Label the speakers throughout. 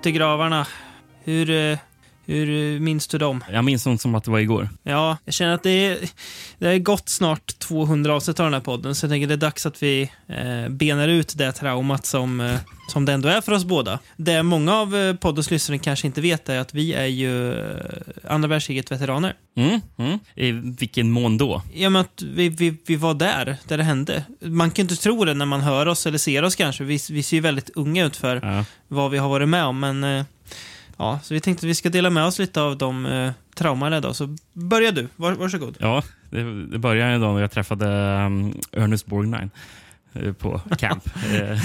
Speaker 1: Skyttegravarna. Hur, eh, hur eh, minns du dem?
Speaker 2: Jag minns dem som att det var igår.
Speaker 1: Ja, jag känner att det, är, det har gått snart 200 avsnitt av den här podden, så jag tänker det är dags att vi eh, benar ut det traumat som, eh, som det ändå är för oss båda. Det många av eh, poddens lyssnare kanske inte vet är att vi är ju eh, andra världskriget-veteraner.
Speaker 2: Mm, mm. I vilken mån då?
Speaker 1: Ja, men att vi, vi, vi var där, där det hände. Man kan inte tro det när man hör oss eller ser oss kanske. Vi, vi ser ju väldigt unga ut för
Speaker 2: Ja.
Speaker 1: vad vi har varit med om, men eh, ja, så vi tänkte att vi ska dela med oss lite av de eh, trauman idag. Så börja du, Var, varsågod.
Speaker 2: Ja, det, det började en dag när jag träffade um, Ernest Borgnine eh, på camp. Eh,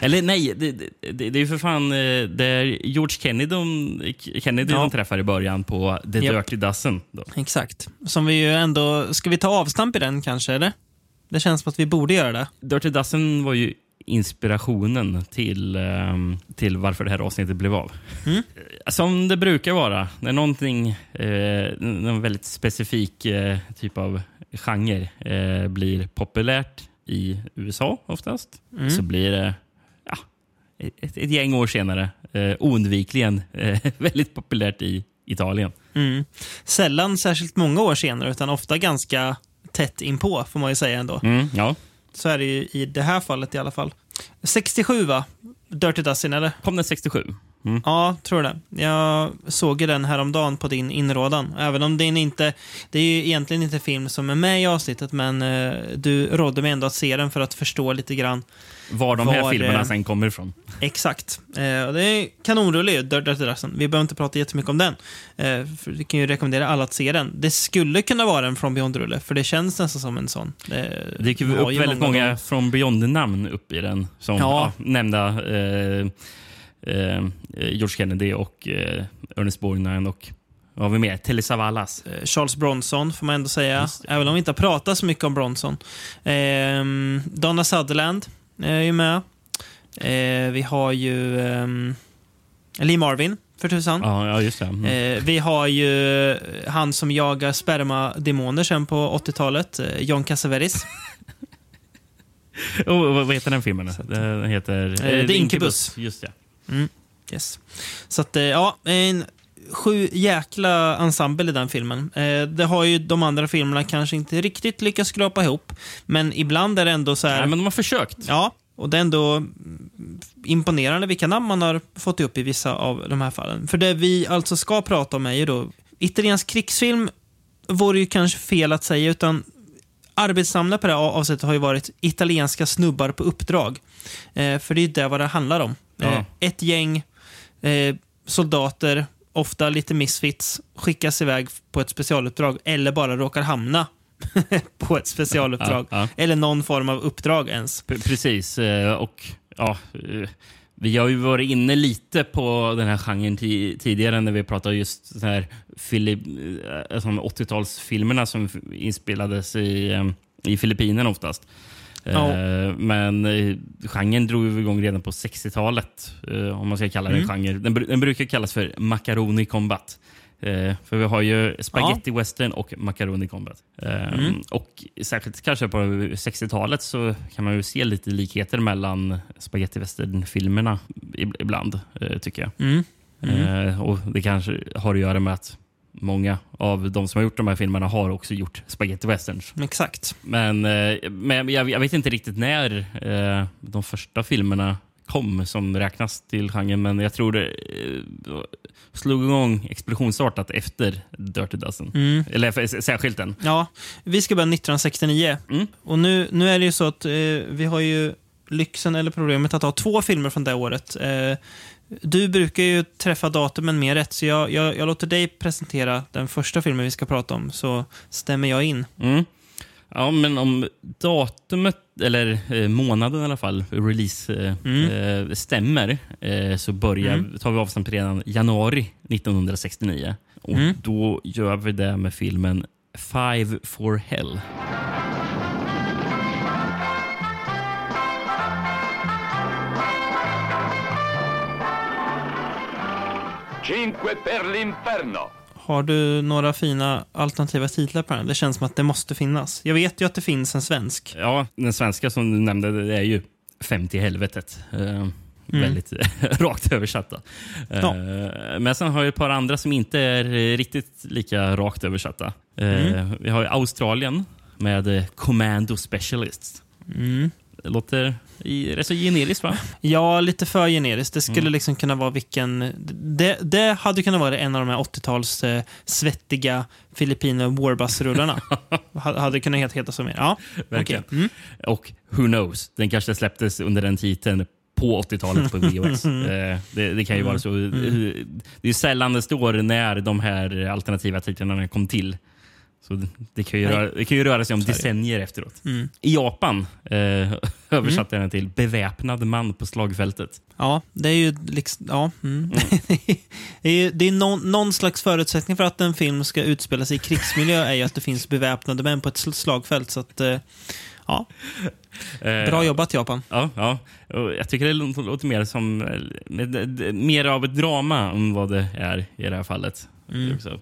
Speaker 2: Eller nej, det, det, det är ju för fan eh, det är George Kennedy, de, Kennedy
Speaker 1: Ja.
Speaker 2: de träffar i början på The
Speaker 1: Japp.
Speaker 2: Dirty Dozen. Då.
Speaker 1: Exakt. Som vi ju ändå... Ska vi ta avstamp i den kanske, eller? Det känns som att vi borde göra det.
Speaker 2: Dirty Dozen var ju inspirationen till, ehm, till varför det här avsnittet blev av.
Speaker 1: Mm.
Speaker 2: Eh, Som det brukar vara, när någonting, eh, någon väldigt specifik eh, typ av genre eh, blir populärt i USA oftast,
Speaker 1: Mm.
Speaker 2: så blir det ja, ett, ett gäng år senare eh, oundvikligen eh, väldigt populärt i Italien.
Speaker 1: Mm. Sällan särskilt många år senare, utan ofta ganska tätt inpå, får man ju säga ändå.
Speaker 2: Mm, ja.
Speaker 1: Så är det ju i det här fallet i alla fall. 67 va? Dirty Dozen, eller?
Speaker 2: Kom den 67? Mm.
Speaker 1: Ja, tror det. Jag såg ju den häromdagen på din inrådan. Även om den inte... Det är ju egentligen inte film som är med i avsnittet, men eh, du rådde mig ändå att se den för att förstå lite grann
Speaker 2: Var de här
Speaker 1: Var,
Speaker 2: filmerna
Speaker 1: eh,
Speaker 2: sen kommer ifrån.
Speaker 1: exakt. Eh, det är kanonrulle ju, Dirty Dozen. Vi behöver inte prata jättemycket om den. Eh, vi kan ju rekommendera alla att se den. Det skulle kunna vara en From Beyond-rulle, för det känns nästan som en sån. Det,
Speaker 2: Det gick upp väldigt många,
Speaker 1: gånger.
Speaker 2: från Beyond-namn upp i den. Som
Speaker 1: Ja.
Speaker 2: ja. nämnda eh, eh, George Kennedy och eh, Ernest Borgnine och vad har vi mer? Telly Savalas.
Speaker 1: Eh, Charles Bronson, får man ändå säga. Även om vi inte har pratat så mycket om Bronson. Ehm, Donna Sutherland är ju med. Eh, vi har ju ehm, Lee Marvin, för tusan.
Speaker 2: Ja, ja, just det. Mm.
Speaker 1: Eh, vi har ju eh, han som jagar spermademoner sen på 80-talet, eh, John Cassavetes.
Speaker 2: Och, vad heter den filmen? Den heter...
Speaker 1: Eh, The Incubus.
Speaker 2: Just det.
Speaker 1: Yes. Så att, eh, ja, en sju jäkla ensemble i den filmen. Eh, det har ju de andra filmerna kanske inte riktigt lyckats skrapa ihop, men ibland är det ändå så här...
Speaker 2: Nej, men de har försökt.
Speaker 1: Ja, och det är ändå imponerande vilka namn man har fått upp i vissa av de här fallen. För det vi alltså ska prata om är ju då italiensk krigsfilm vore ju kanske fel att säga, utan arbetsnamnet på det här avsnittet har ju varit italienska snubbar på uppdrag. Eh, för det är ju det vad det handlar om.
Speaker 2: Ja.
Speaker 1: Eh, ett gäng eh, soldater, ofta lite misfits, skickas iväg på ett specialuppdrag eller bara råkar hamna på ett specialuppdrag.
Speaker 2: Ja, ja.
Speaker 1: Eller någon form av uppdrag ens.
Speaker 2: P- Precis. eh, Och ja, eh, vi har ju varit inne lite på den här genren ti- tidigare när vi pratade just så här Filip, eh, som 80-talsfilmerna som inspelades i, i Filippinerna oftast.
Speaker 1: Ja.
Speaker 2: Eh, Men eh, genren drog igång redan på 60-talet, eh, om man ska kalla det
Speaker 1: Mm.
Speaker 2: en genre. Den, den brukar kallas för macaroni combat. För vi har ju spaghetti western och macaroni combat.
Speaker 1: Mm.
Speaker 2: Och särskilt kanske på 60-talet så kan man ju se lite likheter mellan spaghetti western-filmerna ib- ibland, tycker jag.
Speaker 1: Mm.
Speaker 2: Eh, och Det kanske har att göra med att många av de som har gjort de här filmerna har också gjort spaghetti westerns.
Speaker 1: Exakt.
Speaker 2: Men, eh, men jag, jag vet inte riktigt när eh, de första filmerna kom som räknas till genren, men jag tror det eh, slog igång explosionsartat efter Dirty Dozen.
Speaker 1: Mm.
Speaker 2: Eller särskilt den.
Speaker 1: Ja, vi ska börja 1969.
Speaker 2: Mm.
Speaker 1: Och nu, nu är det ju så att eh, vi har ju lyxen eller problemet att ha två filmer från det året. Eh, du brukar ju träffa datumen mer rätt, så jag, jag, jag låter dig presentera den första filmen vi ska prata om, så stämmer jag in.
Speaker 2: Mm. Ja, men om datumet, eller eh, månaden i alla fall, release eh,
Speaker 1: Mm.
Speaker 2: eh, stämmer eh, så börjar,
Speaker 1: Mm.
Speaker 2: tar vi avstamp redan januari 1969. Och
Speaker 1: Mm.
Speaker 2: Då gör vi det med filmen Five for Hell.
Speaker 3: Cinque per l'inferno.
Speaker 1: Har du några fina alternativa titlar på den? Det känns som att det måste finnas. Jag vet ju att det finns en svensk.
Speaker 2: Ja, den svenska som du nämnde det är ju 50 i helvetet. Eh, väldigt rakt översatta.
Speaker 1: Ja.
Speaker 2: Eh, Men sen har jag ett par andra som inte är riktigt lika rakt översatta. Eh, Vi har ju Australien med Commando Specialists. Det låter rätt så generiskt va?
Speaker 1: Ja, lite för generiskt. Det skulle liksom kunna vara vilken... Det, det hade kunnat vara en av de här 80-tals eh, svettiga Filipino Warbus-rullarna. Ha- hade kunnat heta, heta så mer. Ja,
Speaker 2: Verkligen.
Speaker 1: okej. Mm.
Speaker 2: Och who knows, den kanske släpptes under den titeln på 80-talet på VHS. eh, det, det kan ju vara så. Det är sällan det står när de här alternativa titlarna kom till. Så det, kan ju
Speaker 1: Nej.
Speaker 2: röra, det kan ju röra sig om
Speaker 1: det.
Speaker 2: decennier efteråt.
Speaker 1: Mm.
Speaker 2: I Japan eh, översatte jag den till beväpnad man på slagfältet.
Speaker 1: Ja, det är ju liksom... Ja. Mm. det är, ju- det är någon, någon slags förutsättning för att en film ska utspela sig i krigsmiljö är ju att det finns beväpnade män på ett sl- slagfält. Så att, eh, ja,
Speaker 2: Eh,
Speaker 1: bra jobbat Japan.
Speaker 2: Ja, ja. Jag tycker det låter mer som mer av ett drama än vad det är i det här fallet.
Speaker 1: Mm.
Speaker 2: Också.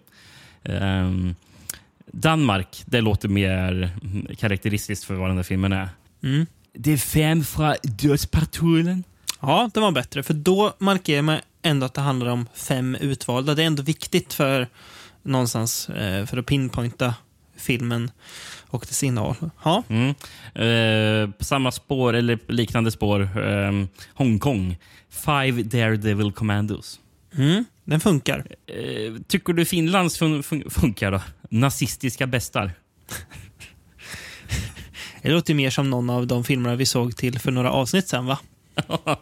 Speaker 2: Danmark, det låter mer karaktäristiskt för vad den här filmen är.
Speaker 1: Mm.
Speaker 2: Det är fem från Dödspatrullen.
Speaker 1: Ja, det var bättre. För då markerar man ändå att det handlar om fem utvalda. Det är ändå viktigt för någonstans eh, för att pinpointa filmen och dess innehåll. Ja,
Speaker 2: Mm. Eh, på samma spår, eller liknande spår, ehm, Hongkong. Five Daredevil Commandos.
Speaker 1: Mm, den funkar.
Speaker 2: Eh, tycker du Finlands fun fun funkar då? Nazistiska bästar.
Speaker 1: Det låter mer som någon av de filmerna vi såg till för några avsnitt sen, va?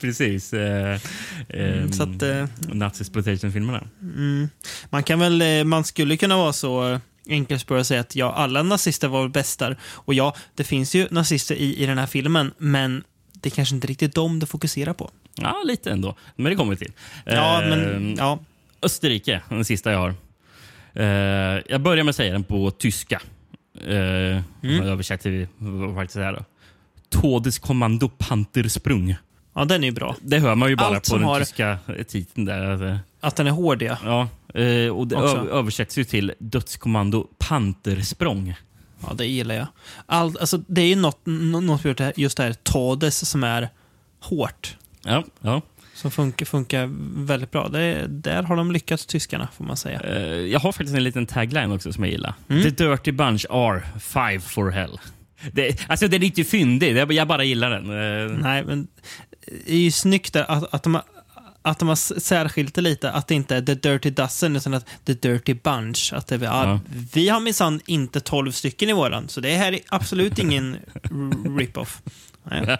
Speaker 2: Precis. Eh, ehm,
Speaker 1: så att, eh,
Speaker 2: Nazi-exploitation-filmerna.
Speaker 1: Mm. Man kan väl, eh, man skulle kunna vara så eh, enkelspårig och säga att ja, alla nazister var bästar. Och ja, det finns ju nazister i, i den här filmen, men det är kanske inte riktigt dem det fokuserar på.
Speaker 2: Ja, lite ändå. Men det kommer vi till.
Speaker 1: Ja,
Speaker 2: Eh,
Speaker 1: men ja.
Speaker 2: Österrike, den sista jag har. Eh, jag börjar med att säga den på tyska. Uh,
Speaker 1: Mm.
Speaker 2: Översätter vi vad faktiskt är då. Todeskommando Pantersprung.
Speaker 1: ja, den är ju bra.
Speaker 2: Det hör man ju bara
Speaker 1: Allt
Speaker 2: på den
Speaker 1: har-
Speaker 2: tyska titeln. Där.
Speaker 1: Att den är hård, ja.
Speaker 2: Ja, eh, och det översätts ju till Dödskommando Pantersprång.
Speaker 1: Ja, det gillar jag. All, alltså, det är ju något, gjort här, just det här Todes som är hårt.
Speaker 2: Ja, ja.
Speaker 1: Som funkar, funkar väldigt bra. Det, där har de lyckats, tyskarna, får man säga.
Speaker 2: Eh, jag har faktiskt en liten tagline också som jag gillar.
Speaker 1: Mm.
Speaker 2: The Dirty Bunch are five for hell. Det, alltså den är inte fyndig, jag bara gillar den. Eh,
Speaker 1: Nej, men det är ju snyggt där att, att, de, att de har särskilt det lite. Att det inte är The Dirty Dozen, utan att The Dirty Bunch. Att det, är- ja,
Speaker 2: Ja.
Speaker 1: Vi har minsann inte 12 stycken i våran, så det här är absolut ingen rip-off. Nej.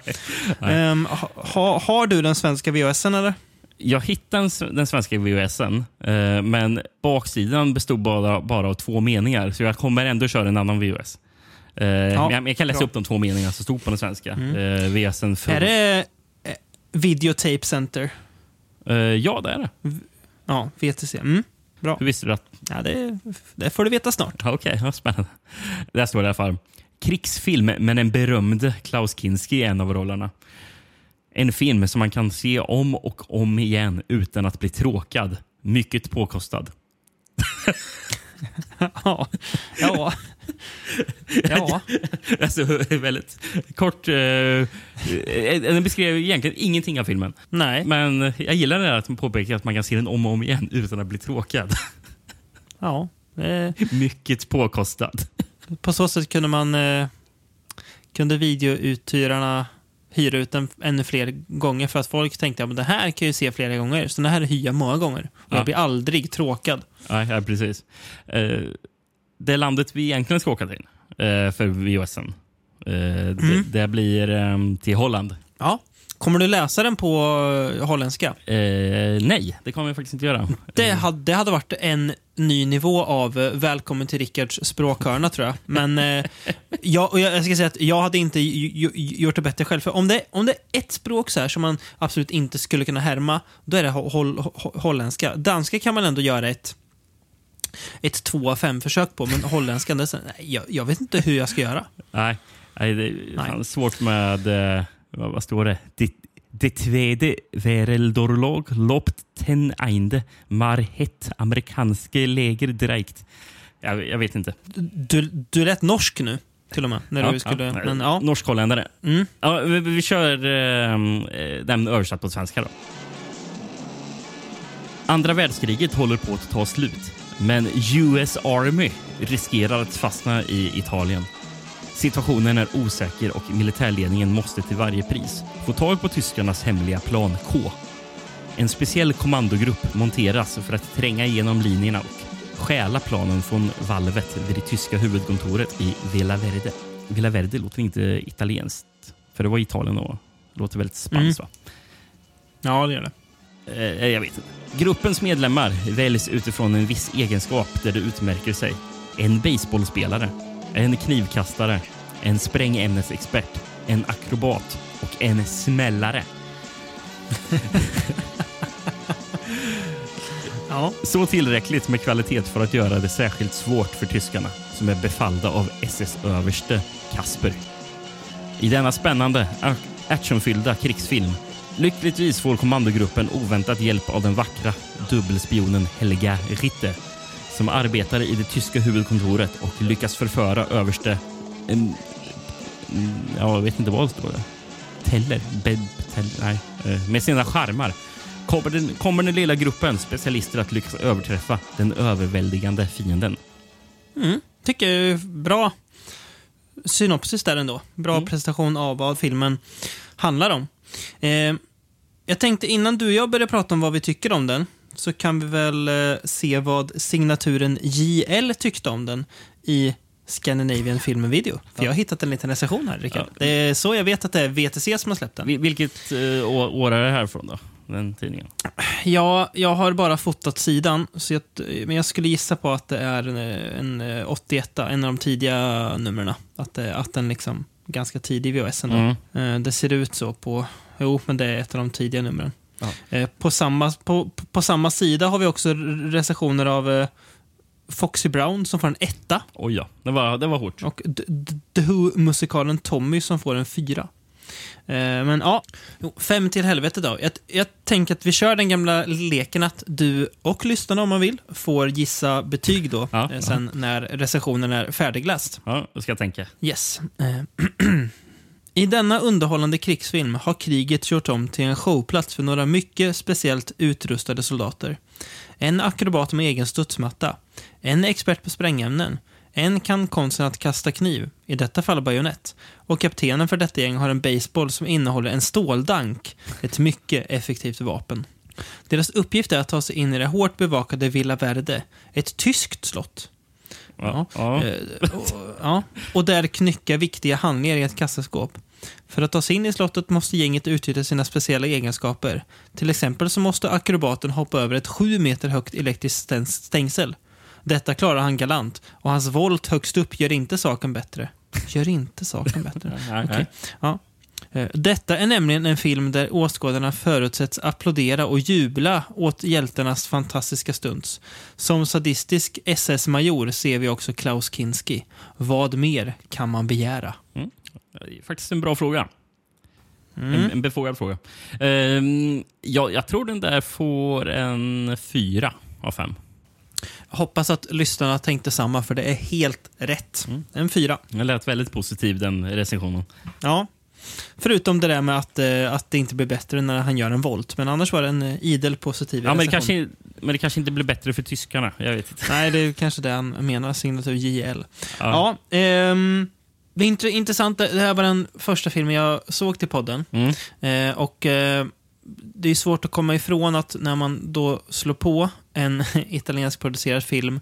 Speaker 1: Ehm, ha, ha, har du den svenska VHSen eller?
Speaker 2: Jag hittade den svenska VHSen, eh, men baksidan bestod bara, bara av två meningar. Så jag kommer ändå köra en annan VHS. Eh, men jag, jag kan läsa
Speaker 1: bra.
Speaker 2: upp de två meningarna som stod på den svenska. Eh, VHSen för...
Speaker 1: Är det eh, Videotape Center?
Speaker 2: Eh, ja, det är det.
Speaker 1: Ja, VTC. Mm, bra.
Speaker 2: Hur visste du att...
Speaker 1: Ja, det, det får du veta snart.
Speaker 2: Okej, ja, spännande. Där står det i alla fall. Krigsfilm, men en berömd Klaus Kinski i en av rollerna. En film som man kan se om och om igen utan att bli tråkad. Mycket påkostad.
Speaker 1: Ja. Ja. ja.
Speaker 2: Alltså, väldigt kort. Eh, eh, den beskrev egentligen ingenting av filmen.
Speaker 1: Nej.
Speaker 2: Men jag gillar det att man påpekar att man kan se den om och om igen utan att bli tråkad.
Speaker 1: Ja. Eh,
Speaker 2: Mycket påkostad.
Speaker 1: på så sätt kunde man eh, kunde videouthyrarna hyra ut den ännu fler gånger för att folk tänkte att det här kan jag ju se flera gånger. Så den här hyr jag många gånger. Och
Speaker 2: Ja.
Speaker 1: jag blir aldrig tråkad.
Speaker 2: Ja, ja precis. Eh, det landet vi egentligen ska åka till eh, för VHSen, eh, det, det blir eh, till Holland.
Speaker 1: Ja. Kommer du läsa den på eh, holländska?
Speaker 2: Eh, nej, det kommer jag faktiskt inte göra.
Speaker 1: Det hade, det hade varit en ny nivå av eh, Välkommen till Rickards språkhörna, tror jag. Men eh, jag, jag, ska säga att jag hade inte gjort det bättre själv. För om det, om det är ett språk så här som man absolut inte skulle kunna härma, då är det ho- hol, ho, holländska. Danska kan man ändå göra ett ett 2 av 5 försök på, men holländskan, det jag, jag vet inte hur jag ska göra.
Speaker 2: Nej, nej det är
Speaker 1: Nej.
Speaker 2: svårt med... Eh, vad, står det? Det, det tredje Vereldorlog lopt ten einde mar het amerikanske läger direkt. Jag, jag vet inte.
Speaker 1: Du, du rätt norsk nu. till och med. När
Speaker 2: Ja,
Speaker 1: du skulle,
Speaker 2: ja.
Speaker 1: Men, ja.
Speaker 2: Norsk-holländare.
Speaker 1: Mm.
Speaker 2: Ja, vi, vi kör eh, den översatt på svenska. då. Andra världskriget håller på att ta slut, men US Army riskerar att fastna i Italien. Situationen är osäker och militärledningen måste till varje pris få tag på tyskarnas hemliga plan K. En speciell kommandogrupp monteras för att tränga igenom linjerna och stjäla planen från valvet vid det tyska huvudkontoret i Villa Verde. Villa Verde låter inte italienskt, för det var Italien och låter väldigt spanskt. va?
Speaker 1: ja, det gör det.
Speaker 2: Eh, jag vet inte. Gruppens medlemmar väljs utifrån en viss egenskap där det utmärker sig. En baseballspelare, en knivkastare, en sprängämnesexpert, en akrobat och en smällare.
Speaker 1: Ja.
Speaker 2: Så tillräckligt med kvalitet för att göra det särskilt svårt för tyskarna som är befallda av SS-överste Kasper. I denna spännande, ac- actionfyllda krigsfilm lyckligtvis får kommandogruppen oväntat hjälp av den vackra dubbelspionen Helga Ritter som arbetar i det tyska huvudkontoret och lyckas förföra överste... En, ja, jag vet inte vad det står. Teller? Beb, teller nej. eh, Med sina charmar kommer den, kommer den lilla gruppen specialister att lyckas överträffa den överväldigande fienden.
Speaker 1: Mm. Tycker jag är bra synopsis där ändå. Bra
Speaker 2: Mm.
Speaker 1: presentation av vad filmen handlar om. Eh, jag tänkte innan du och jag börjar prata om vad vi tycker om den så kan vi väl eh, se vad signaturen JL tyckte om den i Scandinavian Film Video. För jag har hittat en liten recension här, Rickard.
Speaker 2: Ja.
Speaker 1: Det är så jag vet att det är VTC som har släppt den.
Speaker 2: Vil- Vilket eh, år är det här från då? Den tidningen?
Speaker 1: Ja, jag har bara fotat sidan, så jag, men jag skulle gissa på att det är en, en eh, 81, en av de tidiga numren. Att, det- att den liksom ganska tidig VHS.
Speaker 2: Mm.
Speaker 1: Det ser ut så på... Jo, men det är ett av de tidiga numren.
Speaker 2: Ja.
Speaker 1: Eh, På, samma, på, på samma sida har vi också recensioner av eh, Foxy Brown som får en etta
Speaker 2: Oj ja, det var, det var hårt.
Speaker 1: och The Who-musikalen Tommy som får en fyra. Eh, Men ja, fem till helvete då. Jag, jag tänker att vi kör den gamla leken att du och lyssnarna om man vill får gissa betyg då
Speaker 2: Ja,
Speaker 1: sen när recensionen är färdigläst.
Speaker 2: Ja, det ska jag tänka.
Speaker 1: Yes. I denna underhållande krigsfilm har kriget kört om till en showplats för några mycket speciellt utrustade soldater. En akrobat med egen studsmatta, en expert på sprängämnen, en kan konsten att kasta kniv, i detta fall bajonett, och kaptenen för detta gäng har en baseball som innehåller en ståldank, ett mycket effektivt vapen. Deras uppgift är att ta sig in i det hårt bevakade Villa Verde, ett tyskt slott.
Speaker 2: Ja. Ja.
Speaker 1: Eh, och, ja, och där knycka viktiga handlingar i ett kassaskåp. För att ta sig in i slottet måste gänget utnyttja sina speciella egenskaper. Till exempel så måste akrobaten hoppa över ett sju meter högt elektriskt stäng- stängsel. Detta klarar han galant och hans volt högst upp gör inte saken bättre. Gör inte saken bättre.
Speaker 2: Nej.
Speaker 1: Ja. Eh, Detta är nämligen en film där åskådarna förutsätts applådera och jubla åt hjältarnas fantastiska stunts. Som sadistisk SS-major ser vi också Klaus Kinski. Vad mer kan man begära?
Speaker 2: Det är Faktiskt en bra fråga.
Speaker 1: Mm.
Speaker 2: En, en befogad fråga. Ehm, ja, jag tror den där får en fyra av fem.
Speaker 1: Jag hoppas att lyssnarna tänkte samma, för det är helt rätt. En fyra.
Speaker 2: Den lät väldigt positiv, den recensionen.
Speaker 1: Ja. Förutom det där med att, eh, att det inte blir bättre när han gör en volt. Men annars var det en eh, idel positiv
Speaker 2: Ja, men, det kanske, men det kanske inte blir bättre för tyskarna. Jag vet inte.
Speaker 1: Nej, det är kanske det han menar. Signatur JL.
Speaker 2: Ja.
Speaker 1: Ja, ehm, det är int- intressant. Det här var den första filmen jag såg till podden.
Speaker 2: Mm.
Speaker 1: Eh, och eh, det är svårt att komma ifrån att när man då slår på en italiensk producerad film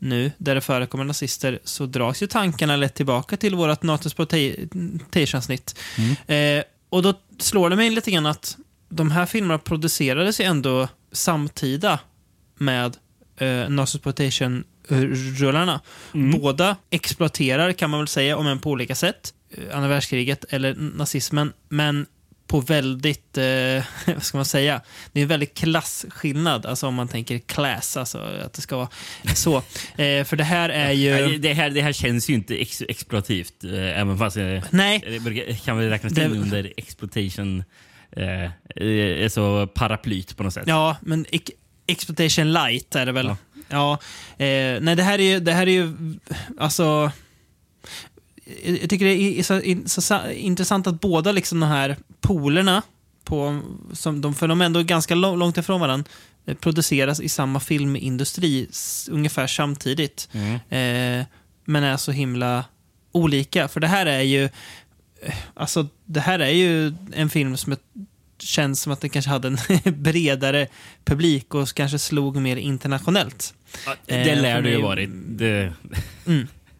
Speaker 1: nu, där det förekommer nazister, så dras ju tankarna lätt tillbaka till vårt Nato-exploitation-snitt. Eh, och då slår det mig lite grann att de här filmerna producerades ju ändå samtida med eh, Nato-exploitation-rullarna. Båda exploaterar, kan man väl säga, om än på olika sätt, eh, andra världskriget eller nazismen, men på väldigt, eh, vad ska man säga, det är en väldigt klasskillnad, alltså om man tänker class, alltså att det ska vara så. Eh, för det här är ju...
Speaker 2: Det, här, det här känns ju inte ex exploativt, eh, även fast eh,
Speaker 1: Nej,
Speaker 2: det brukar- kan väl räknas
Speaker 1: Det-
Speaker 2: in under exploitation, eh, eh, så paraplyt på något sätt.
Speaker 1: Ja, men ex- Exploitation light är det väl.
Speaker 2: Ja.
Speaker 1: Ja. eh, nej, det här är ju, det här är ju, alltså... jag tycker det är så, så, så intressant att båda liksom de här polerna, på, som de, för de är ändå ganska lång- långt ifrån varandra, eh, produceras i samma filmindustri ungefär samtidigt.
Speaker 2: Mm.
Speaker 1: Eh, men är så himla olika. För det här är ju eh, alltså det här är ju en film som känns som att den kanske hade en bredare publik och kanske slog mer internationellt.
Speaker 2: Det
Speaker 1: Eh,
Speaker 2: lär
Speaker 1: för
Speaker 2: det ju varit. Det,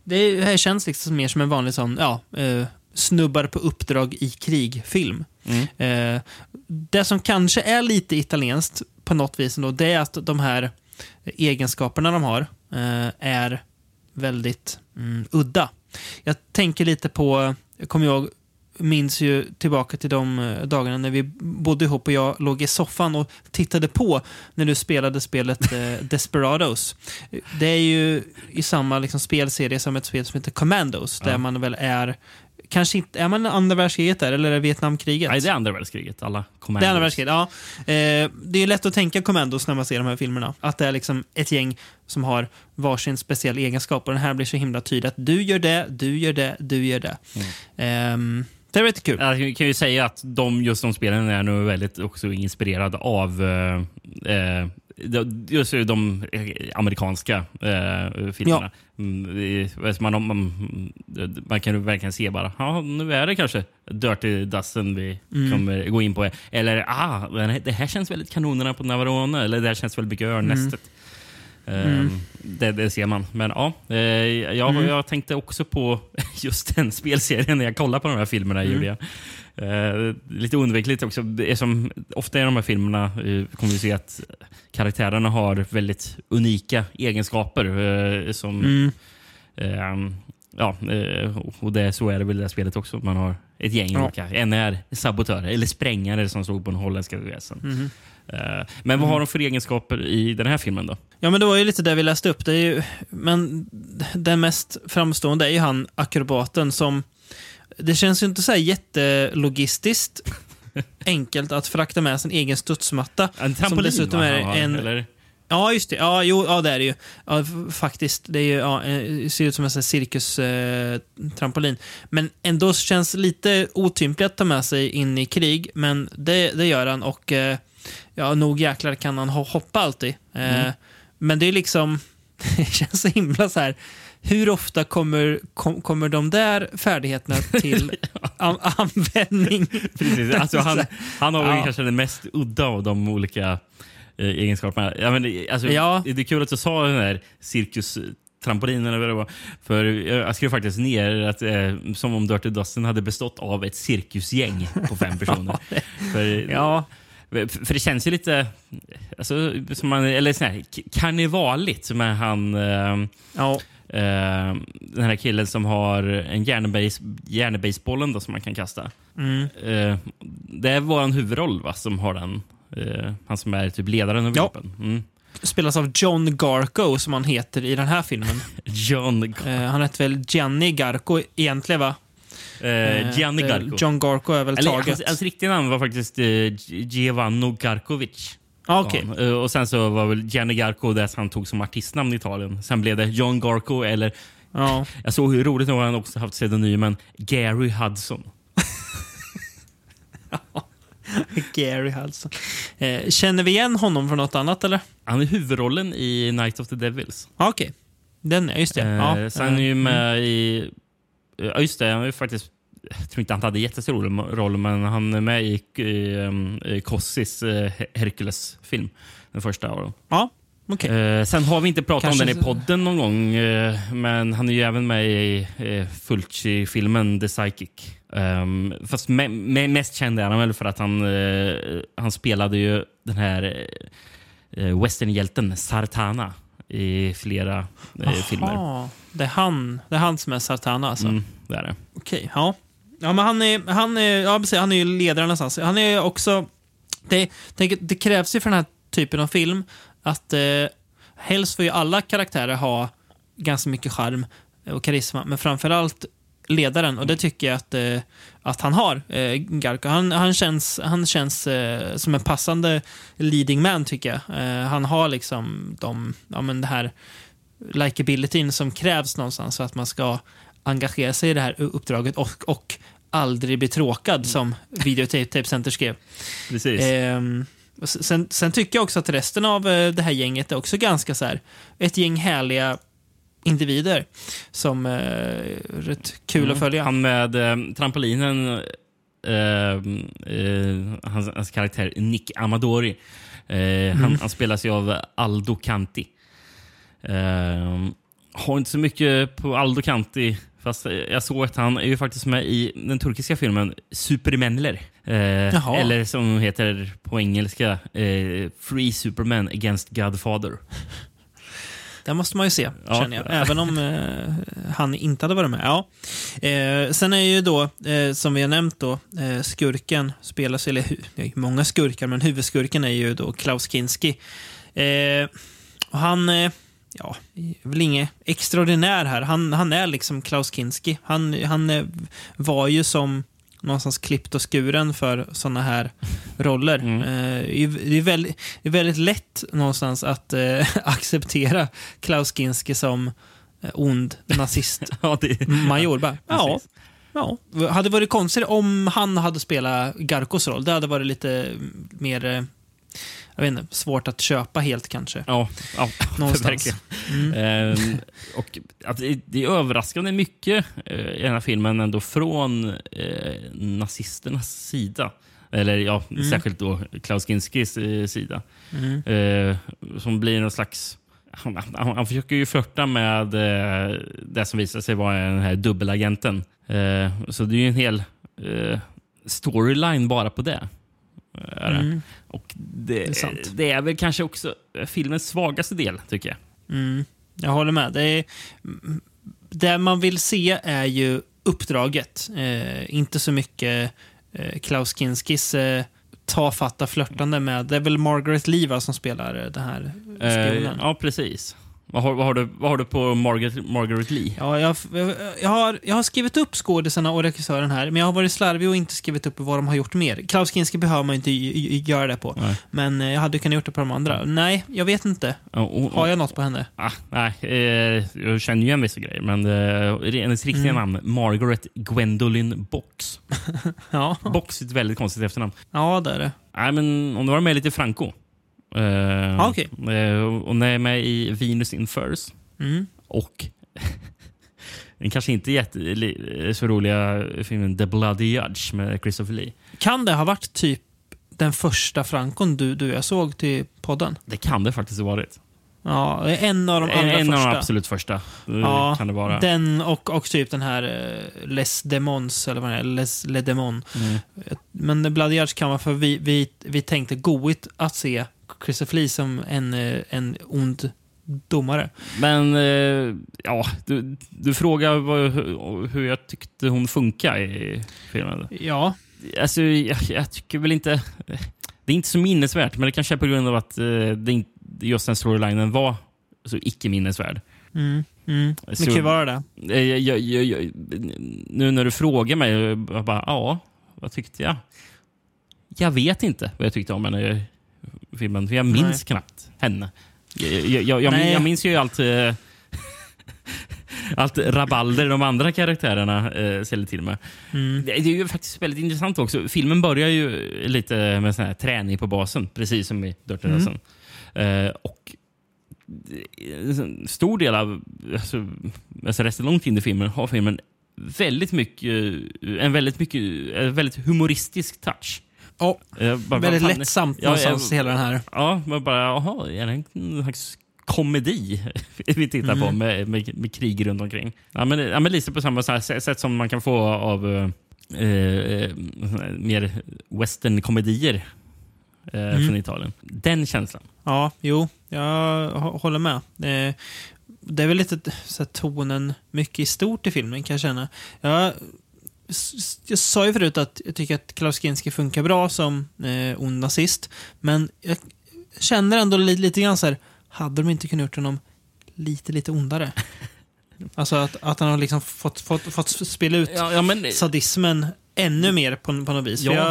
Speaker 1: Det här känns liksom mer som en vanlig sån, ja, eh, snubbar på uppdrag i krig-film.
Speaker 2: mm.
Speaker 1: Eh, det som kanske är lite italienskt på något vis ändå, det är att de här egenskaperna de har eh, är väldigt mm, udda. Jag tänker lite på, jag kommer ihåg, minns ju tillbaka till de eh, dagarna när vi bodde ihop och jag låg i soffan och tittade på när du spelade spelet eh, Desperados. Det är ju i samma liksom, spelserie som ett spel som heter Commandos, där
Speaker 2: Ja.
Speaker 1: man väl är Kanske inte, är man andra världskriget där eller är det Vietnamkriget?
Speaker 2: Nej, det är andra världskriget. Alla
Speaker 1: Det är
Speaker 2: commandos.
Speaker 1: andra världskriget, ja. Eh, det är lätt att tänka Commandos när man ser de här filmerna. Att det är liksom ett gäng som har varsin speciell egenskap. Och den här blir så himla tydlig att du gör det, du gör det, du gör det. Ehm, det är rätt kul.
Speaker 2: Jag kan ju säga att de, just de spelen är nog väldigt också inspirerade av eh, eh, just de eh, amerikanska eh, filmerna. Mm, det- man, man, man kan verkligen se bara, ja, nu är det kanske Dirty Dozen vi
Speaker 1: Mm.
Speaker 2: kommer gå in på. Eller, ah, det här känns väldigt kanonerna på Navarone. Eller det här känns väldigt mycket Örnnästet. Eh, Det, det ser man. Men ja, eh, jag, jag tänkte också på just den spelserien när jag kollade på de här filmerna. Gjorde jag. Eh, lite oundvikligt också. Det är som, ofta i de här filmerna eh, kommer vi se att karaktärerna har väldigt unika egenskaper. eh, som
Speaker 1: Mm.
Speaker 2: Ehm, ja, eh, och det, så är det väl i det här spelet också. Man har ett gäng
Speaker 1: Ja.
Speaker 2: olika. En är sabotörer eller sprängare som stod på den holländska väsen. Eh, men vad har de för egenskaper i den här filmen då?
Speaker 1: Ja, men det var ju lite det vi läste upp. Det är ju, men den mest framstående är ju han akrobaten som... Det känns ju inte så här jättelogistiskt enkelt att frakta med sin egen studsmatta.
Speaker 2: En
Speaker 1: Som
Speaker 2: trampolin
Speaker 1: dessutom
Speaker 2: va,
Speaker 1: är
Speaker 2: har,
Speaker 1: en-
Speaker 2: Eller?
Speaker 1: Ja, just det. Ja, jo, ja, det är det ju. Ja, faktiskt. Det är ju, ja, eh, ser ut som en cirkustrampolin. Eh, men ändå känns lite otympligt att ta med sig in i krig. Men det, det gör han och eh, ja, nog jäklar kan han ho- hoppa alltid. Eh,
Speaker 2: Mm.
Speaker 1: Men det är liksom, det känns så himla så här. Hur ofta kommer, kom, kommer de där färdigheterna till an, användning?
Speaker 2: Precis. Alltså, han, han har
Speaker 1: Ja.
Speaker 2: kanske den mest udda av de olika eh, egenskaperna. Ja, men, det- alltså,
Speaker 1: Ja.
Speaker 2: Det är kul att du sa den där cirkus trampolinen eller vad det var. För jag skrev faktiskt ner att eh, som om Dirty Dozen hade bestått av ett cirkusgäng på fem personer. för,
Speaker 1: Ja,
Speaker 2: för för det känns ju lite alltså, som man, eller sån här, karnevaligt med han eh,
Speaker 1: ja.
Speaker 2: eh, den här killen som har en järnbase- järnbasebollen då, som man kan kasta.
Speaker 1: Mm.
Speaker 2: Eh, det är vår huvudroll va, som har den. Eh, han som är typ ledaren av
Speaker 1: Ja.
Speaker 2: gruppen. Mm.
Speaker 1: Spelas av John Garco, som han heter i den här filmen.
Speaker 2: John,
Speaker 1: Eh, han heter väl Gianni Garco egentligen, va?
Speaker 2: Eh, Gianni
Speaker 1: Eh,
Speaker 2: Garco.
Speaker 1: John Garco är väl
Speaker 2: Eller,
Speaker 1: taget.
Speaker 2: hans, hans riktiga namn var faktiskt eh, Giovanni Garkovic.
Speaker 1: ah, okej.
Speaker 2: Ja, eh, och sen så var väl Gianni Garco det han tog som artistnamn i Italien. Sen blev det John Garco eller
Speaker 1: Ja.
Speaker 2: jag såg hur roligt nog han också haft pseudonymen Gary Hudson.
Speaker 1: Gary Hudson. Eh, känner vi igen honom från något annat, eller?
Speaker 2: Han är huvudrollen i Night of the Devils.
Speaker 1: Ah, okej. Den, just det.
Speaker 2: Eh,
Speaker 1: ja.
Speaker 2: sen är han ju
Speaker 1: eh,
Speaker 2: med i... Ja, just det. Han är ju faktiskt... Jag tror inte han hade jättestor roll, men han är med i, i, i Kossis eh, Hercules-film. Den första av dem.
Speaker 1: Ja, okej.
Speaker 2: Eh, sen har vi inte pratat
Speaker 1: Kanske
Speaker 2: om den i podden någon gång, eh, men han är ju även med i eh, Fulci-filmen The Psychic. Um, fast me me mest känd är han väl för att han, eh, han spelade ju den här uh, westernhjälten Sartana i flera eh, filmer.
Speaker 1: Det är, han, det är han som är Sartana, alltså.
Speaker 2: Mm, det är det.
Speaker 1: Okej, ja. Ja, men han är, han är, ja, precis, han är ju ledaren någonstans. Han är också... Det, det, det krävs ju för den här typen av film att eh, helst får ju alla karaktärer ha ganska mycket charm och karisma, men framförallt ledaren. Och det tycker jag att, eh, att han har, eh, Garko. Han, han känns, han känns eh, som en passande leading man, tycker jag. Eh, han har liksom de, ja, men det här likabilityn som krävs någonstans för att man ska engagera sig i det här uppdraget och, och aldrig bli tråkad, som Videotape Center skrev.
Speaker 2: Precis.
Speaker 1: S- sen, sen tycker jag också att resten av eh, det här gänget är också ganska så här, ett gäng härliga individer som eh, är rätt kul att följa.
Speaker 2: Han med eh, trampolinen, eh, eh, hans, hans karaktär Nick Amadori. Eh, han, han spelas ju av Aldo Kanti. Eh, har inte så mycket på Aldo Kanti, fast jag såg att han är ju faktiskt med i den turkiska filmen Supermänler. Eh, eller som heter på engelska, eh, Free Superman Against Godfather.
Speaker 1: Det måste man ju se,
Speaker 2: Ja.
Speaker 1: känner jag. Även om eh, han inte hade varit med. Ja. Eh, sen är ju då, eh, som vi har nämnt då, eh, skurken spelas, eller hu- det ju många skurkar, men huvudskurken är ju då Klaus Kinski. Eh, och han, eh, ja, väl inget extraordinär här. Han, han är liksom Klaus Kinski. Han, han var ju som någonstans klippt och skuren för sådana här roller.
Speaker 2: Mm.
Speaker 1: Eh, det är- väldigt, det är väldigt lätt någonstans att eh, acceptera Klaus Kinski som eh, ond
Speaker 2: Ja,
Speaker 1: nazistmajor. Ja,
Speaker 2: Precis.
Speaker 1: ja. Hade varit konstigt om han hade spelat Garkos roll. Det hade varit lite mer jag vet inte, svårt att köpa helt kanske.
Speaker 2: Ja, ja
Speaker 1: Någonstans. Mm.
Speaker 2: Ehm, och att det, det är överraskande mycket eh, i den här filmen ändå från eh, nazisternas sida. Eller ja, särskilt då Klaus Kinskis eh, sida.
Speaker 1: Mm.
Speaker 2: Eh, som blir någon slags... Han, han, han försöker ju flörta med eh, det som visar sig vara den här dubbelagenten. Eh, så det är ju en hel storyline bara på det. Är det.
Speaker 1: Mm.
Speaker 2: Och det,
Speaker 1: är sant.
Speaker 2: det är väl kanske också filmens svagaste del, tycker jag.
Speaker 1: Mm, jag håller med. Det, är, det man vill se är ju uppdraget. Eh, inte så mycket eh, Klaus Kinskis eh, tafatta flörtande med... Det är väl Margaret Lee va, som spelar den här
Speaker 2: Eh,
Speaker 1: spionen.
Speaker 2: ja, precis. Vad har, vad, har du, vad har du på Margaret, Margaret Lee?
Speaker 1: Ja, jag, jag, har, jag har skrivit upp skådisarna och regissören här, men jag har varit slarvig och inte skrivit upp vad de har gjort mer. Klaus Kinski behöver man inte göra det på.
Speaker 2: Nej.
Speaker 1: Men eh, jag hade kunnat gjort det på de andra. Nej, jag vet inte.
Speaker 2: Ja, och-
Speaker 1: Har jag något på henne?
Speaker 2: Ah, nej, eh, jag känner ju igen vissa grejer, men eh, hennes riktiga
Speaker 1: Mm.
Speaker 2: namn Margaret Gwendolyn Box.
Speaker 1: Ja,
Speaker 2: Box är ett väldigt konstigt efternamn.
Speaker 1: ja det är det.
Speaker 2: Nej, men om du var med lite Franco. Eh,
Speaker 1: Ah, okej.
Speaker 2: eh, och hon är med i Venus in Furs.
Speaker 1: Mm.
Speaker 2: Och den kanske inte jätte, så roliga filmen The Bloody Judge med Christopher Lee.
Speaker 1: Kan det ha varit typ den första Frankon du, du jag såg till podden?
Speaker 2: Det kan det faktiskt ha varit.
Speaker 1: Ja, en av de
Speaker 2: En,
Speaker 1: allra
Speaker 2: en av
Speaker 1: första.
Speaker 2: de absolut första. eh,
Speaker 1: Ja,
Speaker 2: kan det vara.
Speaker 1: Den och, och typ den här eh, Les Demons, eller vad det är, Les Le Demon.
Speaker 2: Mm.
Speaker 1: Men Bloody Judge kan vara för vi, vi, vi tänkte goigt att se Christopher Lee som en, eh, en ond domare.
Speaker 2: Men eh, ja, du, du frågar vad, hur, jag tyckte hon funkar i filmen.
Speaker 1: Ja,
Speaker 2: Alltså, jag, jag tycker väl inte... Det är inte så minnesvärt, men det kanske är på grund av att eh, det inte, just den storylinen var så icke minnesvärd.
Speaker 1: mm, mm. det
Speaker 2: Så-
Speaker 1: kan ju vara det.
Speaker 2: Jag, jag, nu när du frågar mig, jag bara, ja, vad tyckte jag? Jag vet inte vad jag tyckte om henne filmen, för jag minns
Speaker 1: Nej.
Speaker 2: knappt henne. Jag, jag, jag, jag, minns ju allt, eh, allt rabalder de andra karaktärerna eh, ställer till med.
Speaker 1: Mm.
Speaker 2: Det, det är ju faktiskt väldigt intressant också. Filmen börjar ju lite med sån här träning på basen, precis som i Dirty
Speaker 1: Mm.
Speaker 2: Eh, och en stor del av, alltså, alltså resten långt in i filmen, har filmen väldigt mycket, en väldigt, mycket, en väldigt humoristisk touch. Eh, bara,
Speaker 1: väldigt
Speaker 2: fan-
Speaker 1: lättsamt
Speaker 2: Ja,
Speaker 1: någonstans,
Speaker 2: jag-
Speaker 1: hela den här.
Speaker 2: Ja, man bara, jaha, är det en slags komedi vi tittar på
Speaker 1: Mm.
Speaker 2: med, med, med krig runt omkring? Ja, men, ja, men lite på samma här sätt som man kan få av eh, eh, mer westernkomedier eh,
Speaker 1: Mm.
Speaker 2: från Italien. Den känslan.
Speaker 1: Ja, jo, jag hå- håller med. Eh, Det är väl lite så här, tonen mycket i stort i filmen kan jag känna. Jag, jag sa ju förut att jag tycker att Klaus Kinski funkar bra som eh, ond nazist. Men jag känner ändå lite, lite grann så här, hade de inte kunnat gjort honom lite, lite ondare? Alltså att, att han har liksom fått, fått, fått spela ut
Speaker 2: Ja, ja, men,
Speaker 1: sadismen ännu mer på, på något vis.
Speaker 2: Ja.
Speaker 1: Jag,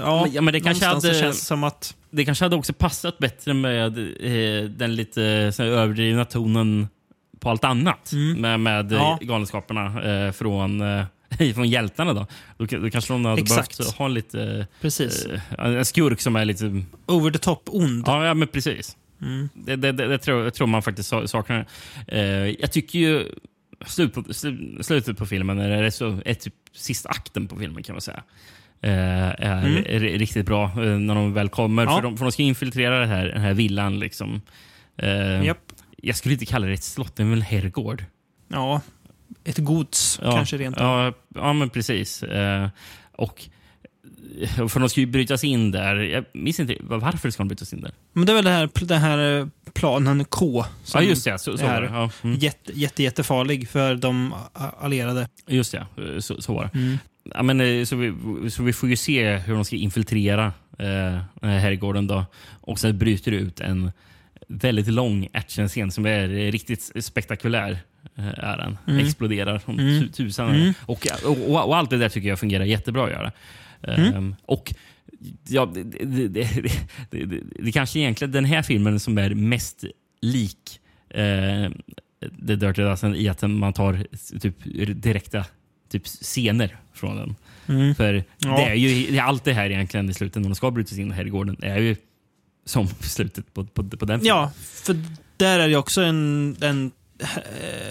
Speaker 1: ja,
Speaker 2: Men- ja, men det kanske hade-
Speaker 1: känns som att...
Speaker 2: det kanske hade också passat bättre med eh, den lite så här, överdrivna tonen på allt annat med, med
Speaker 1: Ja.
Speaker 2: ja. galenskaperna eh, från, eh, från hjältarna. Då. Då, då kanske de hade
Speaker 1: Exakt.
Speaker 2: behövt ha en lite...
Speaker 1: Precis.
Speaker 2: Eh, en skurk som är lite...
Speaker 1: Over the top ond.
Speaker 2: Ja, ja men precis. Det, det, det, det tror, jag tror man faktiskt sa- saknar. Eh, jag tycker ju slut på, slu- slutet på filmen, eller så, är typ sista akten på filmen kan man säga. Eh, är är riktigt bra eh, när de väl kommer.
Speaker 1: Ja.
Speaker 2: För, de, för de ska infiltrera det här, den här villan. Liksom. Eh,
Speaker 1: Japp.
Speaker 2: Jag skulle inte kalla det ett slott, det är väl en herrgård.
Speaker 1: Ja. Ett gods,
Speaker 2: Ja,
Speaker 1: kanske rent
Speaker 2: ja, ja, men precis. Eh, och eh, för de ska ju brytas in där. Jag minns inte varför ska de brytas in där.
Speaker 1: Men det är väl det här, den här eh, planen K. Som
Speaker 2: Ja, just det. Så, så
Speaker 1: är
Speaker 2: det. Ja, mm.
Speaker 1: jätte, jätte, jättefarlig för de allierade.
Speaker 2: Just det, så, så var det.
Speaker 1: Mm.
Speaker 2: Ja, men, eh, så, vi, så vi får ju se hur de ska infiltrera eh, den herrgården. Då. Och sen bryter det ut en väldigt lång actionscen som är riktigt spektakulär. Eh, Är den.
Speaker 1: Mm.
Speaker 2: Exploderar som
Speaker 1: Mm.
Speaker 2: tu- tusan.
Speaker 1: Mm.
Speaker 2: Och, och, och allt det där tycker jag fungerar jättebra att göra. Ehm, och ja, det, det, det, det, kanske egentligen den här filmen som är mest lik eh, The Dirty Dozen i att man tar typ direkta typ scener från den.
Speaker 1: Mm.
Speaker 2: För
Speaker 1: Ja.
Speaker 2: det är ju allt det här egentligen i slutet när de ska bryta sig in i herrgården är ju som slutet på, på, på den filmen.
Speaker 1: Ja, för där är det också en, en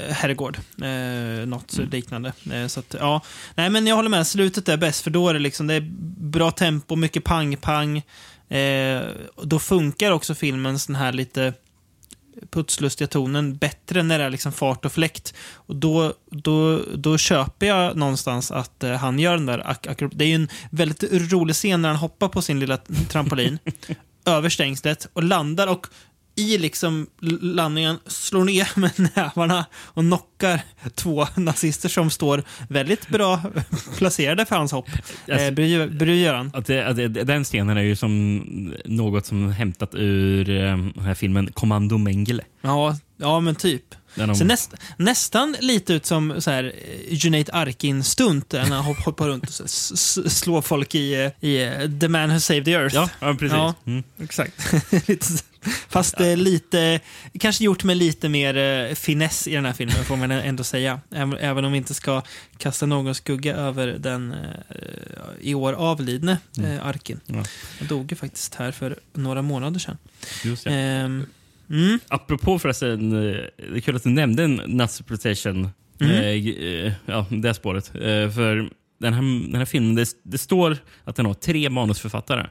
Speaker 1: herrgård. Eh, något
Speaker 2: Mm.
Speaker 1: liknande. Eh, så att, ja. Nej, men jag håller med. Slutet är bäst, för då är det liksom det är bra tempo, mycket pang-pang. Eh, då funkar också filmens den här lite putslustiga tonen bättre när det är liksom fart och fläkt. Och då, då, då köper jag någonstans att eh, han gör den där ak- Det är ju en väldigt rolig scen när han hoppar på sin lilla trampolin över stängslet och landar och i liksom landningen slår ner med nävarna och knockar två nazister som står väldigt bra placerade för hans hopp.
Speaker 2: Alltså-
Speaker 1: Eh, bry, bry.
Speaker 2: Att att den scenen är ju som något som hämtat ur eh, den här filmen Kommando Mengele.
Speaker 1: Ja, ja, men typ.
Speaker 2: De,
Speaker 1: Så näst, nästan lite ut som så här, eh, Junaid Arkin-stunt när han hopp, hoppar runt och slår folk i, eh, i eh, The Man Who Saved the Earth.
Speaker 2: ja, ja, precis.
Speaker 1: Ja.
Speaker 2: Mm.
Speaker 1: Exakt. fast det är lite, kanske gjort med lite mer eh, finess i den här filmen, får man ändå säga. Även, även om vi inte ska kasta någon skugga över den eh, i år avlidne eh, Arkin.
Speaker 2: Ja.
Speaker 1: Han dog ju faktiskt här för några månader sedan.
Speaker 2: Just det.
Speaker 1: Mm,
Speaker 2: Apropå förresten, eh, det är kul att du nämnde Naziprotection.
Speaker 1: Mm.
Speaker 2: Eh, eh, ja, det spåret. För den här, den här filmen, det, det står att den har tre manusförfattare.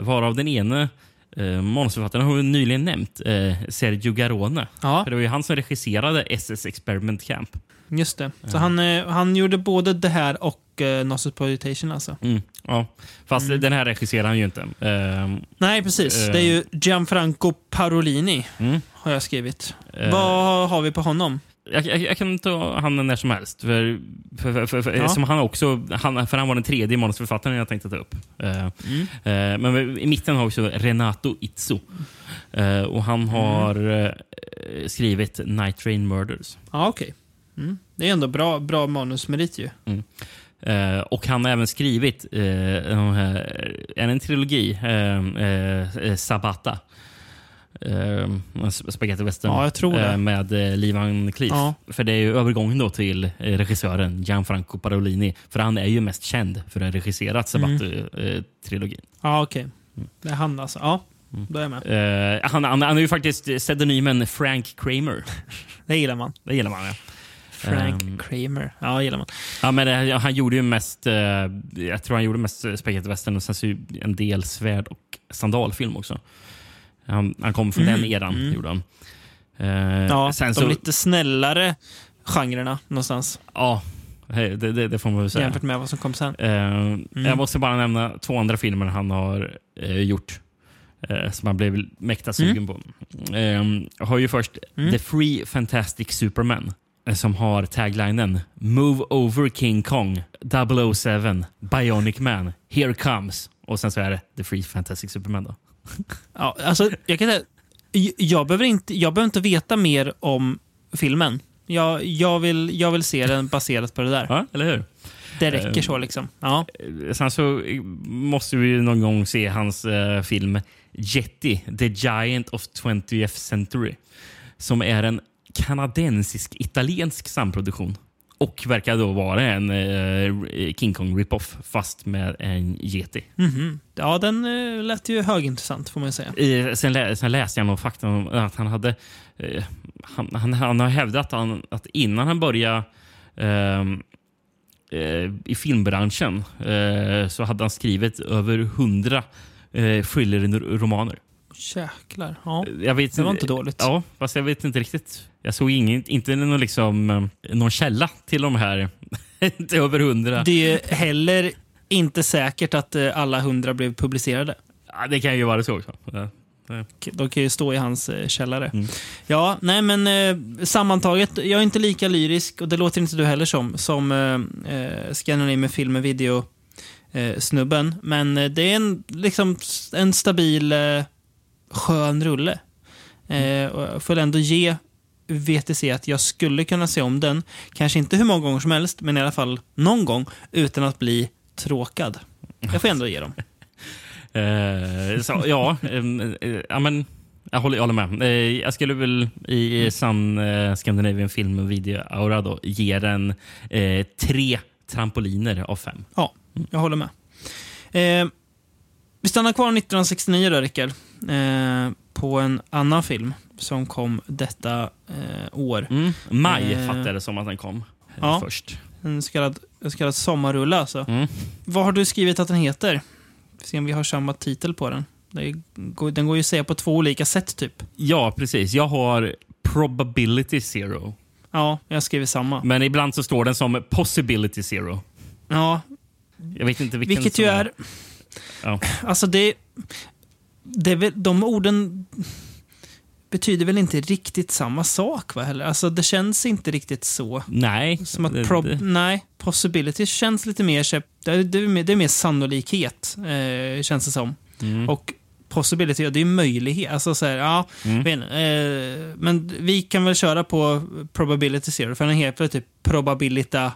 Speaker 2: Varav den ene eh, manusförfattaren har vi nyligen nämnt, eh, Sergio Garone.
Speaker 1: ja,
Speaker 2: För det var ju han som regisserade SS Experiment Camp.
Speaker 1: just det. Så han, eh, han gjorde både det här och eh, Nosseploitation alltså.
Speaker 2: Mm, ja. Fast den här regisserar han ju inte. Eh,
Speaker 1: Nej, precis.
Speaker 2: Eh.
Speaker 1: Det är ju Gianfranco Parolini,
Speaker 2: mm.
Speaker 1: har jag skrivit.
Speaker 2: Eh.
Speaker 1: Vad har vi på honom?
Speaker 2: Jag, jag, jag kan ta han när som helst. För, för, för, för,
Speaker 1: Ja.
Speaker 2: som han, också, han, för han var den tredje manusförfattaren jag tänkte ta upp.
Speaker 1: Mm.
Speaker 2: eh, men i mitten har vi också Renato Izzo. Eh, och han har eh, skrivit Night Train Murders.
Speaker 1: Ja, okej. Mm. Det är ändå bra, bra manusmerit ju.
Speaker 2: Eh, och han har även skrivit eh, det en trilogi, eh, eh, Sabata. Eh, Spaghetti western
Speaker 1: Ja, jag tror det.
Speaker 2: eh, med eh, Lee Van Cleef.
Speaker 1: Ja.
Speaker 2: För det är ju övergången då till eh, regissören Gianfranco Parolini. För han är ju mest känd för att ha regisserat
Speaker 1: Mm.
Speaker 2: Sabata-trilogin.
Speaker 1: Ja, okej. Det är han alltså. Ja, då är jag med.
Speaker 2: Eh, han, han, han är ju faktiskt pseudonymen Frank Kramer.
Speaker 1: Det gillar man.
Speaker 2: Det gillar man ja.
Speaker 1: Frank
Speaker 2: Ehm.
Speaker 1: Kramer. Ja, gillar man.
Speaker 2: Ja, men det, han gjorde ju mest, eh, jag tror han gjorde mest eh, spaghetti western och sen så en del svärd och sandalfilm också. Han, han kom från
Speaker 1: Mm,
Speaker 2: den eran,
Speaker 1: mm.
Speaker 2: gjorde han. Eh,
Speaker 1: Ja,
Speaker 2: sen
Speaker 1: de
Speaker 2: så,
Speaker 1: lite snällare genrerna någonstans.
Speaker 2: ja, det, det, det får man väl säga.
Speaker 1: Jämfört med vad som kom sen.
Speaker 2: Eh, Jag måste bara nämna två andra filmer han har eh, gjort. Eh, som man blev mäkta sugen på. Eh, har ju först
Speaker 1: Mm.
Speaker 2: The Free Fantastic Superman. Eh, Som har taglinen Move over King Kong 007 Bionic Man Here comes. Och sen så är det The Free Fantastic Superman. Då.
Speaker 1: Ja, alltså, jag, kan säga, jag, behöver inte, jag behöver inte veta mer om filmen. Jag, jag, vill, jag vill se den baserat på det där.
Speaker 2: Ja, eller hur?
Speaker 1: Det räcker så liksom. Ja.
Speaker 2: Eh, Sen så eh, måste vi någon gång se hans eh, film Jetty, The Giant of 20th Century. Som är en kanadensisk-italiensk samproduktion. Och verkar då vara en eh, King Kong rip-off fast med en Yeti.
Speaker 1: Mhm. Ja, den eh, lät ju högintressant får man ju säga.
Speaker 2: I, sen, lä, sen läste jag någon fakta om att han hade... Eh, han, han, han har hävdat att, han, att innan han började ehm, eh, i filmbranschen eh, så hade han skrivit över hundra eh, thriller-romaner.
Speaker 1: Jäklar. Ja.
Speaker 2: Jag vet,
Speaker 1: Det var inte dåligt.
Speaker 2: Ja, fast jag vet inte riktigt. Jag såg ingen, inte någon, liksom, eh, någon källa till de här. inte över hundra.
Speaker 1: Det är heller inte säkert att eh, alla hundra blev publicerade.
Speaker 2: Ja, det kan ju vara så också. Ja.
Speaker 1: De kan ju stå i hans eh, källare.
Speaker 2: Mm.
Speaker 1: Ja, nej men eh, sammantaget, jag är inte lika lyrisk och det låter inte du heller som, som eh, eh, Scandinavian Film och Video eh, snubben. Men eh, det är en, liksom, en stabil, eh, skön rulle. Eh, och jag får ändå ge VTC att jag skulle kunna se om den, kanske inte hur många gånger som helst, men i alla fall någon gång, utan att bli tråkad. Jag får ändå ge dem.
Speaker 2: Eh, så, ja, ehm, eh, ja, men jag håller, jag håller med. Eh, jag skulle väl i sann eh, Scandinavian film och video-aura då ge den eh, tre trampoliner av fem.
Speaker 1: Ja, jag håller med. Eh, vi stannar kvar 1969 då, Rickard. Eh, på en annan film som kom detta eh, år.
Speaker 2: Mm. Maj
Speaker 1: Eh.
Speaker 2: fattade det som att den kom eh,
Speaker 1: Ja.
Speaker 2: först.
Speaker 1: En så kallad, en så kallad sommarrulle alltså.
Speaker 2: Mm.
Speaker 1: Vad har du skrivit att den heter? Vi se om vi har samma titel på den. Är, går- den går ju att säga på två olika sätt typ.
Speaker 2: Ja, precis. Jag har probability zero.
Speaker 1: Ja, jag skriver samma.
Speaker 2: Men ibland så står den som possibility zero.
Speaker 1: Ja,
Speaker 2: Jag vet inte vilken
Speaker 1: vilket ju är...
Speaker 2: Ja.
Speaker 1: Alltså det... det väl, de orden betyder väl inte riktigt samma sak va? Heller? Alltså det känns inte riktigt så.
Speaker 2: Nej.
Speaker 1: Som att
Speaker 2: det-
Speaker 1: prob-
Speaker 2: det-
Speaker 1: nej, possibility känns lite mer... så- Det är, det mer, det är mer sannolikhet, eh, känns det som.
Speaker 2: Mm.
Speaker 1: Och possibility, ja, det är möjlighet. Alltså så här, ja,
Speaker 2: Mm.
Speaker 1: inte, eh, men vi kan väl köra på probability zero, för den heter typ probabilita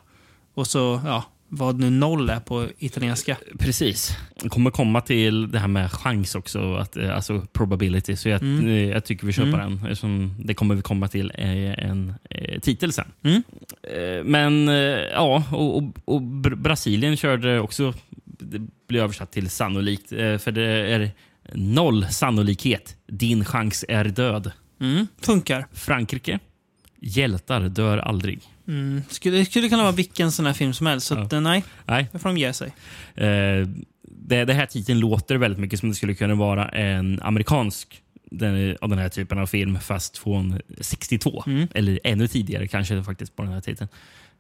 Speaker 1: och så, ja, vad nu noll är på italienska.
Speaker 2: Precis. Jag kommer komma till det här med chans också, att, eh, alltså probability. Så jag,
Speaker 1: Mm.
Speaker 2: eh, jag tycker vi på
Speaker 1: Mm.
Speaker 2: den. Eftersom det kommer vi komma till eh, en titel sen.
Speaker 1: Mm.
Speaker 2: Men ja, och, och, och Br- Brasilien körde också, det blir översatt till sannolikt, för det är noll sannolikhet. Din chans är död.
Speaker 1: Mm, funkar.
Speaker 2: Frankrike, hjältar dör aldrig.
Speaker 1: Mm. Skulle, det skulle kunna vara vilken sån här film som helst, så
Speaker 2: Ja.
Speaker 1: att, eh, nej,
Speaker 2: Nej,
Speaker 1: det får de ge sig.
Speaker 2: Eh, det, det här titeln låter väldigt mycket som det skulle kunna vara en amerikansk den, av den här typen av film, fast från 62.
Speaker 1: Mm.
Speaker 2: Eller ännu tidigare kanske faktiskt på den här titeln.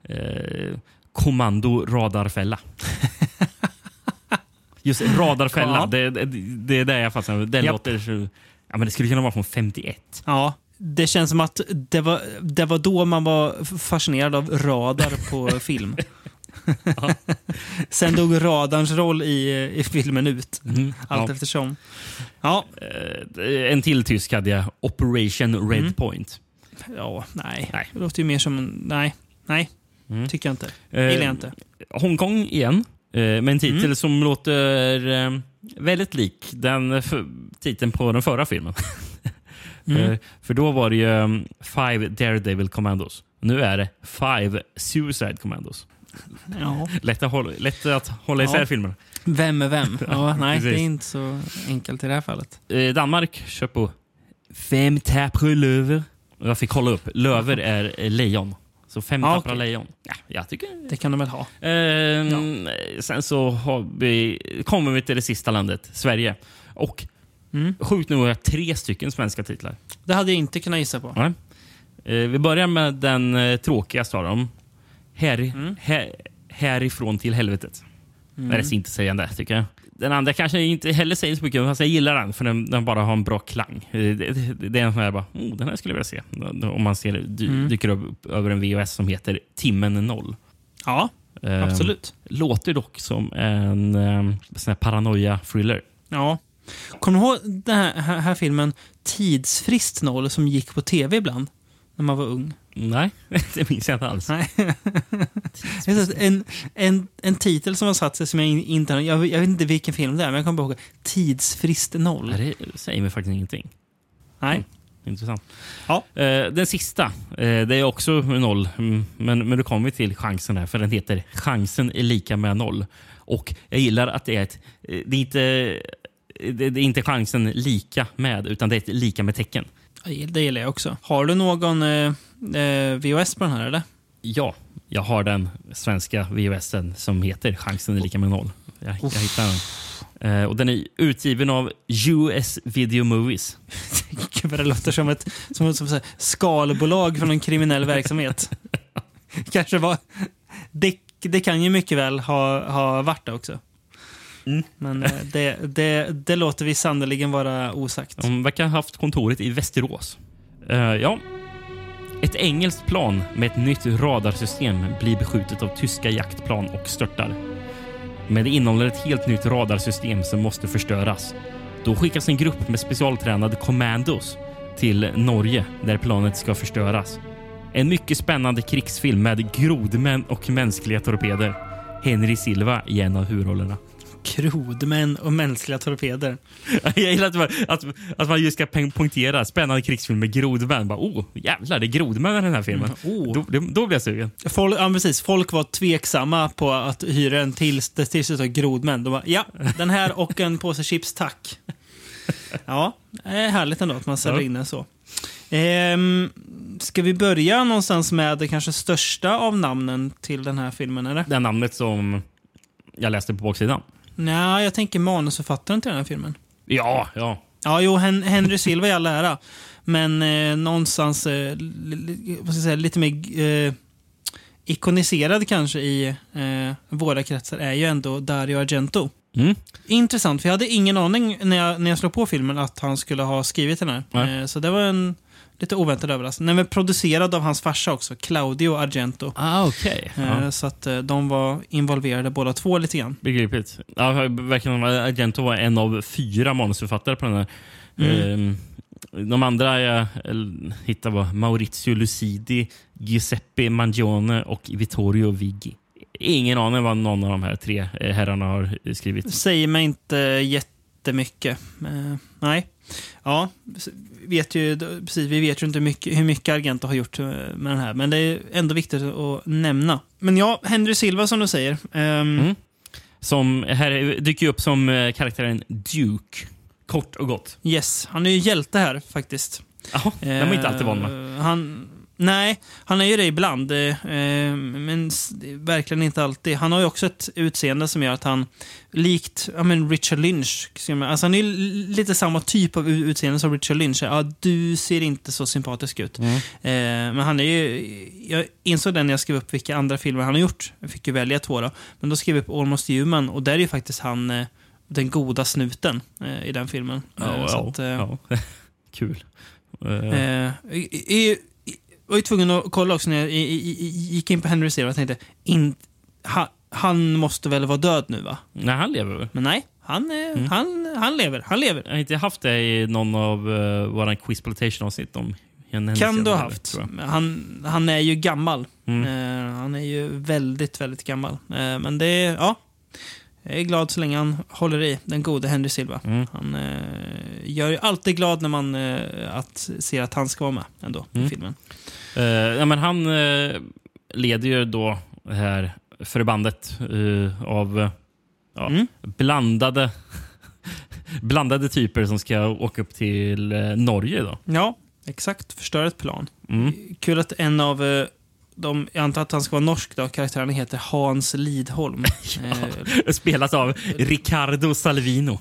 Speaker 2: Eh, Kommando radarfälla. Just radarfälla, det, det, det är det jag fastnar Den
Speaker 1: Japp.
Speaker 2: låter. Ja, men det skulle kunna vara från 51.
Speaker 1: Ja, det känns som att det var, det var då man var fascinerad av radar på film. Sen dog radarns roll i, i filmen ut, allt
Speaker 2: Ja.
Speaker 1: eftersom. Ja,
Speaker 2: Eh, en till tysk hade jag, Operation Red
Speaker 1: Mm.
Speaker 2: Point.
Speaker 1: ja, nej.
Speaker 2: Nej.
Speaker 1: Det låter ju mer som. Nej, nej.
Speaker 2: Mm.
Speaker 1: Tycker jag inte.
Speaker 2: Eh,
Speaker 1: Gillar jag inte.
Speaker 2: Hongkong igen, eh, med en titel
Speaker 1: Mm.
Speaker 2: som låter eh, väldigt lik den titeln på den förra filmen.
Speaker 1: Mm.
Speaker 2: Eh, för då var det ju um, Five Daredevil Commandos. Nu är det Five Suicide Commandos.
Speaker 1: Ja.
Speaker 2: Lätt att hålla, lätt att hålla
Speaker 1: Ja.
Speaker 2: isär filmerna.
Speaker 1: Vem är vem? Ja, nej, det är inte så enkelt i det här fallet.
Speaker 2: Eh, Danmark kör på Fem tappra löver. Jag fick kolla upp. Löver är eh, lejon. Så fem
Speaker 1: Ja,
Speaker 2: tappra
Speaker 1: okej.
Speaker 2: lejon. Ja, jag tycker
Speaker 1: Det kan de väl ha.
Speaker 2: Ehm, Sen så vi, kommer vi till det sista landet, Sverige. Och
Speaker 1: Mm.
Speaker 2: sjukt nog har jag tre stycken svenska titlar.
Speaker 1: Det hade jag inte kunnat gissa på.
Speaker 2: Nej. Eh, vi börjar med den eh, tråkigaste av dem. Här,
Speaker 1: Mm.
Speaker 2: här, härifrån till helvetet.
Speaker 1: Mm.
Speaker 2: Det är inte sägande tycker jag. Den andra kanske inte heller säger så mycket, fast jag gillar den för den, den bara har en bra klang. Eh, Det, det, det är en sån här bara, oh, den här skulle jag vilja se. Om man ser, dy,
Speaker 1: Mm.
Speaker 2: dyker upp över en VHS som heter Timmen noll.
Speaker 1: Ja,
Speaker 2: Ehm,
Speaker 1: absolut.
Speaker 2: Låter dock som en um, sån här paranoia-thriller.
Speaker 1: Ja. Kommer du ihåg den här, här, här filmen Tidsfrist noll som gick på tv ibland? När man var ung.
Speaker 2: Nej, det minns jag inte alls.
Speaker 1: Nej. En, en, en titel som har satt sig som jag in- inte har... Jag, jag vet inte vilken film det är, men jag kommer ihåg Tidsfrist noll.
Speaker 2: Nej, det säger mig faktiskt ingenting.
Speaker 1: Nej.
Speaker 2: intressant.
Speaker 1: Ja.
Speaker 2: Eh, den sista, eh, det är också noll. Mm, Men, men då kommer till chansen här, för den heter Chansen är lika med noll. Och jag gillar att det är ett... eh, Det är inte, det, det är inte chansen lika med, utan det är lika med tecken.
Speaker 1: Det gillar jag också. Har du någon eh, eh, VHS på den här eller?
Speaker 2: Ja, jag har den svenska VHSen som heter Chansen är lika med noll. Jag, jag hittar den. Eh, och den är utgiven av US Video Movies.
Speaker 1: Gud det låter som ett som, som, här, skalbolag från en kriminell verksamhet. Kanske var... Det, det kan ju mycket väl ha, ha varit det också. Men eh, det, det, det låter vi sannerligen vara osagt.
Speaker 2: De verkar ha haft kontoret i Västerås. Eh, ja. Ett engelskt plan med ett nytt radarsystem blir beskjutet av tyska jaktplan och störtar. Men det innehåller ett helt nytt radarsystem som måste förstöras. Då skickas en grupp med specialtränade commandos till Norge där planet ska förstöras. En mycket spännande krigsfilm med grodmän och mänskliga torpeder. Henry Silva i en av huvudrollerna.
Speaker 1: Krodmän och mänskliga torpeder.
Speaker 2: Jag gillar att man, att, att man just ska poängtera spännande krigsfilm med grodmän. Bara, oh, jävlar, det är grodmän i den här filmen.
Speaker 1: Oh.
Speaker 2: Då, då, då blir jag sugen.
Speaker 1: Folk, ja, precis. Folk var tveksamma på att hyra en till det till slut var grodmän. De bara, ja, den här och en påse chips, tack. Ja, det är härligt ändå att man säljer
Speaker 2: Ja.
Speaker 1: in den så. Ehm, ska vi börja någonstans med det kanske största av namnen till den här filmen? Eller?
Speaker 2: Det namnet som jag läste på baksidan.
Speaker 1: Nej, jag tänker manusförfattaren till den här filmen.
Speaker 2: Ja, ja.
Speaker 1: Ja, jo, Hen Henry Silva i all ära. Men eh, någonstans eh, vad ska jag säga, lite mer eh, ikoniserad kanske i eh, våra kretsar är ju ändå Dario Argento.
Speaker 2: Mm.
Speaker 1: Intressant, för jag hade ingen aning när jag, när jag slog på filmen att han skulle ha skrivit den här. Eh, så det var en lite oväntad överraskning. Den var producerad av hans farsa också, Claudio Argento.
Speaker 2: Ah, okej.
Speaker 1: Eh,
Speaker 2: Ja.
Speaker 1: Så att eh, de var involverade båda två lite grann.
Speaker 2: Begripligt. Ja, verkligen, Argento var en av fyra manusförfattare på den här. Ehm, de andra jag hittade var Maurizio Lucidi, Giuseppe Mangione och Vittorio Viggi. Ingen aning vad någon av de här tre eh, herrarna har skrivit.
Speaker 1: Säger mig inte jättemycket. Eh, nej. Ja, vet ju, precis, vi vet ju inte mycket, hur mycket Argento har gjort eh, med den här, men det är ändå viktigt att nämna. Men ja, Henry Silva som du säger. ehm,
Speaker 2: Mm. Som här dyker upp som eh, karaktären Duke. Kort och gott.
Speaker 1: Yes, han är ju hjälte här faktiskt.
Speaker 2: Ja, den var inte alltid van med.
Speaker 1: Eh, Han, nej, han är ju det ibland, eh, eh, men det verkligen inte alltid. Han har ju också ett utseende som gör att han, likt ja, men Richard Lynch, alltså han är lite samma typ av utseende som Richard Lynch. Ja, du ser inte så sympatisk ut.
Speaker 2: Mm.
Speaker 1: Eh, men han är ju, jag insåg den när jag skrev upp vilka andra filmer han har gjort. Jag fick ju välja två då. Men då skrev jag upp Almost Human och där är ju faktiskt han eh, den goda snuten eh, i den filmen.
Speaker 2: Ja,
Speaker 1: så
Speaker 2: ja,
Speaker 1: att,
Speaker 2: ja. Kul. Eh,
Speaker 1: i- i- var ju tvungen att kolla också när jag gick in på Henry Zero och tänkte in, ha, han måste väl vara död nu va?
Speaker 2: nej, han lever väl?
Speaker 1: Men nej, han, är,
Speaker 2: Mm.
Speaker 1: han, han lever. Han lever.
Speaker 2: Jag har inte haft det i någon av uh, våra Quizploitation-avsnitt om
Speaker 1: Kan du ha haft.
Speaker 2: jag.
Speaker 1: Han, han är ju gammal.
Speaker 2: Mm.
Speaker 1: Eh, han är ju väldigt, väldigt gammal. Eh, men det är, ja. Jag är glad så länge han håller i, den gode Henry Silva.
Speaker 2: Mm.
Speaker 1: Han eh, gör ju alltid glad när man eh, att, ser att han ska vara med ändå
Speaker 2: Mm.
Speaker 1: i filmen.
Speaker 2: Eh, ja, men han eh, leder ju då det här förbandet eh, av ja,
Speaker 1: Mm.
Speaker 2: blandade, blandade typer som ska åka upp till Norge. Då.
Speaker 1: Ja, exakt. Förstör ett plan.
Speaker 2: Mm.
Speaker 1: Kul att en av de, jag antar att han ska vara norsk då, karaktären heter Hans Lidholm. eh,
Speaker 2: Spelat av Riccardo Salvino.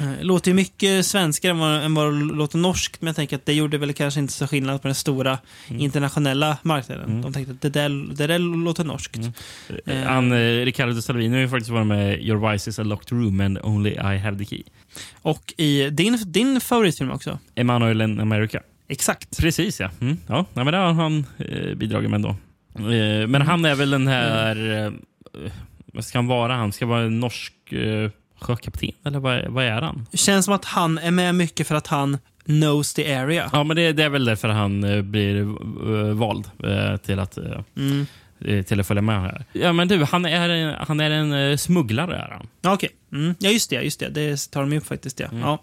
Speaker 1: Eh, låter ju mycket svenskare än vad, än vad det låter norskt, men jag tänker att det gjorde väl kanske inte så skillnad på den stora internationella marknaden.
Speaker 2: Mm.
Speaker 1: De tänkte att det där, det där låter norskt.
Speaker 2: Mm.
Speaker 1: Eh.
Speaker 2: Han, eh, Riccardo Salvino har ju faktiskt varit med Your Vice is a locked room and only I have the key.
Speaker 1: Och i din, din favoritfilm också.
Speaker 2: Emanuel in America.
Speaker 1: Exakt.
Speaker 2: Precis ja. Mm, ja, nej, men det har han eh, bidragit med ändå. Eh, men han är väl den här... Eh, vad ska han vara? Han ska vara en norsk eh, sjökapten? Eller vad, vad är han?
Speaker 1: Känns som att han är med mycket för att han knows the area.
Speaker 2: Ja, men det, det är väl därför han eh, blir eh, vald eh, till att
Speaker 1: Mm.
Speaker 2: till att följa med här. Ja, men du, han är, en- han är en eh, smugglare. Är han.
Speaker 1: Ja, Okej. Mm. Ja, just det. Just det. Det tar de upp faktiskt. Ja. ja.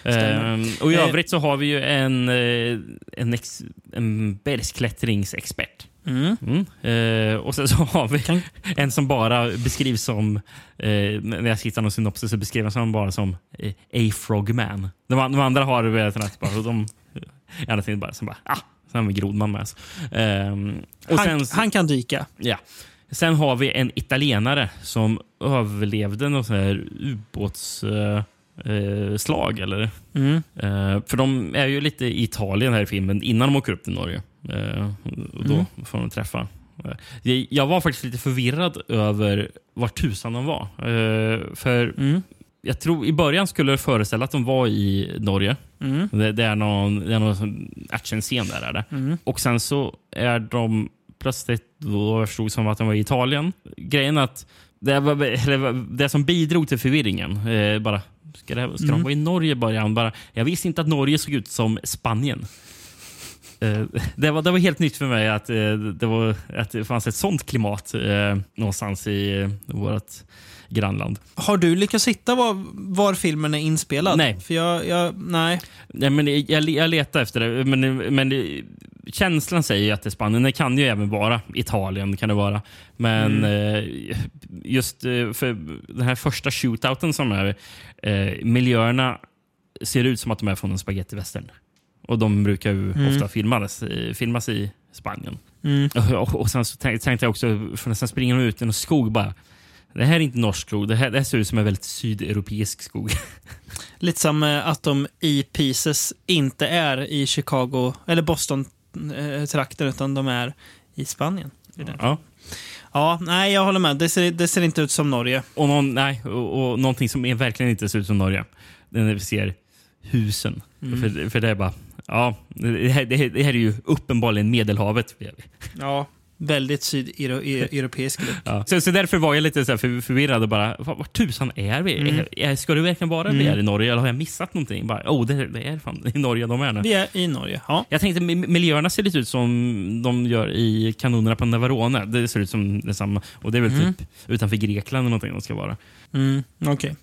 Speaker 1: Stämmer.
Speaker 2: Ehm, och i
Speaker 1: Eh.
Speaker 2: övrigt så har vi ju en, eh, en, ex, en bergsklättringsexpert.
Speaker 1: Mm.
Speaker 2: Mm. Eh, och sen så har vi
Speaker 1: Kan-
Speaker 2: en som bara beskrivs som, eh, när jag skissar någon synopsis så beskriver han bara som eh, A Frogman. De, de andra har vet du, bara, och de eh, andra tiden bara, som bara ah, sen har vi Grodman med. Ehm, och
Speaker 1: Han,
Speaker 2: sen,
Speaker 1: han kan dyka.
Speaker 2: ja. sen har vi en italienare som överlevde något sånt här ubåtsslag. Eh, slag, eller?
Speaker 1: Mm.
Speaker 2: Eh, för de är ju lite i Italien här i filmen innan de åker upp till Norge. Eh, och då
Speaker 1: Mm.
Speaker 2: får de träffa. Eh, jag, jag var faktiskt lite förvirrad över var tusan de var. Eh, för
Speaker 1: Mm.
Speaker 2: jag tror i början skulle det föreställa att de var i Norge.
Speaker 1: Mm.
Speaker 2: Det, det är någon, det är någon actionscen där. Är det.
Speaker 1: Mm.
Speaker 2: Och sen så är de plötsligt, då jag förstod som att de var i Italien. Grejen är att det, var, det som bidrog till förvirringen, eh, bara, ska, det, ska de
Speaker 1: Mm.
Speaker 2: vara i Norge i början? Bara, jag visste inte att Norge såg ut som Spanien. Eh, det, var, det var helt nytt för mig att, eh, det, var, att det fanns ett sånt klimat eh, någonstans i vårt grannland.
Speaker 1: Har du lyckats hitta var, var filmen är inspelad?
Speaker 2: Nej.
Speaker 1: För jag, jag, nej.
Speaker 2: Nej, men jag, jag letar efter det, men, men känslan säger ju att det är Spanien. Det kan ju även vara Italien. kan det vara. Men eh, just för den här första shootouten som är, miljöerna ser ut som att de är från en spagettivästern. Och de brukar ju ofta filmas, eh, filmas i Spanien.
Speaker 1: Mm.
Speaker 2: Och, och sen så tänkte, jag också, för sen springer de ut i en skog bara. Det här är inte norsk skog. Det här, det här ser ut som en väldigt sydeuropeisk skog.
Speaker 1: Lite som eh, att de i Pieces inte är i Chicago eller Boston-trakten, utan de är i Spanien.
Speaker 2: Ja.
Speaker 1: Ja, nej, jag håller med. Det ser, det ser inte ut som Norge.
Speaker 2: Och, någon, nej, och, och någonting som är verkligen inte ser ut som Norge. Det är när vi ser husen. För, för det är bara... Ja, det här, det här, är ju uppenbarligen Medelhavet.
Speaker 1: Ja. Väldigt sydeuropeisk look.
Speaker 2: Ja. Så, så därför var jag lite så här för, förvirrad och bara, var, var tusan är vi? Är, ska det verkligen vara vi är i Norge eller har jag missat någonting? Bara, oh, det, det är fan i Norge de är nu.
Speaker 1: Vi är i Norge. Ja.
Speaker 2: Jag tänkte mi- miljöerna ser lite ut som de gör i kanonerna på Navarone. Det ser ut som detsamma. Och det är väl typ utanför Grekland eller någonting de ska vara.
Speaker 1: Mm, Okej.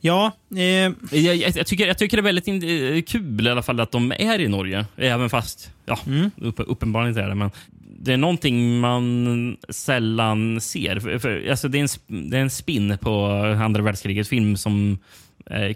Speaker 1: Ja, eh,
Speaker 2: Jag, jag, jag, tycker, jag tycker det är väldigt in, eh, kul i alla fall att de är i Norge. Även fast, ja,
Speaker 1: Mm.
Speaker 2: upp, uppenbarligen inte är det. Men det är någonting man sällan ser. För, för, alltså det, är en, det är en spin på andra världskrigets film som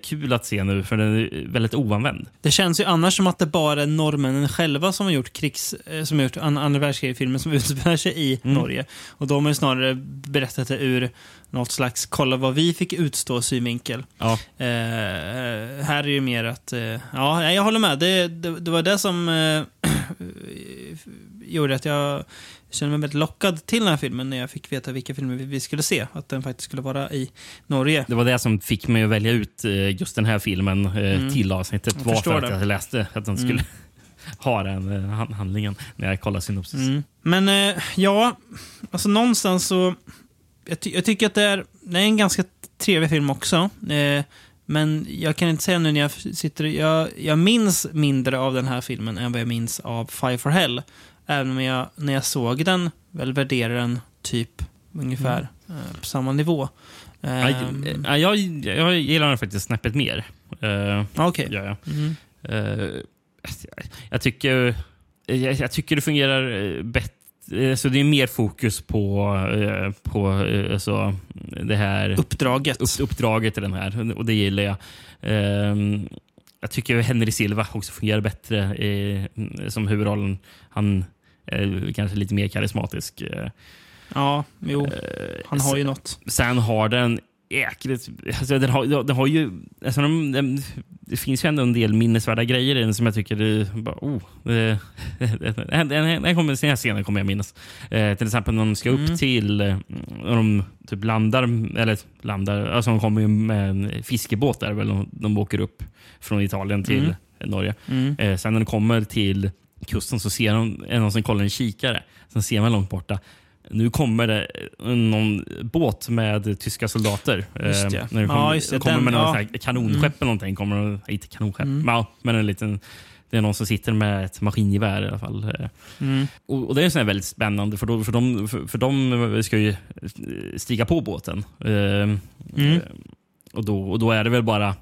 Speaker 2: kul att se nu, för den är väldigt oanvänd.
Speaker 1: det känns ju annars som att det bara är norrmännen själva som har gjort krigs, eh, som har gjort an- andra världskrigsfilmer som utspelar sig i Norge. Och de har ju snarare berättat det ur något slags kolla vad vi fick utstå synvinkel.
Speaker 2: Ja.
Speaker 1: Eh, eh, här är ju mer att, eh, ja, jag håller med. Det, det, det var det som eh, gjorde att jag kände mig väldigt lockad till den här filmen när jag fick veta vilka filmer vi, skulle se. Att den faktiskt skulle vara i Norge.
Speaker 2: Det var det som fick mig att välja ut eh, just den här filmen eh, till avsnittet.
Speaker 1: Jag
Speaker 2: var för att jag läste att den skulle ha den eh, han- handlingen när jag kollade synopsis.
Speaker 1: Mm. Men ja, alltså någonstans så... Jag, ty jag tycker att det är, det är en ganska trevlig film också. Eh, men jag kan inte säga nu när jag sitter... Jag, jag minns mindre av den här filmen än vad jag minns av Fire for Hell. Även om jag, när jag såg den, väl värderar den typ ungefär eh, på samma nivå.
Speaker 2: Ja,
Speaker 1: Ehm,
Speaker 2: ja, jag, jag gillar den faktiskt snäppet mer. Uh,
Speaker 1: Okej.
Speaker 2: gör jag.
Speaker 1: Mm.
Speaker 2: Eh, jag, tycker, jag, jag tycker det fungerar eh, bättre. Så det är mer fokus på, eh, på eh, alltså, det här
Speaker 1: Uppdraget.
Speaker 2: upp, uppdraget i den här. Och det gillar jag. Ehm, jag tycker Henry Silva också fungerar bättre i, som huvudrollen. Han kanske lite mer karismatisk. Eh,
Speaker 1: Ja, jo. Han har ju något.
Speaker 2: Sen har den jäkligt... Alltså den har, den har ju... Alltså de, den, det finns ju ändå en del minnesvärda grejer i den som jag tycker... Det, bara, oh, det, den, den, den, kommer, den här scenen kommer jag minnas. Eh, till exempel när de ska upp till... eh, När de typ landar... Eller landar... Alltså de kommer ju med en fiskebåt där väl. De, de åker upp från Italien till Norge.
Speaker 1: Mm.
Speaker 2: Eh, sen när de kommer till kusten så ser de är någon som kollar en kikare. Sen ser man långt borta. Nu kommer det någon båt med tyska soldater.
Speaker 1: Just det.
Speaker 2: Eh, när de
Speaker 1: Ja,
Speaker 2: kommer,
Speaker 1: just det.
Speaker 2: kommer
Speaker 1: Den-
Speaker 2: med någon
Speaker 1: ja.
Speaker 2: kanonskepp eller någonting. Kommer, inte kanonskepp,
Speaker 1: Mm.
Speaker 2: men, ja, men en liten det är någon som sitter med ett maskingevär i alla fall. Eh,
Speaker 1: Mm.
Speaker 2: Och, och Det är sån väldigt spännande, för, då, för, de, för, för de ska ju stiga på båten. Eh,
Speaker 1: Mm.
Speaker 2: eh, och, då, och då är det väl bara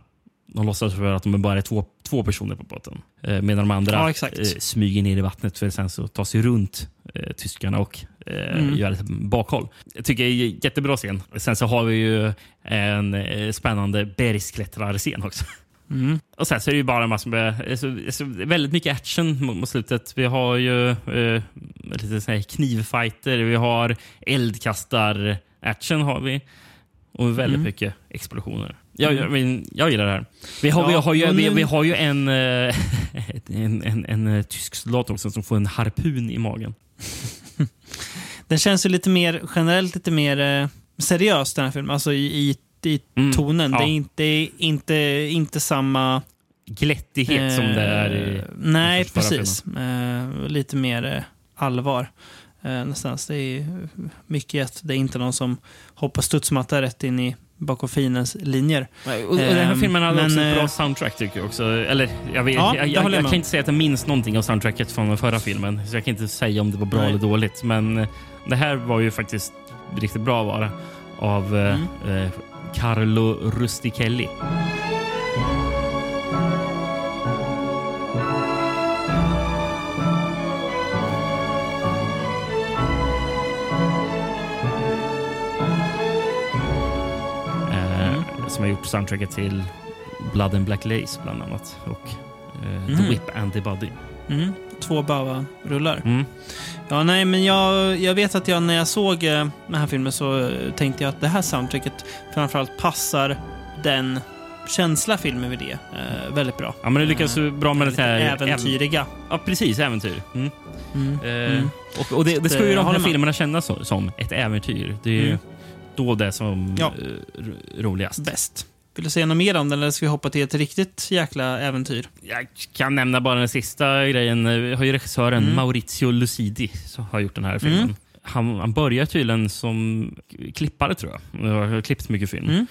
Speaker 2: de låtsas för att de bara är två, två personer på båten. Eh, medan de andra
Speaker 1: Ja,
Speaker 2: eh, smyger ner i vattnet för att sen så ta sig runt eh, tyskarna och eh,
Speaker 1: Mm.
Speaker 2: göra ett bakhåll. Jag tycker det är en jättebra scen. Sen så har vi ju en eh, spännande bergsklättrarscen också.
Speaker 1: Mm.
Speaker 2: Och sen så är det ju bara en massa med, så, väldigt mycket action mot, mot slutet. Vi har ju eh, lite så här knivfighter, vi har eldkastar-action har vi. Och väldigt
Speaker 1: Mm.
Speaker 2: mycket explosioner. Jag, jag, men, jag gillar det här. Vi har, vi
Speaker 1: Ja,
Speaker 2: har, ju, vi, vi har ju en, eh, en, en, en, eh, tysk soldat också som får en harpun i magen.
Speaker 1: Den känns ju lite mer, generellt lite mer eh, seriös den här filmen. Alltså i, i,
Speaker 2: Mm,
Speaker 1: tonen.
Speaker 2: ja.
Speaker 1: Det är inte, inte, inte samma...
Speaker 2: Glättighet som det är i...
Speaker 1: Eh, Nej, precis. Eh, lite mer eh, allvar. Eh, någonstans. Det är mycket att det är inte någon som hoppar studsmatta rätt in i bakom fiendens linjer.
Speaker 2: Och, och den här
Speaker 1: Ehm,
Speaker 2: filmen hade också
Speaker 1: men,
Speaker 2: ett bra
Speaker 1: eh,
Speaker 2: soundtrack tycker jag också. Eller, jag, vet,
Speaker 1: Ja,
Speaker 2: jag, jag,
Speaker 1: jag
Speaker 2: jag, kan inte säga att jag minns någonting av soundtracket från den förra filmen. Så jag kan inte säga om det var bra
Speaker 1: Nej.
Speaker 2: eller dåligt. Men eh, det här var ju faktiskt riktigt bra vara av eh,
Speaker 1: Mm.
Speaker 2: eh, Carlo Rustichelli. Som har gjort soundtracket till Blood and Black Lace bland annat. Och eh, The
Speaker 1: Mhm.
Speaker 2: Whip and the Body.
Speaker 1: Mm. Två Bava-rullar.
Speaker 2: Mm.
Speaker 1: Ja, nej, men jag, jag vet att jag när jag såg eh, den här filmen så eh, tänkte jag att det här soundtracket framförallt passar den känsla filmen vill ge eh, väldigt bra.
Speaker 2: Ja, men det lyckas ju bra med det
Speaker 1: Lite
Speaker 2: här...
Speaker 1: äventyriga.
Speaker 2: Ja, precis. Äventyr. Mm.
Speaker 1: Mm.
Speaker 2: Eh,
Speaker 1: Mm.
Speaker 2: Och, och det, det ska ju de här filmerna kännas som, som ett äventyr. Det är ju
Speaker 1: Mm.
Speaker 2: Då det som
Speaker 1: Ja.
Speaker 2: eh, ro- roligast.
Speaker 1: Bäst. Vill du säga något mer om den eller ska vi hoppa till ett riktigt jäkla äventyr?
Speaker 2: Jag kan nämna bara den sista grejen. Vi har ju regissören
Speaker 1: Mm.
Speaker 2: Maurizio Lucidi som har gjort den här filmen.
Speaker 1: Mm.
Speaker 2: Han, han börjar tydligen som klippare, tror jag. Han har klippt mycket film.
Speaker 1: Mm.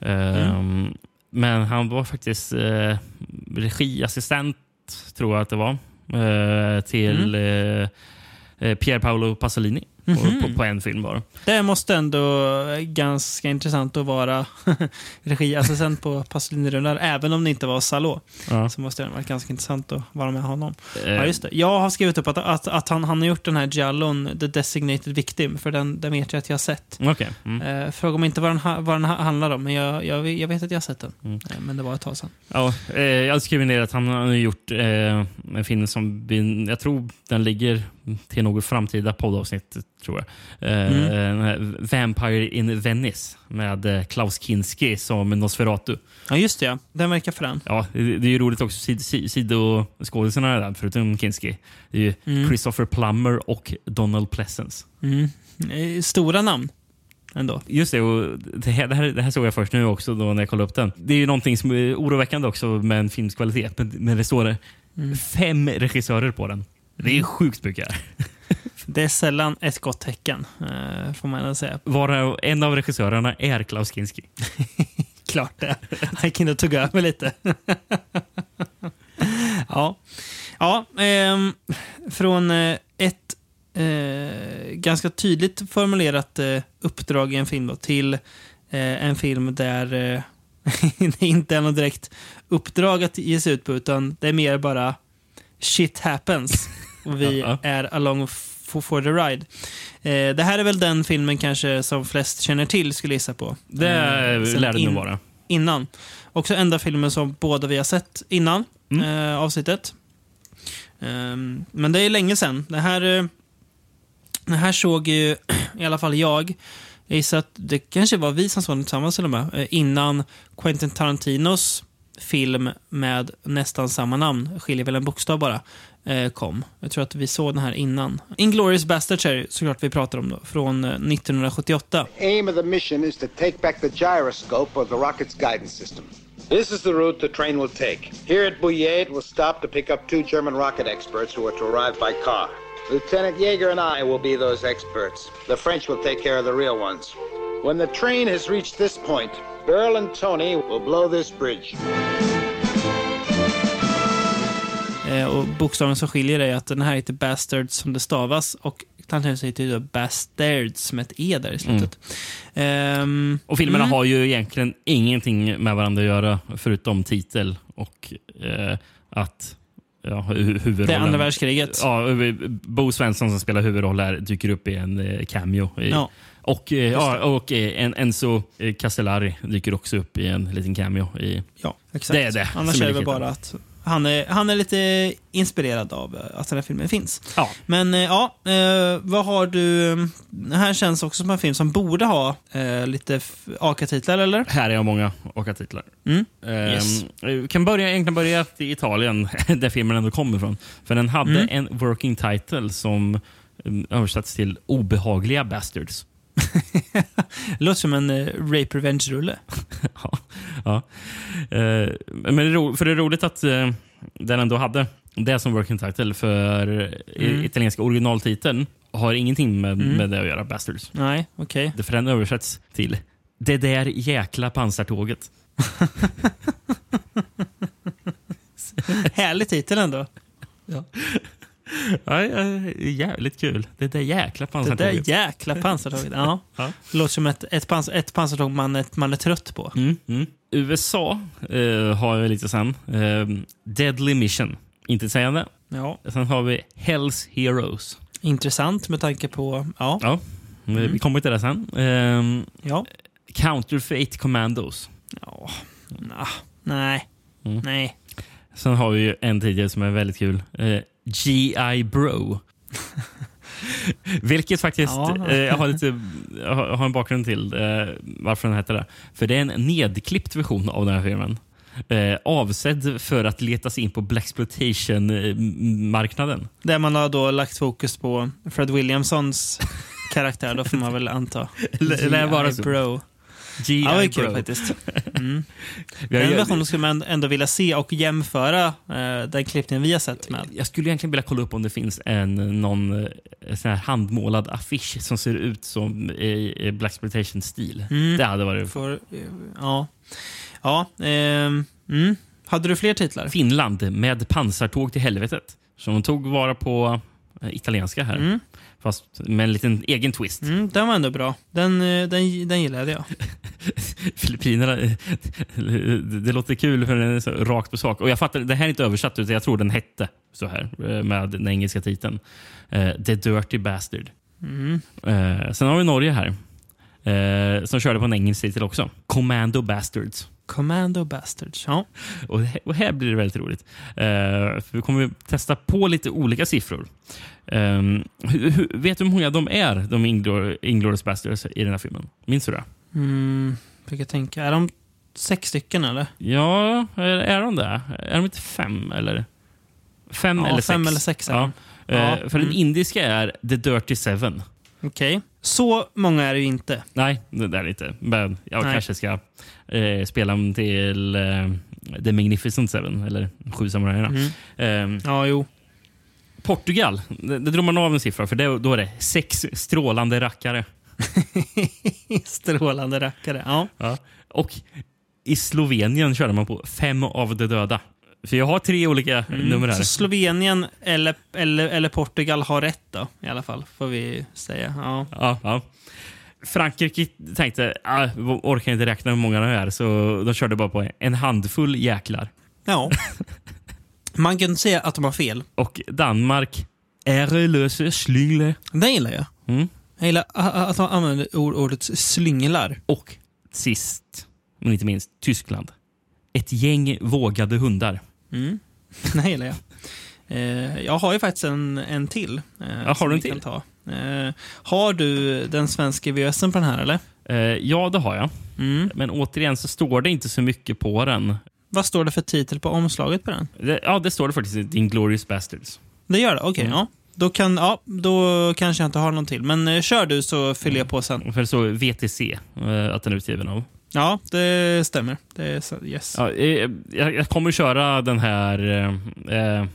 Speaker 2: Ehm, Men han var faktiskt eh, regiassistent, tror jag att det var, eh, till
Speaker 1: Mm.
Speaker 2: eh, eh, Pier Paolo Pasolini.
Speaker 1: Mhm.
Speaker 2: På, på, på en film bara.
Speaker 1: Det måste ändå ganska intressant att vara regiassistent på Pasolini-rullar, även om det inte var Salo.
Speaker 2: Ja.
Speaker 1: Så måste det ha varit ganska intressant att vara med honom.
Speaker 2: Eh,
Speaker 1: Ja, just det. Jag har skrivit upp att, att, att han, han har gjort den här Giallon, The Designated Victim, för den, den vet jag att jag har sett.
Speaker 2: Okej. Mm.
Speaker 1: Eh, fråga mig inte vad den, ha- vad den ha- handlar om, men jag, jag, vet- jag vet att jag har sett den.
Speaker 2: Mm.
Speaker 1: Eh, men det var ett tag sedan.
Speaker 2: Ja, eh, jag har skrivit ner att han har gjort eh, en film som jag tror den ligger till något framtida poddavsnitt. Tror jag. Eh,
Speaker 1: Mm.
Speaker 2: Vampire in Venice med eh, Klaus Kinski som Nosferatu.
Speaker 1: Ja, just det. Ja. Den verkar frän.
Speaker 2: Ja, det, är ju roligt också. Sid- sid- Sidoskådisarna där, förutom Kinski. Det är ju
Speaker 1: Mm.
Speaker 2: Christopher Plummer och Donald Pleasence.
Speaker 1: Mm. Stora namn ändå.
Speaker 2: Just det, och det, här, det, här, det här såg jag först nu också då när jag kollade upp den. Det är ju någonting som är oroväckande också med en films kvalitet. Men, men det står det
Speaker 1: Mm.
Speaker 2: fem regissörer på den. Det är sjukt mycket. här.
Speaker 1: Det är sällan ett gott tecken, eh, får man ändå säga.
Speaker 2: Varav en av regissörerna är Klaus Kinski.
Speaker 1: Klart det. Han och tog över lite. ja, ja ehm, från eh, ett eh, ganska tydligt formulerat eh, uppdrag i en film då, till eh, en film där eh, det inte är något direkt uppdrag att ge sig ut på, utan det är mer bara shit happens. Och vi är along for, the ride. Eh, det här är väl den filmen kanske som flest känner till, skulle jag gissa på.
Speaker 2: Det
Speaker 1: Eh,
Speaker 2: lär det nog
Speaker 1: in-
Speaker 2: vara.
Speaker 1: innan. Också enda filmen som båda vi har sett innan
Speaker 2: Mm.
Speaker 1: eh, avsnittet. Ehm, men det är länge sedan. Det här, eh, det här såg ju i alla fall jag. Jag gissar att det kanske var vi som såg den tillsammans till och med. eh, innan Quentin Tarantinos film med nästan samma namn, skiljer väl en bokstav bara, kom. Jag tror att vi såg den här innan. Inglourious Basterds är såklart vi pratar om då, från eh, 1978.
Speaker 4: aim of the mission is to take back the gyroscope of the rocket's guidance system.
Speaker 5: This is the route the train will take.
Speaker 4: Here at Bouillet, it will stop to pick up two German rocket experts who are to arrive by car. Lieutenant Yeager and I will be those experts. The French will take care of the real ones. When the train has reached this point, Earl and Tony will blow this bridge.
Speaker 1: Eh, och bokstaven som skiljer är att den här heter Bastards som det stavas och Tarantino heter ju Bastards med ett E där i slutet. Ehm,
Speaker 2: Och filmerna
Speaker 1: mm.
Speaker 2: har ju egentligen ingenting med varandra att göra förutom titel och eh, att ja, hu- huvudrollen...
Speaker 1: Det andra världskriget.
Speaker 2: Ja, Bo Svensson som spelar huvudroll här dyker upp i en eh, cameo.
Speaker 1: Ja.
Speaker 2: Och, eh, ja, och en, Enzo Castellari dyker också upp i en liten cameo. I,
Speaker 1: Ja, exakt.
Speaker 2: Det är det
Speaker 1: Annars
Speaker 2: är
Speaker 1: det väl bara att han är, han är lite inspirerad av eh, att den här filmen finns.
Speaker 2: ja.
Speaker 1: Men eh, ja, eh, vad har du... Det här känns också som en film som borde ha lite AKA-titlar, eller?
Speaker 2: Här är jag många åka-titlar.
Speaker 1: Mm.
Speaker 2: Ehm,
Speaker 1: Yes.
Speaker 2: Kan börja, egentligen börja i Italien, där filmen ändå kommer ifrån. För den hade
Speaker 1: Mm.
Speaker 2: en working title som översatts till Obehagliga Bastards.
Speaker 1: Låter som en eh, rape revenge-rulle.
Speaker 2: ja. ja. Eh, men det ro, för det är roligt att eh, den ändå hade det som working title. För
Speaker 1: Mm.
Speaker 2: italienska originaltiteln har ingenting med,
Speaker 1: Mm.
Speaker 2: med det att göra, Bastards.
Speaker 1: Nej, okej.
Speaker 2: Det- För den översätts till Det där jäkla pansartåget.
Speaker 1: Härlig titel ändå.
Speaker 2: Ja, ja, jävligt kul. Det där jäkla
Speaker 1: Det
Speaker 2: pansartåget.
Speaker 1: där jäkla pansartåget. Ja.
Speaker 2: Ja.
Speaker 1: Det låter som ett, ett, pans, ett pansartåg man är, man är trött på.
Speaker 2: Mm, mm. USA eh, har jag lite sen. Eh, Deadly Mission. Inte sägande.
Speaker 1: Ja.
Speaker 2: Sen har vi Hells Heroes.
Speaker 1: Intressant med tanke på... Ja.
Speaker 2: Ja, vi kommer till det sen. Eh,
Speaker 1: Ja.
Speaker 2: Counterfeit Commandos.
Speaker 1: ja. Nah. Nej.
Speaker 2: Mm.
Speaker 1: Nej.
Speaker 2: Sen har vi ju en tidigare som är väldigt kul. G.I. Bro. Vilket faktiskt,
Speaker 1: Ja.
Speaker 2: eh, jag har, lite, jag har en bakgrund till eh, varför den heter det. För det är en nedklippt version av den här filmen. Eh, avsedd för att letas in på Blaxploitation-marknaden.
Speaker 1: Där man har då lagt fokus på Fred Williamsons karaktär, då får man väl anta.
Speaker 2: Eller- bara så.
Speaker 1: Bro.
Speaker 2: G.I.
Speaker 1: Ja, det var kul faktiskt. Mm. Den versionen skulle man ändå vilja se och jämföra eh, den klippningen vi har sett med.
Speaker 2: Jag skulle egentligen vilja kolla upp om det finns en någon eh, sån här handmålad affisch som ser ut som i i Blaxploitation-stil.
Speaker 1: Mm.
Speaker 2: Det hade varit
Speaker 1: För, eh, ja. Ja. ehm, mm. Hade du fler titlar?
Speaker 2: Finland med pansartåg till helvetet. Som de tog vara på eh, italienska här.
Speaker 1: Mm.
Speaker 2: Fast med en liten egen twist.
Speaker 1: Mm, den var ändå bra. Den, eh, den, den gillade jag.
Speaker 2: Filippinerna, eh, det, låter kul för den är så rakt på sak. Och jag fattar, det här är inte översatt utan jag tror den hette så här eh, med den engelska titeln. The Dirty Bastard.
Speaker 1: Mm.
Speaker 2: Sen har vi Norge här. Som körde på en engelsk titel också. Commando Bastards.
Speaker 1: Commando Bastards. Ja.
Speaker 2: Och, och här blir det väldigt roligt. Eh, för vi kommer testa på lite olika siffror. Um, hur, hur, vet du hur många de är, de Inglour- Inglourious Basterds i den här filmen? Minns du det?
Speaker 1: Mm, jag tänka. Är de sex stycken eller?
Speaker 2: Ja, är, är de det? Är de inte fem eller? Fem
Speaker 1: Ja,
Speaker 2: eller
Speaker 1: fem
Speaker 2: sex?
Speaker 1: eller sex
Speaker 2: Ja. Eh,
Speaker 1: Ja,
Speaker 2: För den
Speaker 1: mm.
Speaker 2: indiska är The Dirty Seven.
Speaker 1: Okej. Så många är det ju inte.
Speaker 2: Nej, det där är inte. Men jag
Speaker 1: Nej.
Speaker 2: kanske ska eh, spela dem till eh, The Magnificent Seven, eller Sju samurajerna.
Speaker 1: Mm.
Speaker 2: Eh,
Speaker 1: Ja, jo.
Speaker 2: Portugal, det, det drog man av en siffra för det, då är det sex strålande rackare.
Speaker 1: Strålande rackare. Ja.
Speaker 2: Ja. Och i Slovenien körde man på fem av de döda. För jag har tre olika nummer här.
Speaker 1: Så Slovenien eller, eller, eller Portugal har rätt då, i alla fall. Får vi säga. Ja.
Speaker 2: Ja, ja. Frankrike tänkte, ah, orkar inte räkna hur många det är, så de körde bara på en handfull jäklar.
Speaker 1: ja. Man kan inte säga att de har fel.
Speaker 2: Och Danmark, ärelöse slyngle.
Speaker 1: Det gillar jag.
Speaker 2: Mm.
Speaker 1: Jag gillar att man använder ord, ordet slynglar.
Speaker 2: Och sist, men inte minst, Tyskland. Ett gäng vågade hundar.
Speaker 1: Mm. Det gillar jag. Eh, jag har ju faktiskt en, en till. Eh,
Speaker 2: har
Speaker 1: som
Speaker 2: du en till?
Speaker 1: Ta. Eh, har du den svenska VÖSen på den här eller?
Speaker 2: Eh, ja, det har jag.
Speaker 1: Mm.
Speaker 2: Men återigen så står det inte så mycket på den.
Speaker 1: Vad står det för titel på omslaget på den?
Speaker 2: Det, ja, det står det faktiskt. Inglorious Bastards.
Speaker 1: Det gör det? Okej,
Speaker 2: Mm.
Speaker 1: ja. Då, kan, ja. då kanske jag inte har någon till. Men eh, kör du så fyller jag på sen.
Speaker 2: För står VTC eh, att den är utgiven av.
Speaker 1: Ja, det stämmer. Det är yes.
Speaker 2: Ja, eh, jag, jag kommer köra den här eh, eh,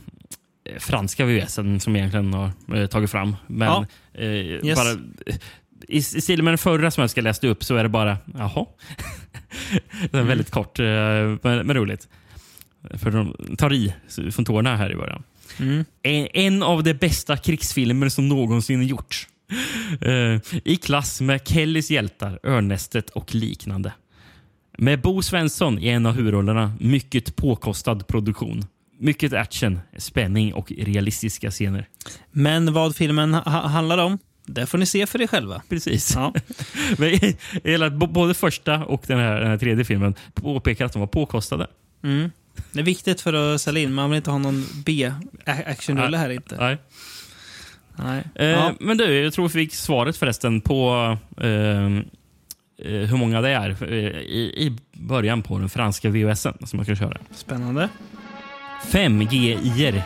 Speaker 2: franska VVSen som egentligen har eh, tagit fram. Men
Speaker 1: Ja.
Speaker 2: eh, bara, eh, i, i stil med den förra som jag ska läsa upp så är det bara jaha. det är väldigt kort eh, men, men roligt. För de tar i från tårna här i början.
Speaker 1: Mm.
Speaker 2: En, en av de bästa krigsfilmer som någonsin gjorts. Eh, I klass med Kellys hjältar, Örnästet och liknande. Med Bo Svensson i en av huvudrollerna. Mycket påkostad produktion. Mycket action, spänning och realistiska scener.
Speaker 1: Men vad filmen ha handlar om, det får ni se för er själva.
Speaker 2: Precis.
Speaker 1: Ja.
Speaker 2: Men, både första och den här, den här tredje filmen påpekar att de var påkostade.
Speaker 1: Mm. Det är viktigt för att sälja in. Man vill inte ha någon B-actionrulle här inte.
Speaker 2: Nej.
Speaker 1: Nej.
Speaker 2: Eh,
Speaker 1: Ja.
Speaker 2: Men du, jag tror vi fick svaret förresten på eh, hur många det är eh, i, i början på den franska VHSen som man kan köra.
Speaker 1: Spännande.
Speaker 2: 5 GIer.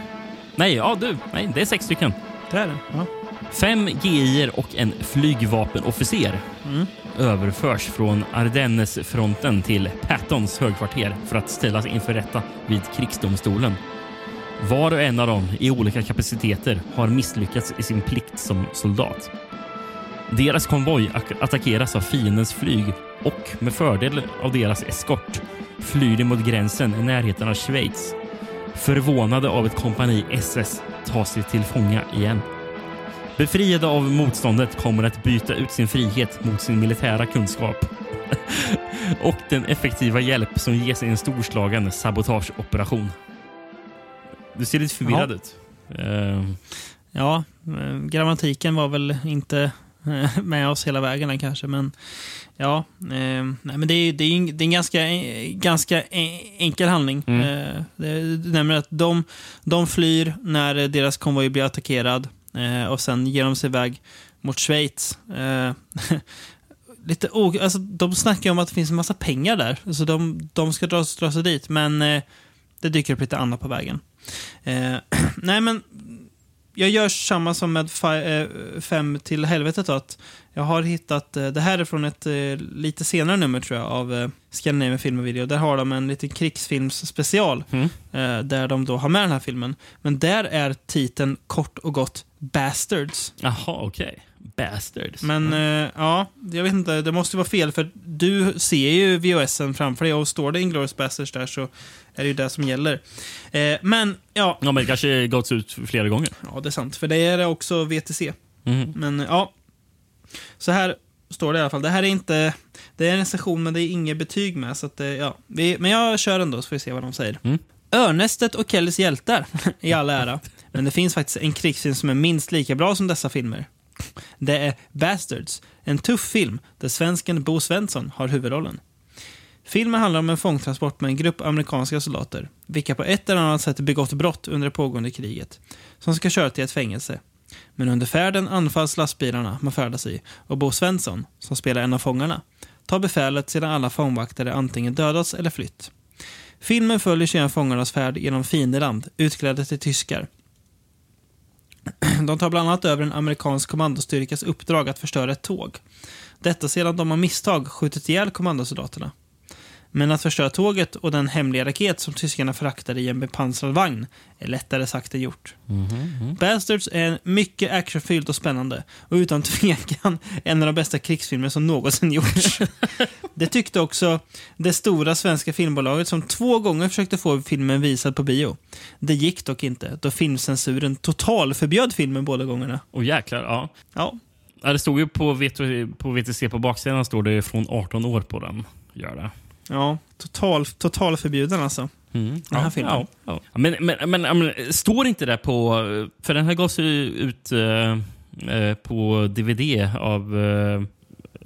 Speaker 2: Nej, ja du. Nej, det är sex stycken.
Speaker 1: Det är det. Ja.
Speaker 2: Fem GIer och en flygvapenofficer överförs från Ardennesfronten till Pattons högkvarter för att ställas inför rätta vid krigsdomstolen. Var och en av dem i olika kapaciteter har misslyckats i sin plikt som soldat. Deras konvoj attackeras av fiendens flyg och med fördel av deras eskort flyr de mot gränsen i närheten av Schweiz. Förvånade av ett kompani SS tar sig till fånga igen. Befriade av motståndet kommer att byta ut sin frihet mot sin militära kunskap och den effektiva hjälp som ges i en storslagen sabotageoperation. Du ser lite förvirrad
Speaker 1: Ja.
Speaker 2: ut. Eh,
Speaker 1: Ja, eh, grammatiken var väl inte med oss hela vägen kanske, men ja. Eh, nej, men det är, det är, en- det är en ganska, ganska enkel handling.
Speaker 2: Mm.
Speaker 1: Eh, det, du nämner att de, de flyr när deras konvoj blir attackerad eh, och sen ger de sig iväg mot Schweiz. Eh, lite o- alltså, de snackar om att det finns en massa pengar där, så de, de ska dra, dra sig dit, men eh, det dyker upp lite annat på vägen. Eh, nej, men jag gör samma som med fi- eh, Fem till helvetet. Att jag har hittat, eh, det här är från ett eh, lite senare nummer tror jag av Scandinavian Film och Video. Där har de en liten krigsfilmsspecial
Speaker 2: Mm.
Speaker 1: där de då har med den här filmen. Men där är titeln kort och gott Bastards.
Speaker 2: Jaha, okej. Bastards.
Speaker 1: Men eh, ja, jag vet inte, det måste vara fel för du ser ju VHSen framför dig och står det Inglourious Bastards där så är det ju det som gäller. Eh, men ja,
Speaker 2: Ja, men det kanske gått ut flera gånger.
Speaker 1: ja, det är sant. För det är också VTC.
Speaker 2: Mhm.
Speaker 1: Men ja, så här står det i alla fall. Det här är inte, det är en session men det är inget betyg med. Så att, det- ja. vi, men jag kör ändå så får vi se vad de säger.
Speaker 2: Mm.
Speaker 1: Örnästet och Kellys hjältar i all ära. Men det finns faktiskt en krigsfilm som är minst lika bra som dessa filmer. Det är Bastards, en tuff film där svensken Bo Svensson har huvudrollen. Filmen handlar om en fångtransport med en grupp amerikanska soldater, vilka på ett eller annat sätt begått brott under det pågående kriget, som ska köra till ett fängelse. Men under färden anfalls lastbilarna man färdas i och Bo Svensson, som spelar en av fångarna, tar befälet sedan alla fångvaktare antingen dödats eller flytt. Filmen följer sedan fångarnas färd genom fiendeland, utklädda till tyskar. De tar bland annat över en amerikansk kommandostyrkas uppdrag att förstöra ett tåg. Detta sedan de av misstag skjutit ihjäl kommandosoldaterna. Men att förstöra tåget och den hemliga raket som tyskarna fraktade i en bepansrad vagn är lättare sagt än gjort. Bastards är mycket actionfylld och spännande och utan tvekan en av de bästa krigsfilmer som någonsin gjorts. det tyckte också det stora svenska filmbolaget som två gånger försökte få filmen visad på bio. Det gick dock inte då filmcensuren totalförbjöd filmen båda gångerna.
Speaker 2: Och jäklar, ja.
Speaker 1: Ja,
Speaker 2: ja. Det stod ju på, VT, på VTC på baksidan står det från 18 år på den. Gör det.
Speaker 1: Ja total, total förbjuden alltså.
Speaker 2: Mm.
Speaker 1: Den här
Speaker 2: ja,
Speaker 1: filmen.
Speaker 2: Ja, ja. Men, men, men, men står inte det på... För den här gavs ju ut eh, eh, på DVD av... Eh,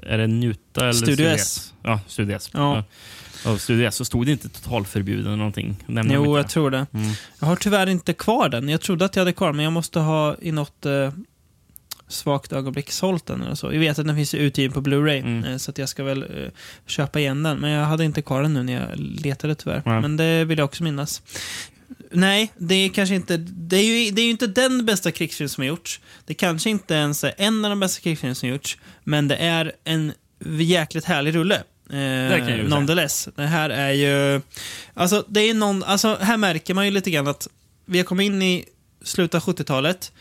Speaker 2: är det Njuta eller
Speaker 1: Studio S.
Speaker 2: Ja, Studio S.
Speaker 1: Ja.
Speaker 2: Ja. Av Studio S så stod det inte totalförbjuden eller någonting. Nämner de
Speaker 1: Jo, jag tror det.
Speaker 2: Mm.
Speaker 1: Jag har tyvärr inte kvar den. Jag trodde att jag hade kvar men jag måste ha i något eh, svagt ögonblick sålt den eller så. Jag vet att den finns utgiven på Blu-ray,
Speaker 2: Mm.
Speaker 1: eh, så att jag ska väl eh, köpa igen den. Men jag hade inte kvar den nu när jag letade tyvärr.
Speaker 2: Nej.
Speaker 1: Men det vill jag också minnas. Nej, det är kanske inte... Det är ju, det är ju inte den bästa krigsfilm som har gjorts. Det kanske inte ens är en av de bästa krigsfilmer som har gjorts. Men det är en jäkligt härlig rulle. Eh,
Speaker 2: säga.
Speaker 1: nonetheless. Det här är ju... Alltså, det är någon, alltså, här märker man ju lite grann att vi har kommit in i slutet av 70-talet.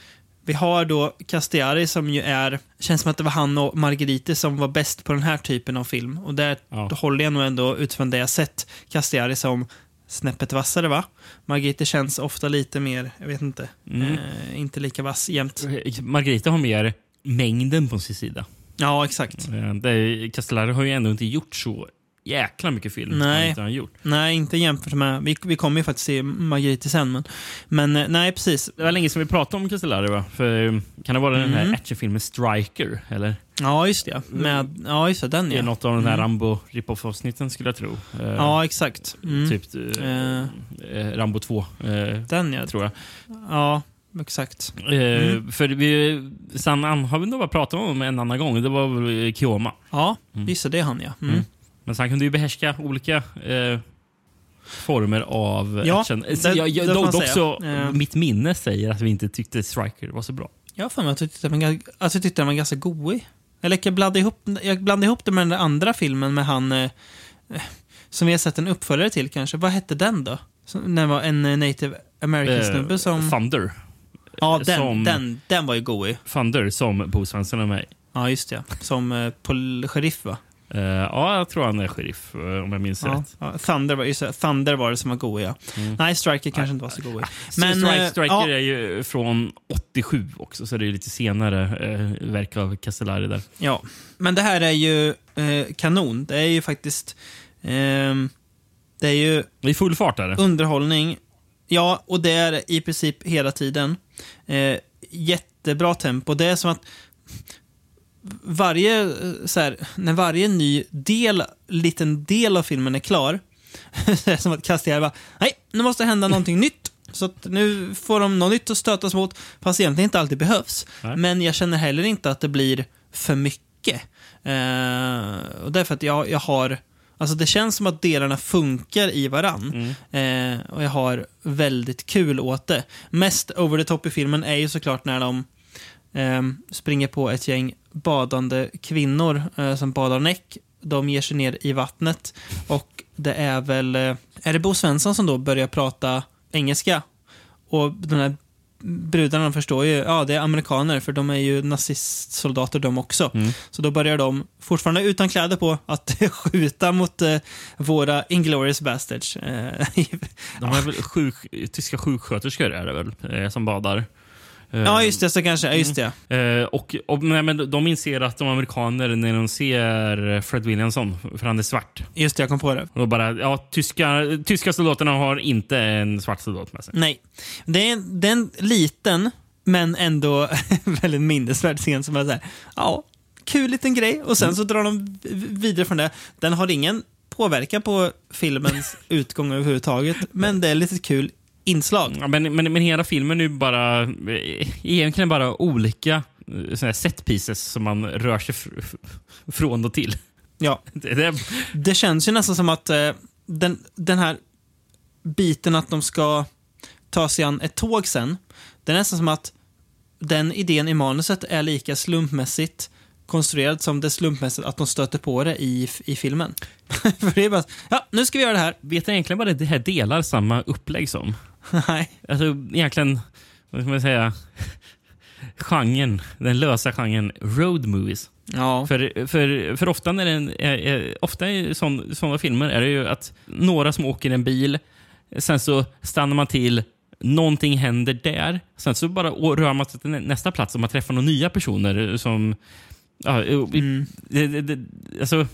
Speaker 1: Vi har då Castiari som ju är, känns som att det var han och Margheriti som var bäst på den här typen av film. Och där
Speaker 2: Ja.
Speaker 1: håller jag nog ändå utifrån det jag sett Castiari som snäppet vassare va? Margrethe känns ofta lite mer, jag vet inte,
Speaker 2: Mm.
Speaker 1: eh, inte lika vass jämt.
Speaker 2: Margareta har mer mängden på sin sida.
Speaker 1: Ja, exakt.
Speaker 2: Eh, det- Castellari har ju ändå inte gjort så jäkla mycket film.
Speaker 1: Nej.
Speaker 2: Han inte har gjort.
Speaker 1: Nej, inte jämfört med, vi, vi kommer ju faktiskt se Margrethe sen, men, men eh, nej precis.
Speaker 2: Det var länge sedan vi pratade om Castellari va? För, eh, kan det vara den här
Speaker 1: Mm.
Speaker 2: actionfilmen Striker? Eller?
Speaker 1: Ja, just det. Med, ja, just det, den
Speaker 2: Det är
Speaker 1: ja.
Speaker 2: något av de här Rambo rip-off-avsnitten skulle jag tro. Eh,
Speaker 1: Ja, exakt. Mm.
Speaker 2: Typ eh,
Speaker 1: Eh.
Speaker 2: eh, Rambo 2, eh,
Speaker 1: Den ja.
Speaker 2: tror jag.
Speaker 1: Ja, exakt.
Speaker 2: Eh,
Speaker 1: Mm.
Speaker 2: För vi, sen har vi nog bara pratat om en annan gång. Det var väl eh, Kioma.
Speaker 1: Ja, just det, det är han ja. Mm.
Speaker 2: Men sen kunde ju behärska olika eh, former av
Speaker 1: Ja,
Speaker 2: action.
Speaker 1: det-
Speaker 2: Så jag, jag,
Speaker 1: det
Speaker 2: dock,
Speaker 1: man
Speaker 2: dock
Speaker 1: säga.
Speaker 2: så,
Speaker 1: Eh.
Speaker 2: mitt minne säger att vi inte tyckte Striker var så bra.
Speaker 1: Jag har för mig att jag tyckte den var ganska goig. Eller jag blandade ihop, jag blandade ihop det med den där andra filmen med han eh, eh, som vi har sett en uppföljare till kanske. Vad hette den då? Som, den var en eh, native american-snubbe som...
Speaker 2: Thunder.
Speaker 1: ja, den,
Speaker 2: som-
Speaker 1: den, den var ju goig.
Speaker 2: Thunder som Bo Svensson är med i.
Speaker 1: Ja, just det. Som eh, sheriff va?
Speaker 2: Eh, ja, jag tror han är sheriff eh, om jag minns
Speaker 1: Ja,
Speaker 2: rätt.
Speaker 1: ja, Thunder, var, det, Thunder var det som var goig ja. Nej, Striker kanske inte var så goig. Men,
Speaker 2: Men,
Speaker 1: eh,
Speaker 2: Striker
Speaker 1: ja.
Speaker 2: är ju från 87 också, så det är lite senare eh, verk av Castellari där.
Speaker 1: Ja, men det här är ju eh, kanon. Det är ju faktiskt... ehm, det är ju
Speaker 2: Det är full fart där.
Speaker 1: underhållning. Ja, och det är i princip hela tiden. Eh, jättebra tempo. Det är som att varje, eh, så här, när varje ny del, liten del av filmen är klar, så är det som att Castiel nej, nu måste det hända någonting nytt. Så nu får de något nytt att stötas mot, fast egentligen inte alltid behövs.
Speaker 2: Nej.
Speaker 1: Men jag känner heller inte att det blir för mycket. Eh, och därför att jag, jag har, alltså det känns som att delarna funkar i varann. Eh, och jag har väldigt kul åt det. Mest over the top i filmen är ju såklart när de ehm, springer på ett gäng badande kvinnor eh, som badar näck. De ger sig ner i vattnet och det är väl, eh, är det Bo Svensson som då börjar prata engelska? Och den här brudarna förstår ju, ja det är amerikaner för de är ju nazistsoldater de också. Så då börjar de, fortfarande utan kläder på, att skjuta mot eh, våra Inglourious Bastards. Eh,
Speaker 2: De är väl sjuk, tyska sjuksköterskor är det väl, eh, som badar. Eh,
Speaker 1: ja, just det, så kanske, ja, just det.
Speaker 2: Eh, och, och nej, men de inser att de amerikaner, när de ser Fred Williamson, för han är svart,
Speaker 1: Just det, jag kom på det.
Speaker 2: och bara, ja, tyska, tyska soldaterna har inte en svart soldat med sig.
Speaker 1: Nej. Det är, det är en liten, men ändå väldigt minnesvärd scen som är så här, ja, kul liten grej. Och sen så drar de vidare från det. Den har ingen påverkan på filmens utgång överhuvudtaget, men det är lite kul inslag.
Speaker 2: Ja, men, men, men hela filmen är ju bara, eh, egentligen bara olika eh, såna här set pieces som man rör sig fr- från och till.
Speaker 1: Ja,
Speaker 2: Det, det,
Speaker 1: det känns ju nästan som att eh, den, den här biten att de ska ta sig an ett tåg sen, det är nästan som att den idén i manuset är lika slumpmässigt konstruerad som det slumpmässigt att de stöter på det i, i filmen. För det är bara, ja, nu ska vi göra det här.
Speaker 2: vet jag egentligen vad det det här delar samma upplägg som?
Speaker 1: Nej.
Speaker 2: Alltså egentligen, vad ska man säga, genren, den lösa genren road movies.
Speaker 1: Ja.
Speaker 2: För, för, för ofta, när den är, är, ofta i sådana filmer är det ju att några som åker en bil, sen så stannar man till, någonting händer där, sen så bara rör man sig till nä- nästa plats och man träffar några nya personer som... Ja, mm. det, det, det, alltså,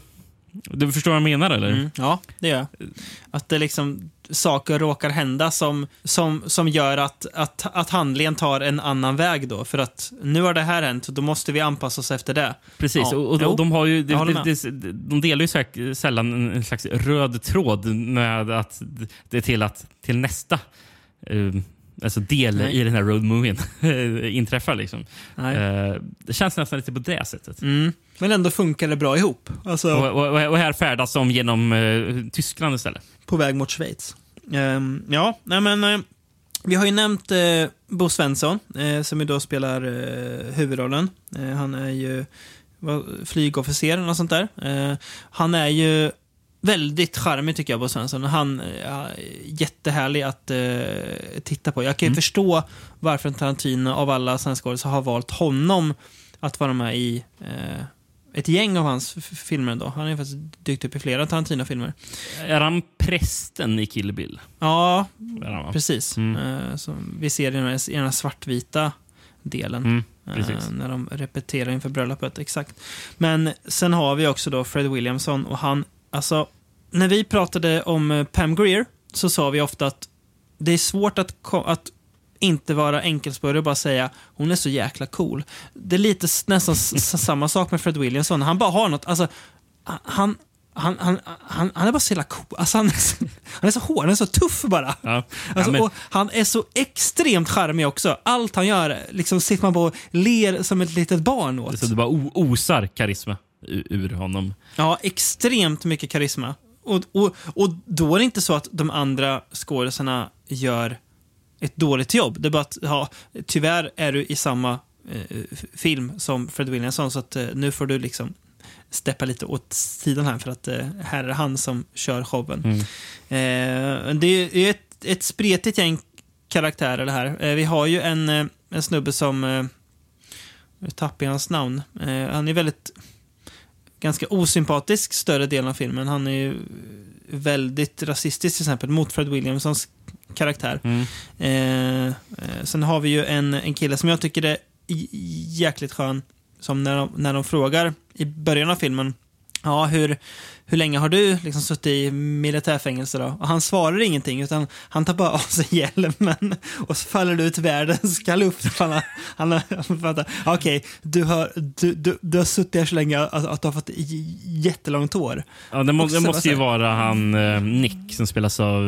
Speaker 2: du förstår vad jag menar eller?
Speaker 1: Mm, ja, det gör jag. Att det liksom saker råkar hända som, som, som gör att, att, att handlingen tar en annan väg då. För att nu har det här hänt, så då måste vi anpassa oss efter det.
Speaker 2: Precis,
Speaker 1: Ja.
Speaker 2: och, och de, de, har ju, de, de, de, de delar ju sällan en, slags röd tråd med att det är till, att, till nästa eh, alltså del
Speaker 1: Nej.
Speaker 2: i den här road movien inträffar. Liksom. Eh, det känns nästan lite på det sättet.
Speaker 1: Mm. Men ändå funkar det bra ihop. Alltså,
Speaker 2: Och, och, och här färdas de genom eh, Tyskland istället.
Speaker 1: på väg mot Schweiz. Ehm, ja, nej men eh, vi har ju nämnt eh, Bo Svensson eh, som ju då spelar eh, huvudrollen. Eh, han är ju vad, flygofficer och sånt där. Eh, han är ju väldigt charmig tycker jag, Bo Svensson. Han är jättehärlig att eh, titta på. Jag kan ju förstå varför Tarantino av alla svenska skådespelare har valt honom att vara med i eh, ett gäng av hans filmer ändå. Han har faktiskt dykt upp i flera Tarantino-filmer.
Speaker 2: Är han prästen i Kill Bill?
Speaker 1: Ja,
Speaker 2: han,
Speaker 1: precis. Eh, som vi ser i den här, i den här svartvita delen.
Speaker 2: Mm,
Speaker 1: Eh, när de repeterar inför bröllopet, exakt. Men sen har vi också då Fred Williamson och han, alltså, när vi pratade om eh, Pam Grier så sa vi ofta att det är svårt att, att inte vara enkelspårig och bara säga hon är så jäkla cool. Det är lite nästan samma sak med Fred Williamson. Han bara har något, alltså, han, han, han, han, han är bara så jävla cool. Alltså, han, är så, han är så hård, han är så tuff bara.
Speaker 2: Ja. Ja,
Speaker 1: Alltså,
Speaker 2: men-
Speaker 1: och han är så extremt charmig också. Allt han gör, liksom sitter man på och ler som ett litet barn åt.
Speaker 2: Så det bara osar karisma ur, honom.
Speaker 1: Ja, extremt mycket karisma. Och, och, och då är det inte så att de andra skådisarna gör ett dåligt jobb. Det är bara att, ja, tyvärr är du i samma eh, film som Fred Williamson, så att eh, nu får du liksom steppa lite åt sidan här, för att eh, här är det han som kör showen. Eh, det är ett, ett spretigt gäng karaktärer det här. Eh, vi har ju en, eh, en snubbe som, eh, nu tappar jag hans namn, han är väldigt ganska osympatisk större delen av filmen. Han är ju väldigt rasistisk till exempel mot Fred Williamsons karaktär.
Speaker 2: Mm.
Speaker 1: Eh, eh, sen har vi ju en, en kille som jag tycker är jäkligt skön. Som när de, när de frågar i början av filmen, ja hur, hur länge har du liksom suttit i militärfängelse då? Och han svarar ingenting utan han tar bara av sig hjälmen och så faller det ut världens kaluft. Han han okej, du, har, du, du, du har suttit här så länge att, att du har fått jättelångt hår.
Speaker 2: Ja, det, må, det måste ju vara han eh, Nick som spelas av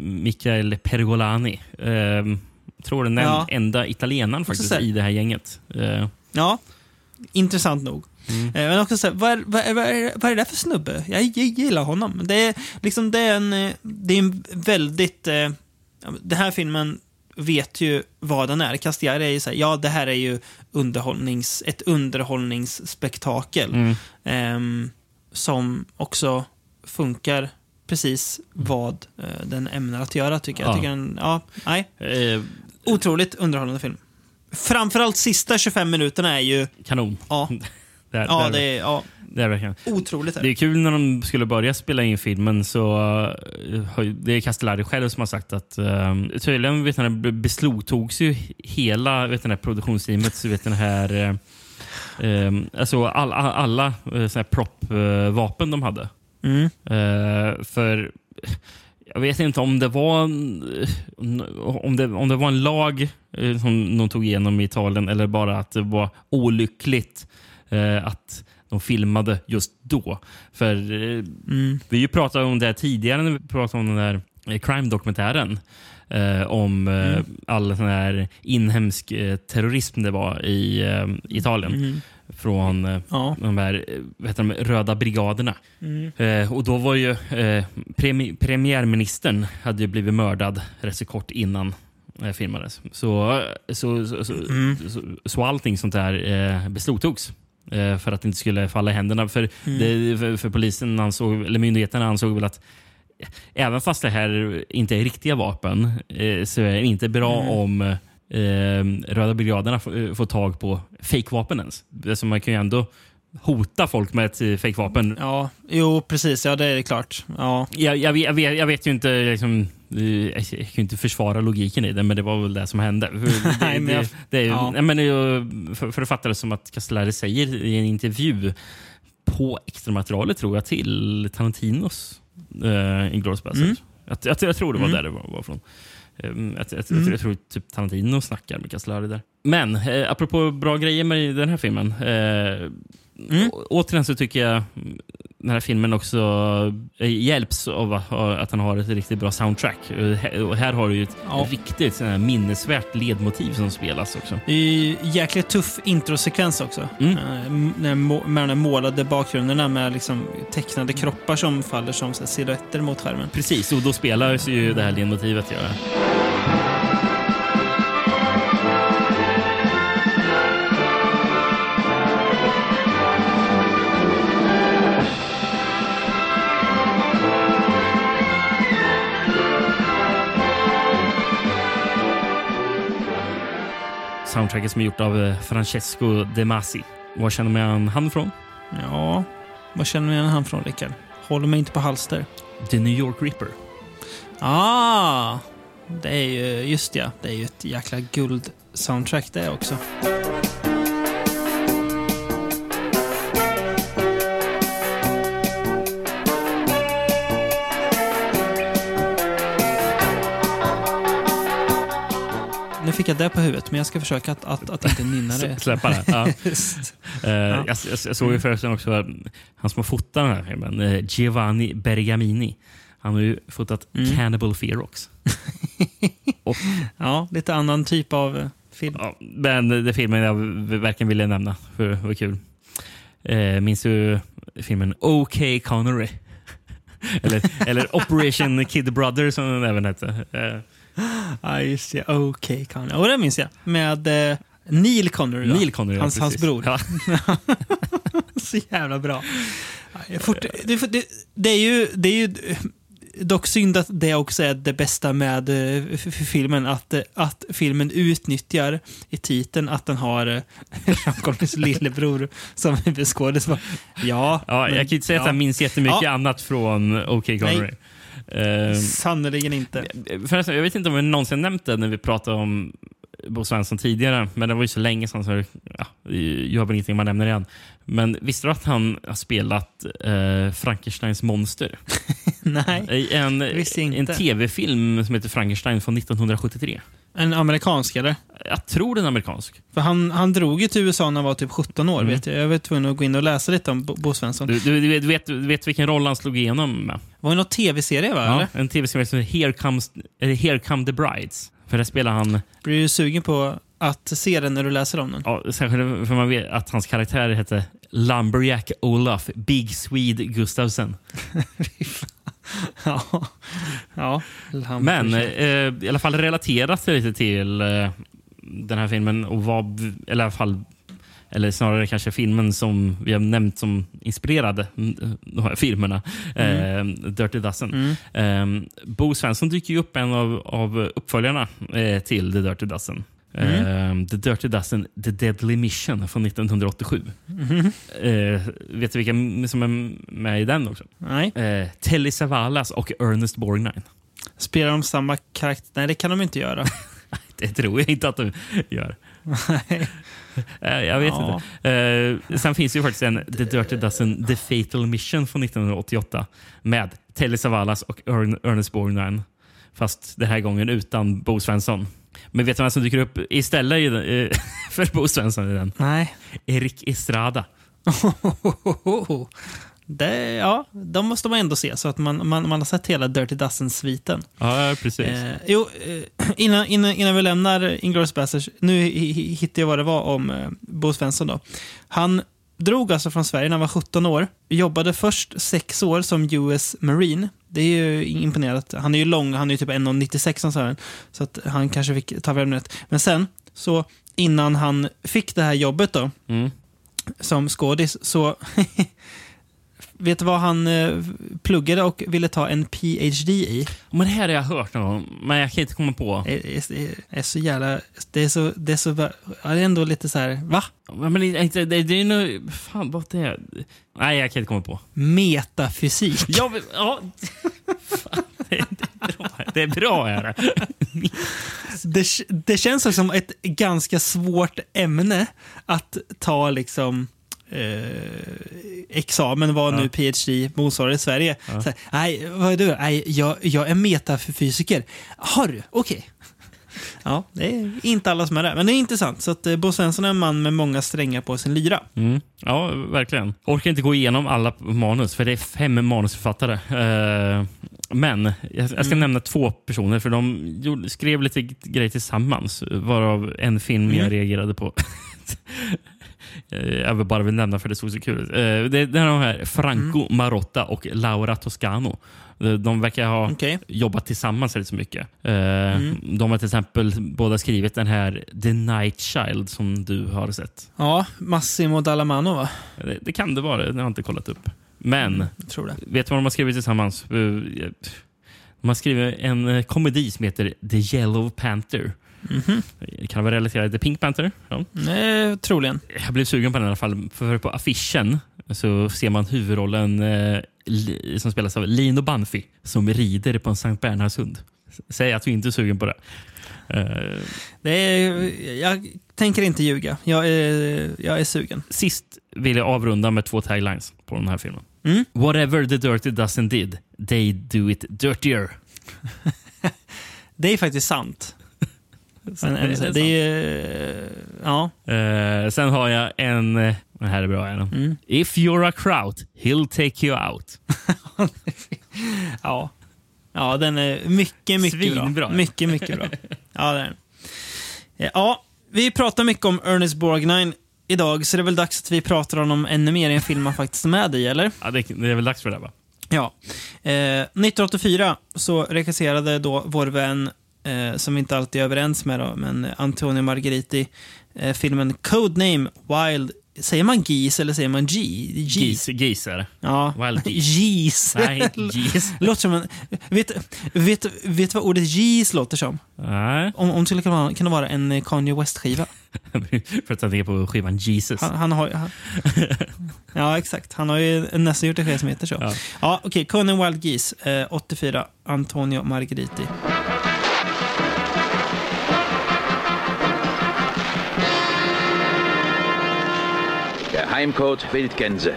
Speaker 2: Mikael Pergolani. Eh, tror den
Speaker 1: Ja.
Speaker 2: enda italienaren faktiskt i det här gänget. Eh,
Speaker 1: Ja, intressant nog.
Speaker 2: Mm.
Speaker 1: Eh, Men också så här, vad, är, vad, vad, vad är det där för snubbe? Jag, jag gillar honom. Det är, liksom, det är en, eh, det är en väldigt... Eh, den här filmen vet ju vad den är. Castiari är ju så här, ja det här är ju underhållnings, ett underhållningsspektakel.
Speaker 2: mm.
Speaker 1: ehm, som också funkar precis vad eh, den ämnar att göra, tycker jag.
Speaker 2: Ja.
Speaker 1: jag tycker den, ja, nej,
Speaker 2: eh,
Speaker 1: otroligt underhållande film. Framförallt sisa 25 minuterna är ju,
Speaker 2: kanon.
Speaker 1: ja,
Speaker 2: Det är,
Speaker 1: ja
Speaker 2: det
Speaker 1: det
Speaker 2: är,
Speaker 1: ja,
Speaker 2: det är verkligen.
Speaker 1: otroligt. Är
Speaker 2: Det är kul när de skulle börja spela in filmen så eh, det är Castellari själv som har sagt att um, tydligen vet ni, be- beslagtogs ju hela vet ni, produktionsteamet så vet ni, här ehm, alltså all, all, alla såna här prop-vapen de hade.
Speaker 1: Mm.
Speaker 2: Eh, för jag vet inte om det var om det, om det var en lag som de tog igenom i Italien eller bara att det var olyckligt eh, att de filmade just då. För eh,
Speaker 1: Mm.
Speaker 2: vi ju pratat om det här tidigare när vi pratade om den där eh, crime-dokumentären. Eh, om eh, all sån här inhemsk eh, terrorism det var i Italien.
Speaker 1: Mm.
Speaker 2: Från eh,
Speaker 1: Ja.
Speaker 2: de här vad heter de, röda brigaderna.
Speaker 1: Mm.
Speaker 2: Eh, och då var ju eh, premi premiärministern hade ju blivit mördad rätt så kort innan eh, filmades. Så, så, så, så,
Speaker 1: Mm.
Speaker 2: så, så allting sånt där eh, beslagtogs. Eh, för att det inte skulle falla i händerna. För,
Speaker 1: Mm.
Speaker 2: det, för, för polisen ansåg, eller myndigheterna ansåg väl att även fast det här inte är riktiga vapen eh, så är det inte bra
Speaker 1: Mm.
Speaker 2: om eh, Röda brigaderna får, eh, får tag på fejkvapen ens. Alltså man kan ju ändå hota folk med ett fejkvapen.
Speaker 1: ja, jo precis, ja det är klart. Ja.
Speaker 2: Jag, jag, vet, jag, vet, jag vet ju inte, liksom, jag kan ju inte försvara logiken i det, men det var väl det som hände. Det,
Speaker 1: ja.
Speaker 2: nej, men för, för att fatta det som att Castellari säger i en intervju på extramaterialet, tror jag, till Tarantinos uh, Inglourious Basterds.
Speaker 1: Mm.
Speaker 2: Jag, jag, jag tror det var
Speaker 1: Mm.
Speaker 2: där det var, var från. Um, jag, jag,
Speaker 1: Mm.
Speaker 2: jag, tror typ Tarantino snackar med Castellari där. Men eh, apropå bra grejer med den här filmen. Eh,
Speaker 1: Mm.
Speaker 2: Återigen så tycker jag den här filmen också eh, hjälps av att, han har ett riktigt bra soundtrack. Eh, Och här har du ju ett
Speaker 1: Ja.
Speaker 2: riktigt här minnesvärt ledmotiv som spelas också.
Speaker 1: Det är ju jäkligt tuff introsekvens också.
Speaker 2: Mm.
Speaker 1: Eh, med de målade bakgrunderna med liksom tecknade kroppar som faller som silhuetter mot skärmen.
Speaker 2: Precis, och då spelar ju det här ledmotivet. Ja. Soundtracket som är gjort av eh, Francesco De Masi. Var känner man han från?
Speaker 1: Ja, vad känner igen han från, Rickard? Håller mig inte på halster.
Speaker 2: The New York Ripper.
Speaker 1: Ah! Det är ju, just ja, det är ju ett jäkla guld-soundtrack det också. Fick jag det på huvudet, men jag ska försöka att, att, att inte nynna det.
Speaker 2: Släppa det. Ja. Eh, jag, jag, jag såg ju förresten också han som har fotat den här filmen, eh, Giovanni Bergamini. Han har ju fotat
Speaker 1: Mm.
Speaker 2: Cannibal Ferox. Och,
Speaker 1: Ja, lite annan typ av eh, film.
Speaker 2: ja, men det filmen jag verkligen ville nämna, för det var kul. Eh, minns du filmen OK Connery? eller, eller Operation Kid Brother som den även hette. Eh,
Speaker 1: Ja, just det. Okej, Connery. Och det minns jag. Med eh, Neil Connery. då.
Speaker 2: Neil Connery, ja,
Speaker 1: hans, hans
Speaker 2: precis.
Speaker 1: bror.
Speaker 2: Ja.
Speaker 1: Så jävla bra. Ja, fort, det, det, det är ju... Det är ju Dock synd att det också är det bästa med eh, filmen. Att, eh, att filmen utnyttjar i titeln att den har eh, Sean Connerys lillebror som huvudskådis. Ja,
Speaker 2: Ja,
Speaker 1: men-
Speaker 2: jag kan inte säga att
Speaker 1: ja.
Speaker 2: jag minns jättemycket
Speaker 1: Ja.
Speaker 2: annat från OK Connery. Eh,
Speaker 1: Sannerligen inte.
Speaker 2: Förresten, jag vet inte om vi någonsin nämnt det när vi pratade om Bo Svensson tidigare, men det var ju så länge sedan så ja, jag har väl ingenting man nämner igen. Men visste du att han har spelat eh, Frankensteins monster?
Speaker 1: Nej.
Speaker 2: I en, en tv-film som heter Frankenstein från 1973.
Speaker 1: En amerikansk, eller?
Speaker 2: Jag tror den är amerikansk.
Speaker 1: För han, han drog ju till USA när han var typ 17 år.
Speaker 2: Mm.
Speaker 1: Vet jag. jag var tvungen att gå in och läsa lite om Bo, Bo Svensson.
Speaker 2: Du, du, du, vet, du, vet, vilken roll han slog igenom med?
Speaker 1: var det någon tv-serie, va?
Speaker 2: Ja,
Speaker 1: Eller?
Speaker 2: en tv-serie som heter Here, Comes, eller Here Come the Brides. För där spelar han
Speaker 1: Blir du sugen på att se den när du läser om den?
Speaker 2: Ja, särskilt för man vet att hans karaktär hette Lumberjack Olaf Big Swede Gustafsson.
Speaker 1: ja. ja.
Speaker 2: Men eh, i alla fall relaterat lite till eh, den här filmen och vad, eller i alla fall eller snarare kanske filmen som vi har nämnt som inspirerade mm, de här filmerna. Eh, Dirty Dozen. Eh, Bo Svensson dyker ju upp en av, av uppföljarna eh, till The Dirty Dozen. Eh, The Dirty Dozen, The Deadly Mission från 1987. Eh, vet du vilka som är med i den också?
Speaker 1: Nej.
Speaker 2: Eh, Telly Savalas och Ernest Borgnine.
Speaker 1: Spelar de samma karaktär? Nej, det kan de inte göra.
Speaker 2: Det tror jag inte att de gör. Eh, jag vet
Speaker 1: Ja.
Speaker 2: inte. Eh, sen finns ju faktiskt en The Dirty Dozen The Fatal Mission från 1988 med Telly Savalas och Ern- Ernest Borgnine. Fast den här gången utan Bo Svensson. Men vet du vem som dyker upp istället i den, för Bo Svensson i den?
Speaker 1: Nej.
Speaker 2: Erik Estrada.
Speaker 1: Det, ja, de måste man ändå se, så att man, man, man har sett hela Dirty Dozen-sviten.
Speaker 2: Ja, precis.
Speaker 1: Eh, jo, eh, innan, innan, innan vi lämnar Inglourious Basterds, nu hi- hi- hittar jag vad det var om eh, Bo Svensson. Då. Han drog alltså från Sverige när han var 17 år. Jobbade först sex år som US Marine. Det är ju imponerat. Han är ju lång, han är ju typ 1,96 som sa han. Så att han kanske fick ta värmnet. Men sen, så innan han fick det här jobbet då,
Speaker 2: Mm.
Speaker 1: som skådis, så Vet du vad han eh, pluggade och ville ta en PhD i?
Speaker 2: Men det här har jag hört någon gång, men jag kan inte komma på.
Speaker 1: är, är, är så jävla... Det är så... Det är, så, ja, det är ändå lite så här... Va?
Speaker 2: Men det, det, det, det är nog... Fan, vad det är? Nej, jag kan inte komma på.
Speaker 1: Metafysik.
Speaker 2: Ja, men, ja. Fan, det, det är bra. Det är bra. Är det.
Speaker 1: Det, det känns som ett ganska svårt ämne att ta liksom... Eh, examen, vad nu PhD motsvarar i Sverige. Så här, Nej, vad är du? Nej, jag, jag är metafysiker. Har du? Okej. Ja, det är inte alla som är det. Men det är intressant. Så att eh, Bo Svensson är en man med många strängar på sin lyra.
Speaker 2: Mm. Ja, verkligen. Orkar inte gå igenom alla manus, för det är fem manusförfattare. Eh, men jag, ska nämna två personer, för de skrev lite grejer tillsammans. Varav en film jag reagerade på. Eh, Jag vill bara vill nämna för det såg så kul ut. Eh, Det, är de här Franco Marotta och Laura Toscano. De verkar ha
Speaker 1: Okej.
Speaker 2: jobbat tillsammans väldigt så mycket. Eh, De har till exempel båda skrivit den här The Night Child som du har sett.
Speaker 1: Ja, Massimo Dallamano va?
Speaker 2: Det, det kan det vara, det har jag inte kollat upp. Men,
Speaker 1: det.
Speaker 2: vet du vad de har skrivit tillsammans? De har skrivit en komedi som heter The Yellow Panther. Kan vara relaterad till Pink Panther. Ja.
Speaker 1: Nej, troligen.
Speaker 2: Jag blev sugen på den i alla fall. För på affischen så ser man huvudrollen eh, som spelas av Lino Banfi som rider på en Sankt Bernhardshund. Säg att du inte är sugen på det. Eh,
Speaker 1: Det är, jag tänker inte ljuga. Jag är, jag är sugen.
Speaker 2: sist vill jag avrunda med två taglines på den här filmen.
Speaker 1: Mm.
Speaker 2: Whatever the dirty doesn't did, they do it dirtier.
Speaker 1: Det är faktiskt sant. Men,
Speaker 2: Det är sant.
Speaker 1: det är... Ja.
Speaker 2: Eh, sen har jag en... eh, Den här är bra.
Speaker 1: Mm.
Speaker 2: If you're a kraut, he'll take you out.
Speaker 1: Ja. Ja, den är mycket, mycket
Speaker 2: Svinbra.
Speaker 1: bra. Mycket, mycket bra. Ja, det är den. Eh, Ja, vi pratar mycket om Ernest Borgnine idag, så det är väl dags att vi pratar om honom ännu mer i en film han faktiskt är med i, eller?
Speaker 2: Ja, det, det är väl dags för det, va?
Speaker 1: Ja. Eh, 1984 så regisserade då vår vän, eh, som inte alltid är överens med, då, men Antonio Margheriti, eh, filmen Codename Wild. Säger man GIS eller säger man G?
Speaker 2: Gis, gis är det.
Speaker 1: Ja.
Speaker 2: Wild.
Speaker 1: Gis.
Speaker 2: Nej, gis.
Speaker 1: Låter som en... Vet, vet, vet vad ordet gis låter som?
Speaker 2: Nej,
Speaker 1: Om, om det skulle kunna kunna vara en eh, Kanye West-skiva.
Speaker 2: för att tänka på skivan Jesus.
Speaker 1: Han, han har han, Ja, exakt. Han har ju nästan gjort en skiva som heter så.
Speaker 2: Ja.
Speaker 1: Ja, okej. Conan Wild Geese, eh, 84. Antonio Margheriti.
Speaker 5: Geheimcode Wildgänse.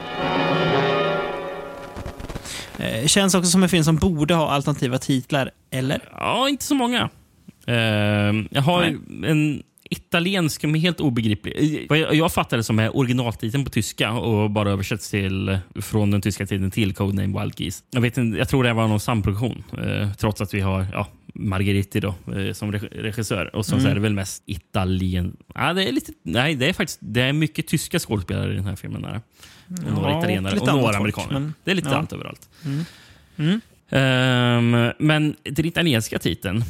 Speaker 1: Eh, känns också som en film som borde ha alternativa titlar, eller?
Speaker 2: Ja, inte så många. Eh, jag har en italiensk, men helt obegriplig. Vad jag, jag fattar det som är originaltiteln på tyska och bara översätts till, från den tyska titeln till Codename Wild Geese. Jag, vet inte, jag tror det var någon samproduktion, eh, trots att vi har ja, Margheriti då, eh, som reg- regissör. Och så, så är det väl mest italien... Ja, det är lite, nej, det är faktiskt det är mycket tyska skådespelare i den här filmen. Där. Och några
Speaker 1: Ja,
Speaker 2: italienare och några
Speaker 1: folk,
Speaker 2: amerikaner.
Speaker 1: men-
Speaker 2: det är lite
Speaker 1: ja.
Speaker 2: allt överallt.
Speaker 1: Mm.
Speaker 2: Ehm, men den italienska titeln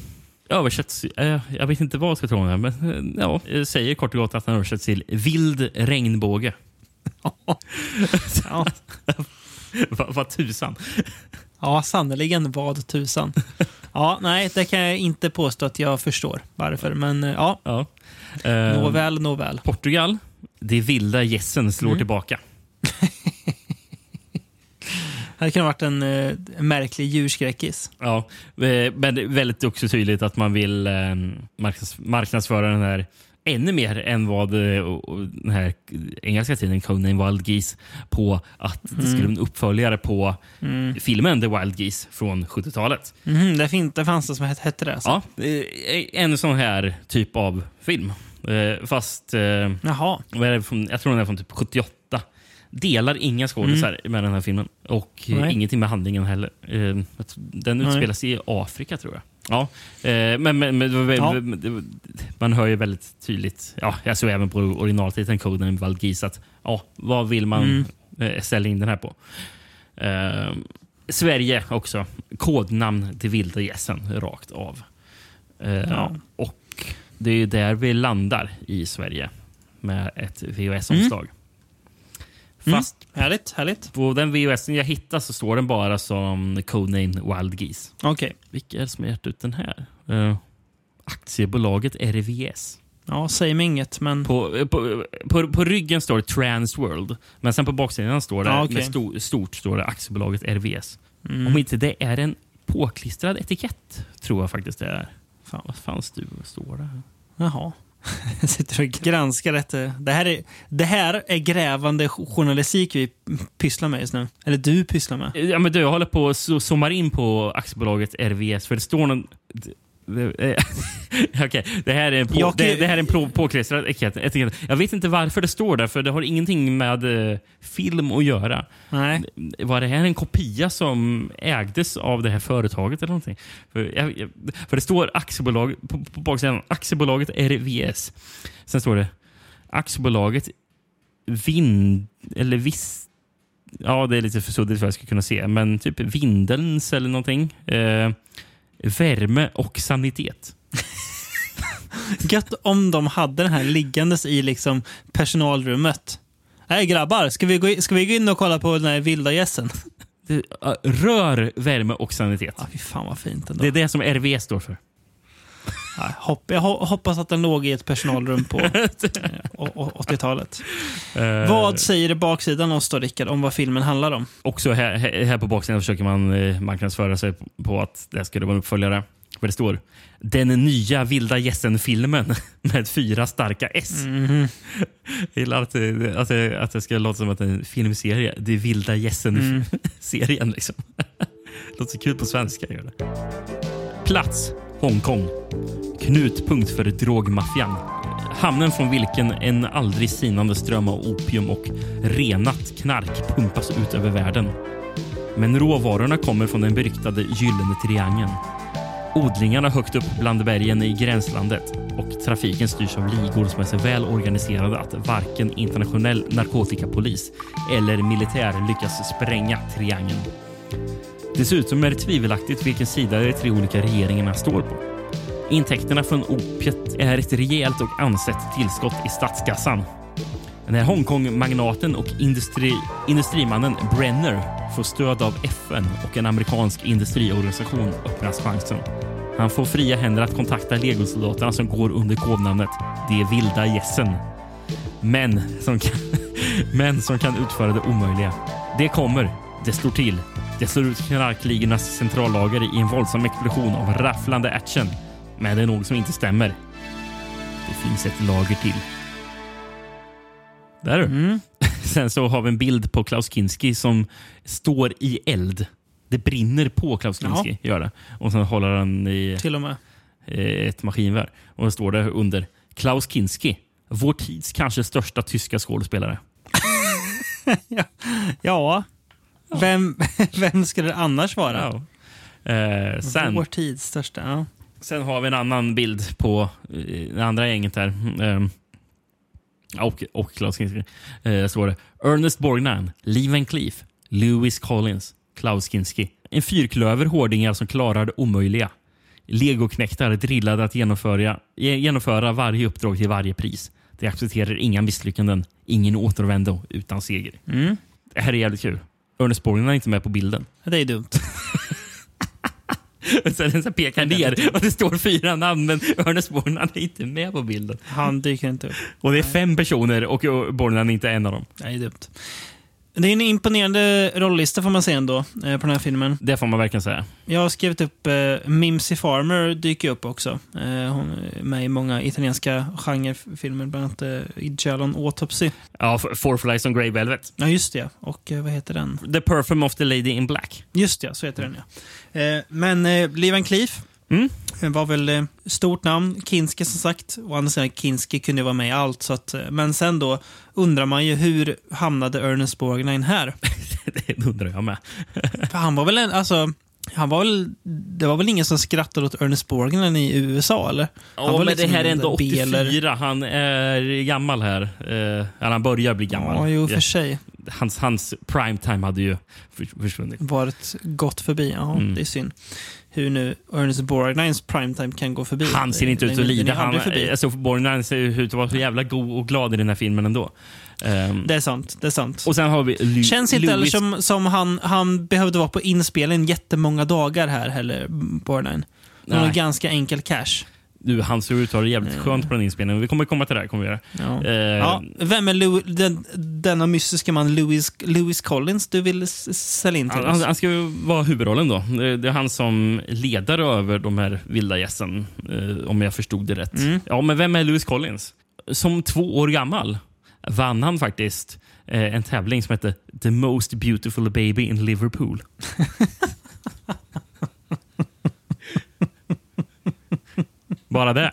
Speaker 2: översätts... eh, jag vet inte vad jag ska tro om det, men eh, ja, jag säger kort och gott att den översätts till vild regnbåge.
Speaker 1: Ja,
Speaker 2: Vad vad tusan.
Speaker 1: ja sannerligen vad tusan. Ja, nej, det kan jag inte påstå att jag förstår varför. Men eh, ja,
Speaker 2: Ja. Ehm,
Speaker 1: nåväl, nåväl.
Speaker 2: Portugal. Det vilda gässen slår tillbaka.
Speaker 1: Det hade kunnat varit en eh, märklig djurskräckis.
Speaker 2: Ja, eh, men det är väldigt också tydligt att man vill eh, marknads, marknadsföra den här ännu mer än vad den här engelska titeln Conan Wild Geese på att det skulle bli en uppföljare på filmen The Wild Geese från 70-talet.
Speaker 1: Mhm, det, fin- det fanns det som hette, det. Alltså.
Speaker 2: Ja, en sån här typ av film. Fast
Speaker 1: Jaha.
Speaker 2: vad är det från, jag tror den är från typ 78. Delar inga skådisar med den här filmen. Och eh,
Speaker 1: Nej.
Speaker 2: ingenting med handlingen heller. Eh, tror- Den
Speaker 1: Nej.
Speaker 2: utspelar sig i Afrika tror jag. Ja, eh, men, men, men
Speaker 1: Ja.
Speaker 2: man hör ju väldigt tydligt, ja, jag såg även på originaltiteln Coden Valgis att ja, vad vill man eh, ställa in den här på? Eh, Sverige också. Kodnamn till vilda gässen rakt av. Eh,
Speaker 1: Ja.
Speaker 2: Och det är där vi landar i Sverige med ett VHS-omslag. Fast
Speaker 1: Härligt, härligt.
Speaker 2: på den VHSen jag hittade så står den bara som Codename Wild Geese.
Speaker 1: Okej.
Speaker 2: Vilka är det som har gett ut den här? Uh, aktiebolaget RVS.
Speaker 1: Ja, säg mig inget, men...
Speaker 2: På, eh, på, på, på ryggen står det Transworld, men sen på baksidan står det
Speaker 1: Ja, okej.
Speaker 2: med sto, stort står det aktiebolaget RVS. Om inte det är en påklistrad etikett, tror jag faktiskt det är. Fan, vad fan står det? här?
Speaker 1: Jaha. Jag sitter och granskar detta. Det här, är, det här är grävande journalistik vi pysslar med just nu. Eller du pysslar med.
Speaker 2: Ja, men du, jag håller på att zoomar in på aktiebolaget RVS, för det står någon... Eh, Okej, det här är en, på,
Speaker 1: Jag kan ju-
Speaker 2: det, det här är en på, påklistrad etikett. Jag vet inte varför det står där, för det har ingenting med eh, film att göra.
Speaker 1: Nej.
Speaker 2: Var det här en kopia som ägdes av det här företaget eller någonting? För, jag, jag, för det står aktiebolag på, på baksidan, aktiebolaget RVS. Sen står det aktiebolaget Vind... Eller Viss... Ja, det är lite för suddigt för att jag ska kunna se, men typ Vindelns eller någonting. Eh, värme och sanitet.
Speaker 1: Gött om de hade den här liggandes i liksom personalrummet. Nej grabbar, ska vi, gå, ska vi gå in och kolla på den här vilda gässen?
Speaker 2: Eh, rör, värme och sanitet.
Speaker 1: Ja, fy fan vad fint ändå.
Speaker 2: Det är det som RVS står för.
Speaker 1: Hopp, jag ho- hoppas att den låg i ett personalrum på eh, å- å- 80-talet.
Speaker 2: Eh,
Speaker 1: Vad säger baksidan oss då, Rickard, om vad filmen handlar om?
Speaker 2: Också här, här på baksidan försöker man eh, marknadsföra sig på, att det skulle vara en uppföljare. För det står Den nya vilda gässen-filmen med fyra starka S.
Speaker 1: Mhm.
Speaker 2: Jag gillar att, att, att det ska låta som att det är en filmserie. Det är vilda
Speaker 1: Mm.
Speaker 2: gässen-serien. Liksom. låter så kul på svenska. Gör det. Plats Hongkong. Knutpunkt för drogmaffian. Hamnen från vilken en aldrig sinande ström av opium och renat knark pumpas ut över världen. Men råvarorna kommer från den beryktade Gyllene triangeln. Odlingarna högt upp bland bergen i gränslandet och trafiken styrs av ligor som är så väl organiserade att varken internationell narkotikapolis eller militär lyckas spränga triangeln. Dessutom är det tvivelaktigt vilken sida de tre olika regeringarna står på. Intäkterna från opiet är ett rejält och ansett tillskott i statskassan. När Hongkong-magnaten och industri, industrimannen Brenner får stöd av FN och en amerikansk industriorganisation öppnas chansen. Han får fria händer att kontakta legosoldaterna som går under kodnamnet De vilda gässen. Män som, kan, män som kan utföra det omöjliga. Det kommer. Det slår till. Det slår ut knarkligornas centrallager i en våldsam explosion av rafflande action. Men det är något som inte stämmer. Det finns ett lager till. Där du.
Speaker 1: Mm.
Speaker 2: Sen så har vi en bild på Klaus Kinski som står i eld. Det brinner på Klaus Kinski. Gör det. Och sen håller han i
Speaker 1: Till och med.
Speaker 2: eh, ett maskinvär. Och då står det under Klaus Kinski. Vår tids kanske största tyska skådespelare.
Speaker 1: Ja. Vem, vem skulle det annars vara?
Speaker 2: Ja. Eh, sen,
Speaker 1: Vår tids största. Ja.
Speaker 2: sen har vi en annan bild på eh, det andra gänget här. Eh, och, och Klaus Kinski. Eh, står det Ernest Borgnine, Lee Van Cleef, Lewis Collins, Klaus Kinski. En fyrklöver hårdingar som klarar det omöjliga. Legoknektar drillade att genomföra, genomföra varje uppdrag till varje pris. De accepterar inga misslyckanden, ingen återvändo utan seger.
Speaker 1: Mm.
Speaker 2: Det här är jävligt kul. Ernest Borgnine är inte med på bilden.
Speaker 1: Det är dumt.
Speaker 2: Sen så pekar ner och det står fyra namn men Ernest Borgnine är inte med på bilden.
Speaker 1: Han dyker inte upp.
Speaker 2: Och det är fem personer och Borgnine är inte en av dem.
Speaker 1: Det är dumt. Det är en imponerande rollista får man säga ändå, eh, på den här filmen.
Speaker 2: Det får man verkligen säga.
Speaker 1: Jag har skrivit upp eh, Mimsy Farmer dyker upp också. Eh, hon är med i många italienska genrefilmer, bland annat eh, i Jalon Autopsy.
Speaker 2: Ja, Four Flies on Grey Velvet.
Speaker 1: Ja, just det. Och eh, vad heter den?
Speaker 2: The Perfume of the Lady in Black.
Speaker 1: Just det, så heter den ja. Eh, men eh, Lee Van Cleef
Speaker 2: Mm.
Speaker 1: eh, var väl eh, stort namn. Kinski som sagt. Å andra sidan, Kinski kunde ju vara med i allt. Så att, eh, men sen då undrar man ju hur hamnade Ernest Borgnine här?
Speaker 2: det undrar jag med.
Speaker 1: För han var väl en, alltså, han var väl, det var väl ingen som skrattade åt Ernest Borgnine i USA, eller? Han
Speaker 2: Ja, men
Speaker 1: liksom
Speaker 2: det här är ändå
Speaker 1: B eller-
Speaker 2: 84. Han är gammal här. Eh, han börjar bli gammal.
Speaker 1: Ja, jo, för sig.
Speaker 2: Hans, hans primetime hade ju förs- försvunnit.
Speaker 1: Varit gått förbi. Ja,
Speaker 2: Mm.
Speaker 1: det är synd. Hur nu Ernest Borgnines primetime kan gå förbi.
Speaker 2: Han ser inte ut att lida. Han, alltså, Borgnine ser ut att vara så jävla god och glad i den här filmen ändå. Ehm,
Speaker 1: Det är sant. Det är sant.
Speaker 2: och sen har vi Lu-
Speaker 1: Känns inte heller som, som han, han behövde vara på inspelning jättemånga dagar här heller, Borgnine. Han har ganska enkel cash.
Speaker 2: Du, han ser ut att ha det jävligt
Speaker 1: Mm.
Speaker 2: skönt på den inspelningen. Vi kommer komma till det här. Kommer vi göra.
Speaker 1: Ja.
Speaker 2: Eh,
Speaker 1: Ja, vem är Louis, den, denna mystiska man Louis, Louis Collins du vill sälja in till
Speaker 2: Han,
Speaker 1: oss?
Speaker 2: han, ska ju vara huvudrollen då. Det, är han som ledare över de här vilda gässen, eh, om jag förstod det rätt.
Speaker 1: Mm.
Speaker 2: Ja, men vem är Lewis Collins? Som två år gammal vann han faktiskt eh, en tävling som hette The Most Beautiful Baby in Liverpool. Bara det.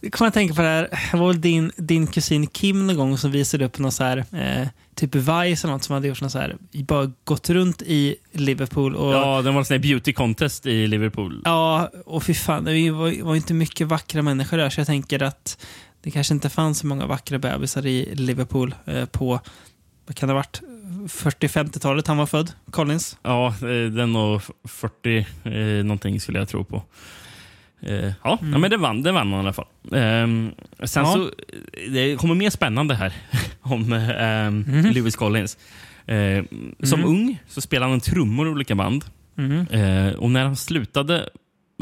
Speaker 1: kommer jag tänka på det här. Det var väl din, din kusin Kim någon gång som visade upp någon så här, eh, typ Vice eller något som hade gjort något så här, bara gått runt i Liverpool och
Speaker 2: Ja, det var en sån här beauty contest i Liverpool.
Speaker 1: Ja, och fy fan, det var, var inte mycket vackra människor där, så jag tänker att det kanske inte fanns så många vackra bebisar i Liverpool eh, på, vad kan det ha varit, 40-50-talet han var född, Collins.
Speaker 2: Ja, eh, den och 40 eh, någonting skulle jag tro på. Eh, ja, ja, men det vann, det vann han i alla fall. Ehm, sen
Speaker 1: Ja.
Speaker 2: så, eh, det kommer mer spännande här om ehm, Lewis Collins. Eh, som ung så spelade han trummor i olika band.
Speaker 1: Mhm.
Speaker 2: Eh, och när han slutade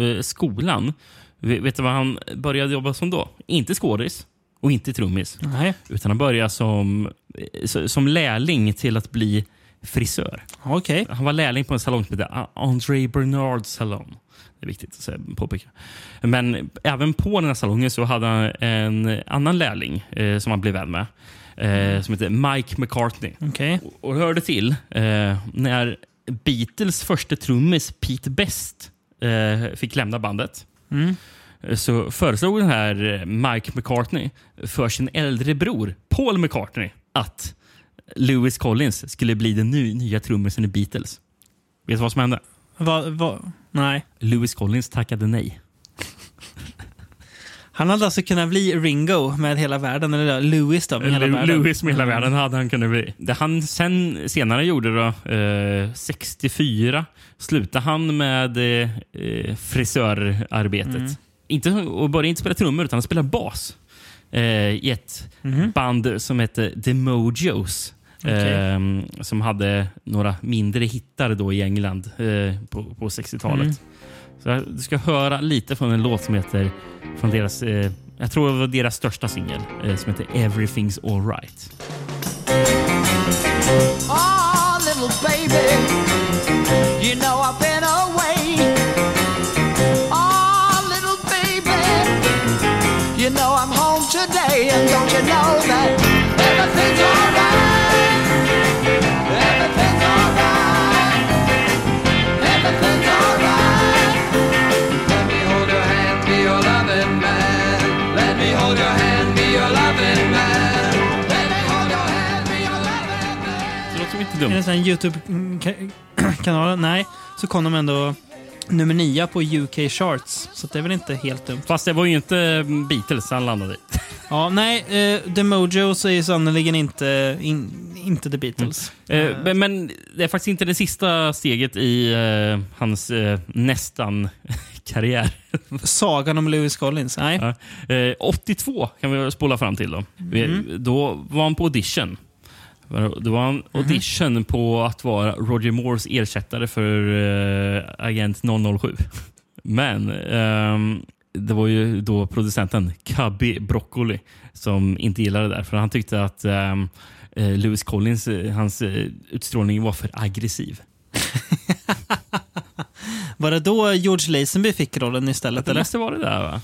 Speaker 2: eh, skolan, vet, vet du vad han började jobba som då? Inte skådis och inte trummis.
Speaker 1: Nej.
Speaker 2: Utan han började som, eh, som lärling till att bli frisör.
Speaker 1: Okej.
Speaker 2: Han var lärling på en salong som heter André Bernard salong. Det är viktigt att säga, påpeka. Men även på den här salongen så hade han en annan lärling eh, som han blev vän med. Eh, som heter Mike McCartney.
Speaker 1: Okej.
Speaker 2: Och det hörde till eh, när Beatles första trummis Pete Best eh, fick lämna bandet.
Speaker 1: Mm.
Speaker 2: Eh, Så föreslog den här eh, Mike McCartney för sin äldre bror Paul McCartney att Lewis Collins skulle bli den ny, nya trummisen i Beatles. Vet du vad som hände?
Speaker 1: Va, va, nej.
Speaker 2: Lewis Collins tackade nej.
Speaker 1: Han hade alltså kunnat bli Ringo med hela världen, eller Lewis då, med hela världen.
Speaker 2: Lewis med hela världen hade han kunnat bli. Det han sen senare gjorde då, eh, 64, slutade han med eh, eh, frisörarbetet. Inte, och började inte spela trummor, utan han spelade bas eh, i ett band som hette The Mojos.
Speaker 1: Okej.
Speaker 2: Eh, som hade några mindre hittar då i England eh, på, på 60-talet. Så jag- du ska höra lite från en låt som heter, från deras, eh, jag tror det var deras största singel, eh, som heter Everything's Alright.
Speaker 6: Oh, little baby, you know I've been and don't you know that everything's alright? Everything's alright. Everything's alright. Let me hold your hand, be your loving man. Let me hold your hand, be your loving man. Let me hold your hand, be your loving man.
Speaker 2: Det låter som inte
Speaker 1: Är det
Speaker 2: dumt.
Speaker 1: en YouTube-kanal? Nej. Så kom de ändå nummer nio på UK Charts. Så det är väl inte helt dumt.
Speaker 2: Fast det var ju inte Beatles han landade i.
Speaker 1: Ja, nej. Eh, The Mojos är sannerligen inte, in, inte The Beatles.
Speaker 2: Eh, men- Men det är faktiskt inte det sista steget i eh, hans eh, nästan karriär.
Speaker 1: Sagan om Lewis Collins? Nej.
Speaker 2: Ja. Eh, 82 kan vi spola fram till. Då, Vi- då var han på audition. Då var han audition på att vara Roger Moores ersättare för eh, Agent 007. Men ehm, det var ju då producenten Cubby Broccoli som inte gillade det där. För han tyckte att eh, Lewis Collins, eh, hans utstrålning var för aggressiv.
Speaker 1: Var det då George Lazenby fick rollen istället?
Speaker 2: Det
Speaker 1: Eller?
Speaker 2: måste vara det där va?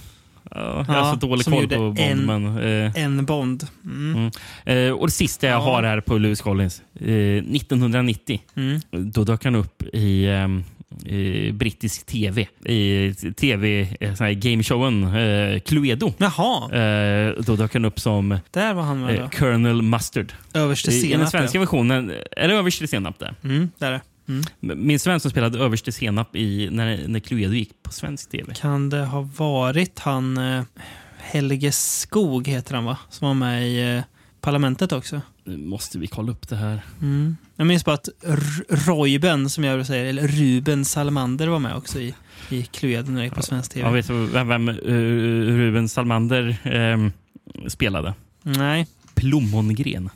Speaker 2: Ja, jag har så dålig koll på Bond.
Speaker 1: en-
Speaker 2: men, eh,
Speaker 1: En Bond. Mm.
Speaker 2: Eh, och det sista jag
Speaker 1: Ja.
Speaker 2: har här på Lewis Collins. Eh, 1990.
Speaker 1: Mm.
Speaker 2: Då dök han upp i eh, brittisk tv. I tv, eh, sån här gameshowen eh, Cluedo.
Speaker 1: Jaha,
Speaker 2: Eh, då dök han upp som
Speaker 1: där var han med
Speaker 2: eh. Colonel Mustard.
Speaker 1: Överste
Speaker 2: I, I den
Speaker 1: senap.
Speaker 2: svenska versionen är det överste senap där.
Speaker 1: Mm, där är det. Mm.
Speaker 2: Min vän som spelade överste senap i, när, när Cluedo gick på svensk tv.
Speaker 1: Kan det ha varit han eh, Helge Skog heter han va? Som var med i eh, Parlamentet också.
Speaker 2: Nu måste vi kolla upp det här.
Speaker 1: Mm. Jag minns bara att Royben, som jag säger, eller Ruben Salamander var med också i, i Cluedo när det gick på svensk tv.
Speaker 2: Jag vet du vem, vem eh, Ruben Salmander ehm, spelade?
Speaker 1: Nej,
Speaker 2: Plommongren.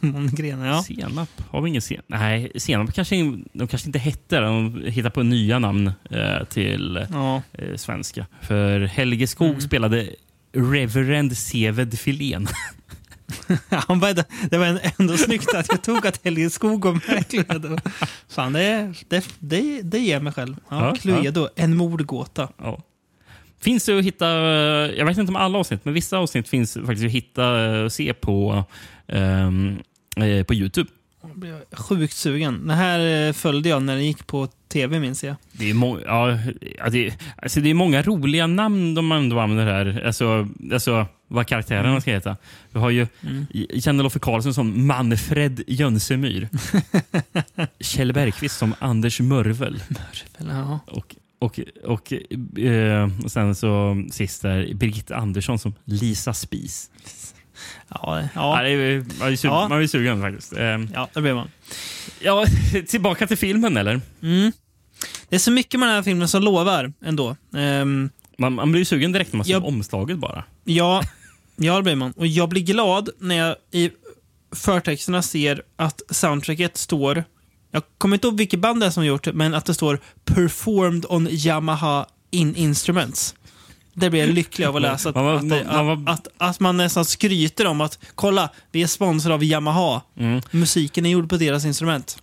Speaker 1: Mångren. Ja.
Speaker 2: Senap? Har vi ingen senap? Nej, senap kanske de kanske inte hette. De hittar på nya namn eh, till
Speaker 1: ja.
Speaker 2: eh, svenska. För Helge Skog
Speaker 1: Mm.
Speaker 2: spelade Reverend Seved Filén.
Speaker 1: Han bara, det, var ändå snyggt att jag tog att Helge Skog var med. Fan, det, det, det, det ger mig själv. Ja,
Speaker 2: Ja,
Speaker 1: Cluedo, en mordgåta.
Speaker 2: ja. Finns det att hitta, eh, jag vet inte om alla avsnitt, men vissa avsnitt finns faktiskt att hitta och se på, eh, på Youtube.
Speaker 1: Jag blev Sjukt sugen. Det här eh, följde jag när det gick på tv, minns jag.
Speaker 2: Det är, må- ja, det, alltså det är många roliga namn de ändå använder här. Alltså, alltså vad karaktärerna ska heta. Vi har ju
Speaker 1: Mm.
Speaker 2: Kjell Loffe Karlsson som Manfred Jönsemyr. Kjell Bergqvist som Anders Mörvel.
Speaker 1: Eller, ja.
Speaker 2: Och, och, och, eh, och sen så sist där Birgitta Andersson som Lisa Spis.
Speaker 1: Ja,
Speaker 2: Ja.
Speaker 1: ja,
Speaker 2: är, man är ju su-
Speaker 1: Ja.
Speaker 2: man är sugen faktiskt. Eh,
Speaker 1: ja, det blev man.
Speaker 2: ja, tillbaka till filmen eller?
Speaker 1: Mm. Det är så mycket med den här filmen som lovar ändå. Ehm,
Speaker 2: Man, man blir ju sugen direkt när man ser omslaget bara.
Speaker 1: ja, ja, det blir man. Och jag blir glad när jag i förtexterna ser att soundtracket står jag kommer inte ihåg vilket band det är som gjort det, men att det står “Performed on Yamaha in Instruments”. Det blir jag lycklig av att läsa. Att,
Speaker 2: Man var-
Speaker 1: att,
Speaker 2: man
Speaker 1: att, att, man nästan skryter om att kolla, vi är sponsrade av Yamaha.
Speaker 2: Mm.
Speaker 1: Musiken är gjord på deras instrument.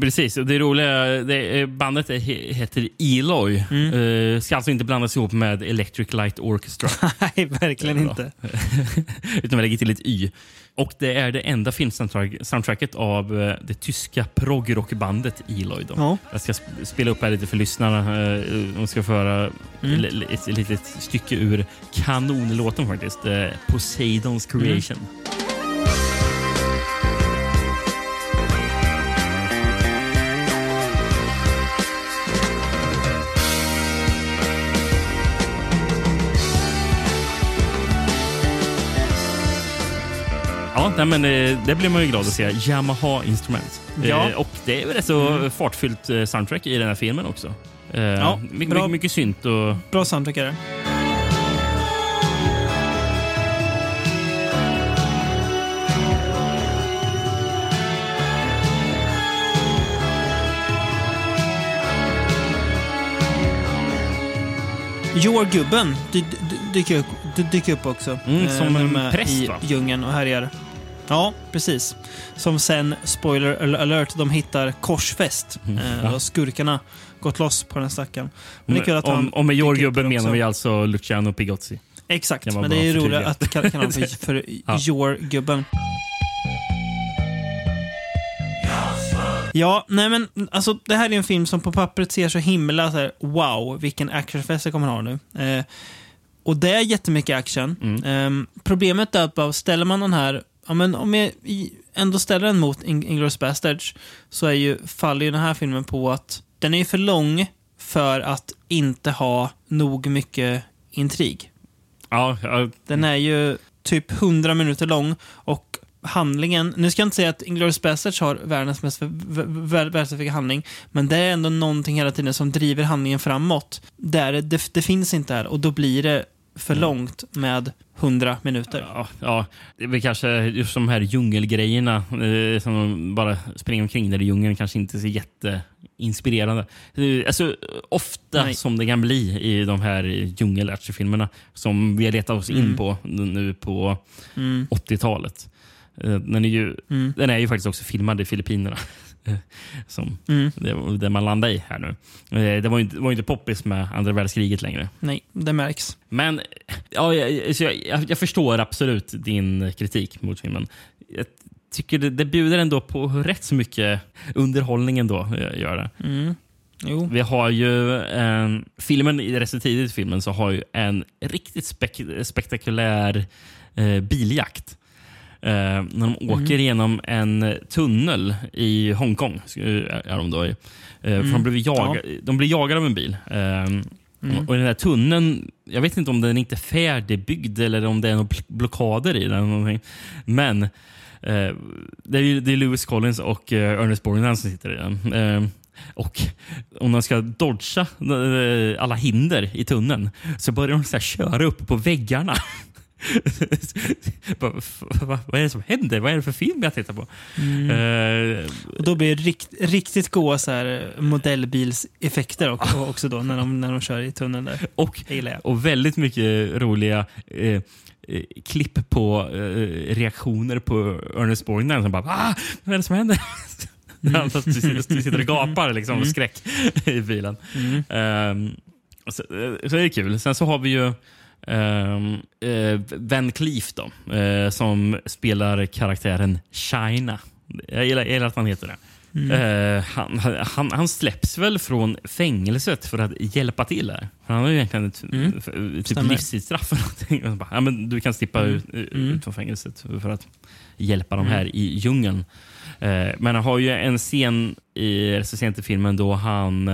Speaker 2: Precis, och det roliga det, bandet heter Eloy.
Speaker 1: Mm.
Speaker 2: Eh, ska alltså inte blandas ihop med Electric Light Orchestra.
Speaker 1: Nej, verkligen inte.
Speaker 2: Utan vi lägger till ett Y. Och det är det enda filmsoundtracket av eh, det tyska progrockbandet Eloy. Då.
Speaker 1: Ja.
Speaker 2: Jag ska sp- spela upp här lite för lyssnarna. eh, De ska få höra
Speaker 1: Mm.
Speaker 2: ett litet stycke ur kanonlåten faktiskt. eh, Poseidons Creation. Ja, nej, men eh, det blir man ju glad att se. Yamaha Instruments.
Speaker 1: Ja.
Speaker 2: Eh, och det är väl rätt så fartfyllt eh, soundtrack i den här filmen också. Eh,
Speaker 1: Ja,
Speaker 2: mycket,
Speaker 1: bra.
Speaker 2: mycket, mycket synt och
Speaker 1: Bra soundtrack är det. Dy, dy, dyker, upp, dy, dyker upp också.
Speaker 2: Mm, som en präst,
Speaker 1: I
Speaker 2: va?
Speaker 1: djungeln och härjar. Ja, precis. Som sen, spoiler al- alert, de hittar korsfäst.
Speaker 2: Mm,
Speaker 1: Eh,
Speaker 2: ja.
Speaker 1: skurkarna gått loss på den stackaren. Men det är kul att han
Speaker 2: om, om med
Speaker 1: där
Speaker 2: menar vi alltså Luciano Pigozzi.
Speaker 1: Exakt,
Speaker 2: Det
Speaker 1: men det är roligt att kalla honom för, för
Speaker 2: Ja.
Speaker 1: your-gubben. Ja, nej men alltså det här är en film som på pappret ser så himla så här, wow, vilken actionfest jag kommer ha nu. Eh, och det är jättemycket action.
Speaker 2: Mm.
Speaker 1: Ehm, problemet är att bara ställer man den här, ja men om jag ändå ställer den mot In- Inglourious Basterds så är ju, faller ju den här filmen på att den är ju för lång för att inte ha nog mycket intrig.
Speaker 2: Ja, ja,
Speaker 1: Den är ju typ 100 minuter lång och handlingen, nu ska jag inte säga att Inglourious Basterds har världens mest världseffektiva handling, men det är ändå någonting hela tiden som driver handlingen framåt. Där det, det finns inte här och då blir det för långt med 100 minuter.
Speaker 2: ja, ja, det är väl kanske just de här djungelgrejerna eh, som de bara springer omkring där i djungeln kanske inte är så jätteinspirerande. Eh, Alltså, ofta
Speaker 1: Nej.
Speaker 2: som det kan bli i de här djungelactionfilmerna som vi har letat oss in
Speaker 1: Mm.
Speaker 2: på nu på
Speaker 1: Mm.
Speaker 2: 80-talet. Eh, Den är, ju,
Speaker 1: Mm.
Speaker 2: den är ju faktiskt också filmad i Filippinerna. Eh, Som
Speaker 1: Mm.
Speaker 2: det, det man landar i här nu. Eh, Det var ju inte, var inte poppis med andra världskriget längre.
Speaker 1: Nej, det märks.
Speaker 2: Men ja, jag, så jag, jag, förstår absolut din kritik mot filmen. Jag tycker det, det bjuder ändå på rätt så mycket underhållning ändå. eh, Gör det.
Speaker 1: Mm. Jo.
Speaker 2: Vi har ju en, filmen, i rätt så tidigt i filmen så har ju en riktigt spek, spektakulär eh, biljakt. Eh, när de åker genom en tunnel i Hongkong. eh, Är de då i. Eh, för de, blev jaga, de blir jagade av en bil. Eh, och, och den här tunneln, jag vet inte om den inte är färdigbyggd eller om det är några bl- blockader i den. Men eh, det är, det är Lewis Collins och eh, Ernest Borgnine som sitter i den. Eh, och om de ska dodga alla hinder i tunneln så börjar de så köra upp på väggarna. Vad är det som händer? Vad är det för film jag tittar på? Eh,
Speaker 1: Och då blir det rikt, riktigt goa så här modellbilseffekter också, också då, när de, när de kör i tunneln där.
Speaker 2: och, och väldigt mycket roliga eh, eh, klipp på eh, reaktioner på Ernest Borgnine som bara ah, Vad är det som händer? Han sitter sitter och gapar liksom, av skräck i bilen. Ehm, och så, eh, så är det kul. Sen så har vi ju eh, Van Cleef då, eh, som spelar karaktären China. Jag gillar, jag gillar att han heter det. Eh, han, han, han släpps väl från fängelset för att hjälpa till. För han har ju egentligen ett
Speaker 1: Mm.
Speaker 2: typ
Speaker 1: Stämmer.
Speaker 2: livstidsstraff. någonting. Bara, ja, men du kan slippa ut, ut från fängelset för att hjälpa dem här i djungeln. Men han har ju en scen i, så sent i filmen då han...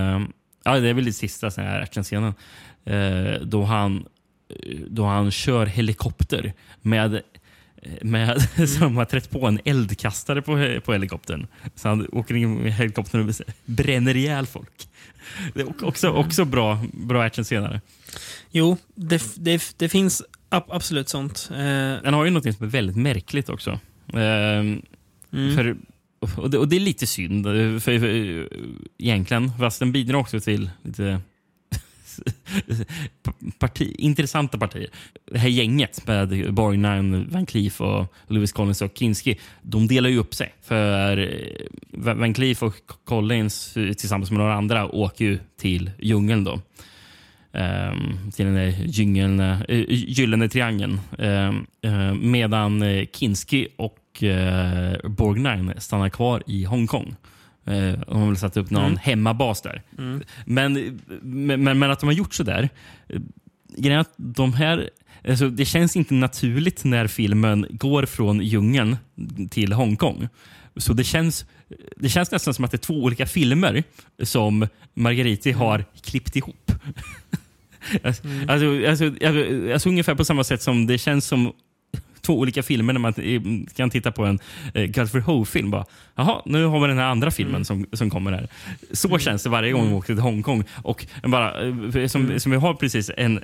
Speaker 2: Ja, det är väl det sista actionscenen. Eh, då, han, då han kör helikopter med med, som har trätt på en eldkastare på, på helikoptern. Så han åker in med helikoptern och bränner ihjäl folk. Det är också, också bra, bra actionscener.
Speaker 1: Jo, det, det, det finns ab- absolut sånt. Eh,
Speaker 2: Den har ju något som är väldigt märkligt också. Ehm,
Speaker 1: Mm.
Speaker 2: För och, det, och det är lite synd, för, för, egentligen. Fast den bidrar också till lite parti, intressanta partier. Det här gänget med Borgnine, Van Cleef, och Lewis Collins och Kinski, de delar ju upp sig. För eh, Van Cleef och Collins eh, tillsammans med några andra åker ju till djungeln. Då. Um, till den där gyllene, uh, gyllene triangeln. Um, uh, medan Kinski och uh, Borgnine stannar kvar i Hongkong. Uh, de har väl satt upp någon mm. hemmabas där. Mm. Men, men, men, att de har gjort så där. Grejen att de här Alltså, det känns inte naturligt när filmen går från djungeln till Hongkong. Så det känns, det känns nästan som att det är två olika filmer som Margariti har klippt ihop. Alltså, mm. alltså, alltså, alltså, alltså, ungefär på samma sätt som det känns som två olika filmer när man kan titta på en eh, Godfrey Ho-film. Jaha, nu har vi den här andra filmen mm. som, som kommer här. Så mm. känns det varje gång vi mm. åker till Hongkong. Och bara, eh, som, mm. som vi har precis en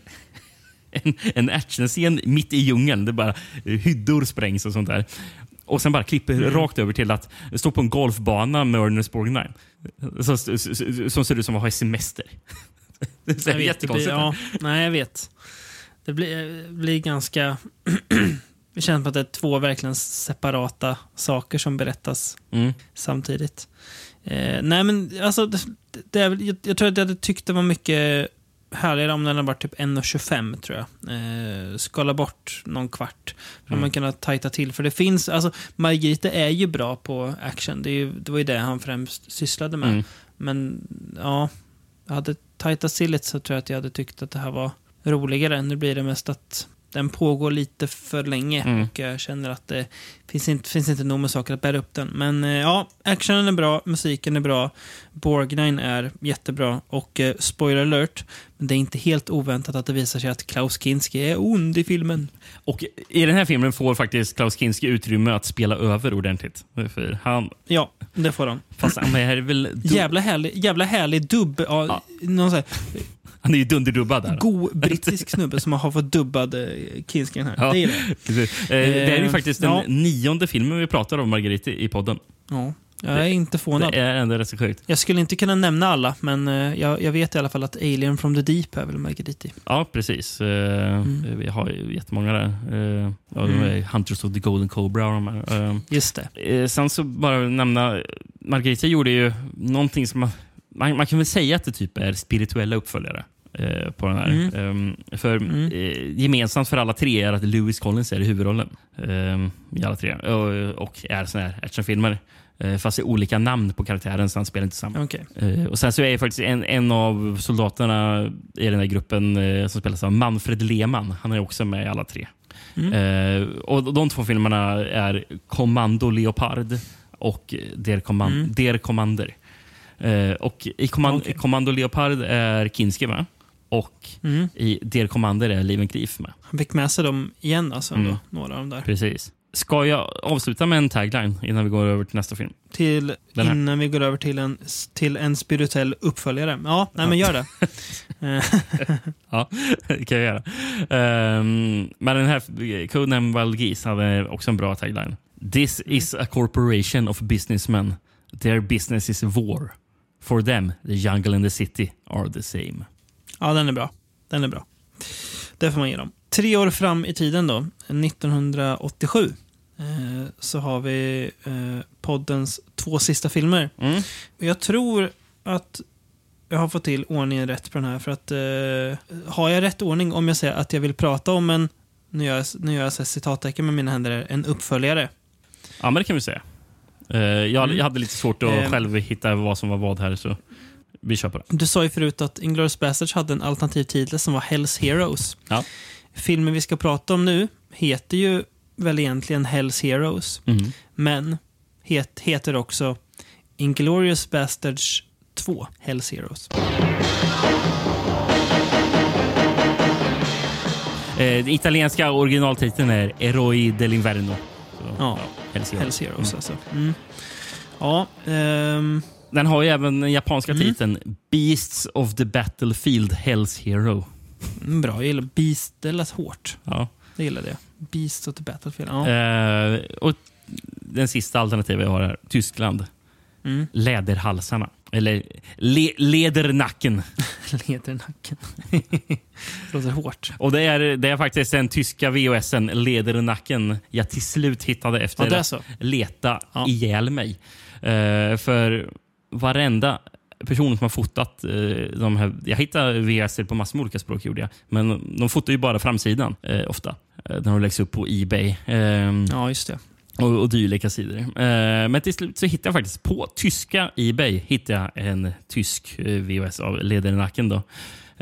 Speaker 2: en, en actionscen mitt i djungeln. Det bara eh, hyddor sprängs och sånt där. Och sen bara klipper mm. rakt över till att stå på en golfbana med Ernest Borgnine. Som, som ser ut som att ha semester.
Speaker 1: Det är jättekonstigt. Ja, nej, jag vet. Det blir, blir ganska... det känns som att det är två verkligen separata saker som berättas mm. samtidigt. Eh, nej, men alltså, det, det är, jag, jag tror att jag hade tyckt det var mycket härligare om den hade varit typ 1,25 tror jag. Eh, skala bort någon kvart. För mm. man kunna tajta till. För det finns, alltså Margita är ju bra på action. Det, ju, det var ju det han främst sysslade med. Mm. Men ja, jag hade tajtat till lite så tror jag att jag hade tyckt att det här var roligare. Nu blir det mest att den pågår lite för länge mm. och jag känner att det finns inte, finns inte nog med saker att bära upp den. Men eh, ja, actionen är bra, musiken är bra, Borgnine är jättebra och eh, spoiler alert, men det är inte helt oväntat att det visar sig att Klaus Kinski är ond i filmen.
Speaker 2: Och i den här filmen får faktiskt Klaus Kinski utrymme att spela över ordentligt. För han...
Speaker 1: Ja, det får han.
Speaker 2: Fast han är väl...
Speaker 1: Jävla härlig, jävla härlig dubb. Ja, ja. Någon så här,
Speaker 2: han är ju dunderdubbad där.
Speaker 1: God brittisk snubbe som har fått dubbad eh, Kinsken här. Ja. Det är det.
Speaker 2: det är ju eh, faktiskt den ja. nionde filmen vi pratar om Margarita i podden.
Speaker 1: Ja. Jag är inte förvånad.
Speaker 2: Det är ändå rätt så sjukt.
Speaker 1: Jag skulle inte kunna nämna alla, men eh, jag, jag, vet i alla fall att Alien from the Deep är väl Margariti.
Speaker 2: Ja, precis. Mm. Vi har ju jättemånga där. Ja, mm. de Hunters of the Golden Cobra och de här.
Speaker 1: Just det.
Speaker 2: Sen så bara nämna, Margarita gjorde ju någonting som man, man kan väl säga att det typ är spirituella uppföljare. Eh, på den här. Mm. Um, för mm. eh, Gemensamt för alla tre är att Lewis Collins är i huvudrollen um, i alla tre och, och är såna här actionfilmer. Uh, fast det är olika namn på karaktären så han spelar inte samma.
Speaker 1: Okay.
Speaker 2: Uh, och sen så är faktiskt en, en av soldaterna i den här gruppen uh, som spelas av Manfred Lehmann. Han är också med i alla tre. Mm. och De två filmerna är Kommando Leopard och Der, Command mm. Der Commander. och i Command okay. Kommando Leopard är Kinski med. Och mm. i Der Commander är Liven Klief med.
Speaker 1: Han fick med sig dem igen, alltså, mm. några av dem där.
Speaker 2: Precis. Ska jag avsluta med en tagline innan vi går över till nästa film?
Speaker 1: Till, innan vi går över till en, till en spirituell uppföljare? Ja, nej, ja. men gör det.
Speaker 2: ja, det kan jag göra. Um, men den här, Codename Wild Geese hade också en bra tagline. This is a corporation of businessmen. Their business is war. For them, the jungle and the city are the same.
Speaker 1: Ja, den är bra. Den är bra. Det får man ge dem. Tre år fram i tiden då, 1987, eh, så har vi eh, poddens två sista filmer. Mm. Jag tror att jag har fått till ordningen rätt på den här. För att eh, Har jag rätt ordning om jag säger att jag vill prata om en, nu gör jag, nu gör jag citattecken med mina händer, en uppföljare?
Speaker 2: Ja, men det kan vi säga. Uh, jag, mm. jag, hade lite svårt att uh, själv hitta vad som var vad här. Så vi kör på det.
Speaker 1: Du sa ju förut att Inglourious Basterds hade en alternativ titel som var Hells Heroes.
Speaker 2: Ja.
Speaker 1: Filmen vi ska prata om nu heter ju väl egentligen Hells Heroes, mm. men het, heter också Inglourious Basterds 2, Hells Heroes.
Speaker 2: Eh, italienska originaltiteln är Eroi dell'Inverno.
Speaker 1: Så, ja, ja, Hells Heroes. Hells Heroes mm. alltså. Mm. Ja, ehm,
Speaker 2: den har ju även den japanska mm. titeln Beasts of the Battlefield Hells Hero.
Speaker 1: Mm, bra, jag gillar Beast. Det lät hårt.
Speaker 2: Ja.
Speaker 1: Det gillade jag. Beasts of the Battlefield. Ja.
Speaker 2: Uh, och den sista alternativet jag har här. Tyskland.
Speaker 1: Mm.
Speaker 2: Läderhalsarna. Eller le, ledernacken.
Speaker 1: Ledernacken. Låter hårt.
Speaker 2: Och det är, det är faktiskt den tyska VHSen, Ledernacken, jag till slut hittade efter
Speaker 1: Ja,
Speaker 2: att leta
Speaker 1: Ja.
Speaker 2: ihjäl mig. Eh, för varenda person som har fotat eh, de här... Jag hittade VHS på massor med olika språk, gjorde jag. Men de fotar ju bara framsidan eh, ofta. Eh, när de läggs upp på Ebay. Ehm,
Speaker 1: Ja, just det.
Speaker 2: och, och dylika sidor. Eh, men till slut så hittade jag faktiskt på tyska Ebay hittade jag en tysk eh, VHS av Ledernacken. Då.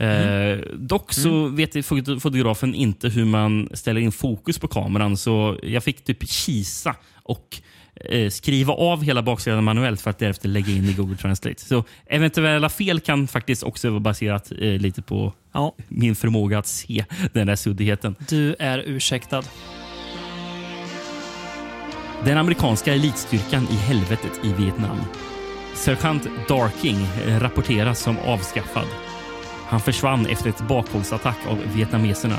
Speaker 2: Eh, Dock så vet fot- fotografen inte hur man ställer in fokus på kameran så jag fick typ kisa och eh, skriva av hela baksidan manuellt för att därefter lägga in i Google Translate. Så eventuella fel kan faktiskt också vara baserat eh, lite på
Speaker 1: Ja,
Speaker 2: min förmåga att se den där suddigheten.
Speaker 1: du är ursäktad.
Speaker 2: Den amerikanska elitstyrkan i helvetet i Vietnam. Sergeant Darking eh, rapporteras som avskaffad. Han försvann efter ett bakhållsattack av vietnameserna.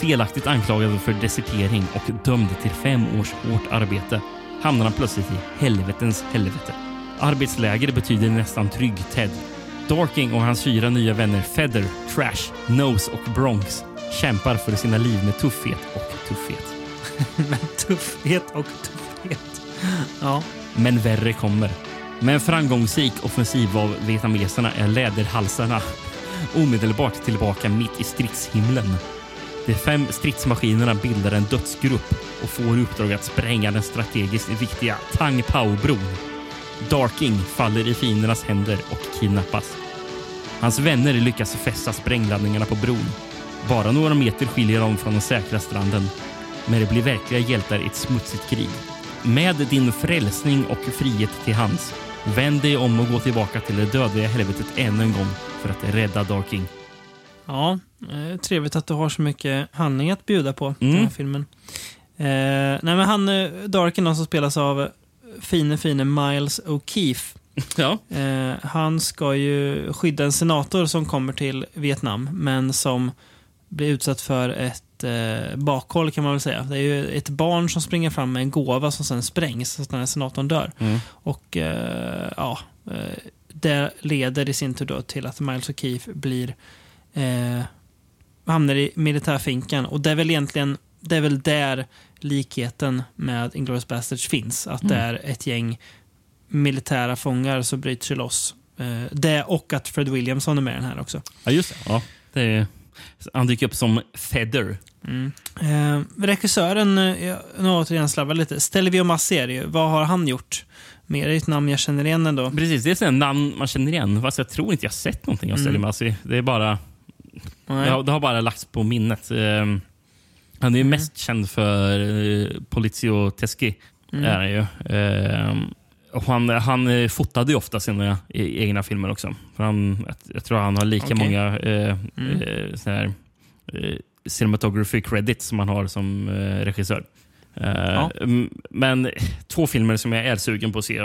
Speaker 2: Felaktigt anklagad för desertering och dömd till fem års hårt arbete hamnar han plötsligt i helvetens helvete. Arbetsläger betyder nästan trygg Ted. Darking och hans fyra nya vänner Feather, Trash, Nose och Bronx kämpar för sina liv med tuffhet och tuffhet.
Speaker 1: Tuffhet och tuffhet. Ja.
Speaker 2: Men värre kommer. Med en framgångsrik offensiv av vietnameserna är läderhalsarna omedelbart tillbaka mitt i stridshimlen. De fem stridsmaskinerna bildar en dödsgrupp och får i uppdrag att spränga den strategiskt viktiga Tang Pao-bron. Darking faller i fiendernas händer och kidnappas. Hans vänner lyckas fästa sprängladdningarna på bron. Bara några meter skiljer dem från den säkra stranden. Men det blir verkliga hjältar i ett smutsigt krig. Med din frälsning och frihet till hands, vänd dig om och gå tillbaka till det dödliga helvetet än en gång för att rädda Darking.
Speaker 1: Ja, eh, trevligt att du har så mycket handling att bjuda på i den här
Speaker 2: Mm.
Speaker 1: filmen. Eh, nej, men han, eh, Darken då, som spelas av eh, fine, fine Miles O'Keefe.
Speaker 2: Ja.
Speaker 1: Eh, han ska ju skydda en senator som kommer till Vietnam, men som blir utsatt för ett eh, bakhåll kan man väl säga. Det är ju ett barn som springer fram med en gåva som sen sprängs så att den här senatorn dör.
Speaker 2: Mm.
Speaker 1: Och eh, ja, det leder i sin tur då till att Miles O'Keefe blir eh, hamnar i militärfinkan. Och det är väl egentligen det är väl där likheten med Inglourious Basterds finns. Att det är ett gäng militära fångar som bryter sig loss. Eh, det och att Fred Williamson är med i den här också.
Speaker 2: ja, just det. Ja, det är, han dyker upp som Feather.
Speaker 1: Eh, regissören, eh, jag nu återigen slarvar lite, Stelvio ju. Vad har han gjort? Mer ett namn jag känner igen ändå.
Speaker 2: Precis, det är ett namn man känner igen. Fast jag tror inte jag sett någonting av Stelly Massi. Det, är bara. Det, har, det har bara lagts på minnet. Ehm, han är ju mest känd för uh, Polizio Teschi. Är han ju. Ehm, och han, han eh, fotade ju ofta sina e- egna filmer också. För han, jag, tror han har lika
Speaker 1: Okej.
Speaker 2: många eh, eh, här, eh, cinematography credits som han har som eh, regissör. Eh,
Speaker 1: Ja.
Speaker 2: Men två filmer som jag är sugen på att se.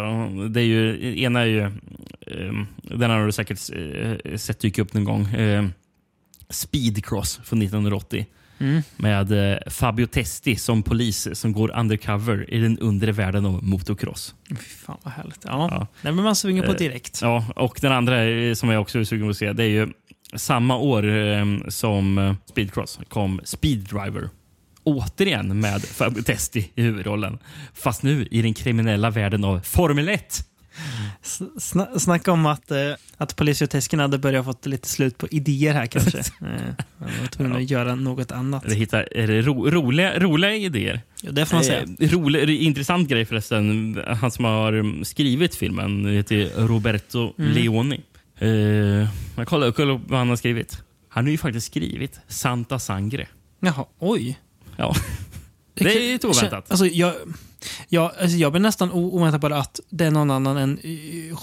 Speaker 2: Det är ju, ena är ju, eh, den har du säkert eh, sett dyka upp någon gång. Eh, Speedcross från 1980.
Speaker 1: Mm.
Speaker 2: Med eh, Fabio Testi som polis som går undercover i den undre världen av motocross.
Speaker 1: Fy fan vad härligt. Ja,
Speaker 2: Ja.
Speaker 1: det blir man sugen på
Speaker 2: Eh,
Speaker 1: direkt.
Speaker 2: Ja, och den andra eh, som jag också är sugen på att se, det är ju samma år eh, som eh, Speedcross kom Speed Driver. Återigen med Fabio Testi i huvudrollen. Fast nu i den kriminella världen av Formel 1.
Speaker 1: Sna snacka om att, eh, att polisiotesken hade börjat fått lite slut på idéer här kanske. eh, man var tvungen att göra något annat.
Speaker 2: Eller hitta är det ro, roliga, roliga idéer.
Speaker 1: Ja, det får man säga.
Speaker 2: Eh, rolig, intressant grej förresten. Han som har mm, skrivit filmen heter Roberto
Speaker 1: Mm.
Speaker 2: Leoni. Eh, jag kollar, kollar vad han har skrivit. Han har ju faktiskt skrivit Santa Sangre.
Speaker 1: Jaha, oj.
Speaker 2: Ja. Det är lite oväntat.
Speaker 1: Alltså, jag, jag, alltså, jag blir nästan o- oväntat bara att det är någon annan än eh,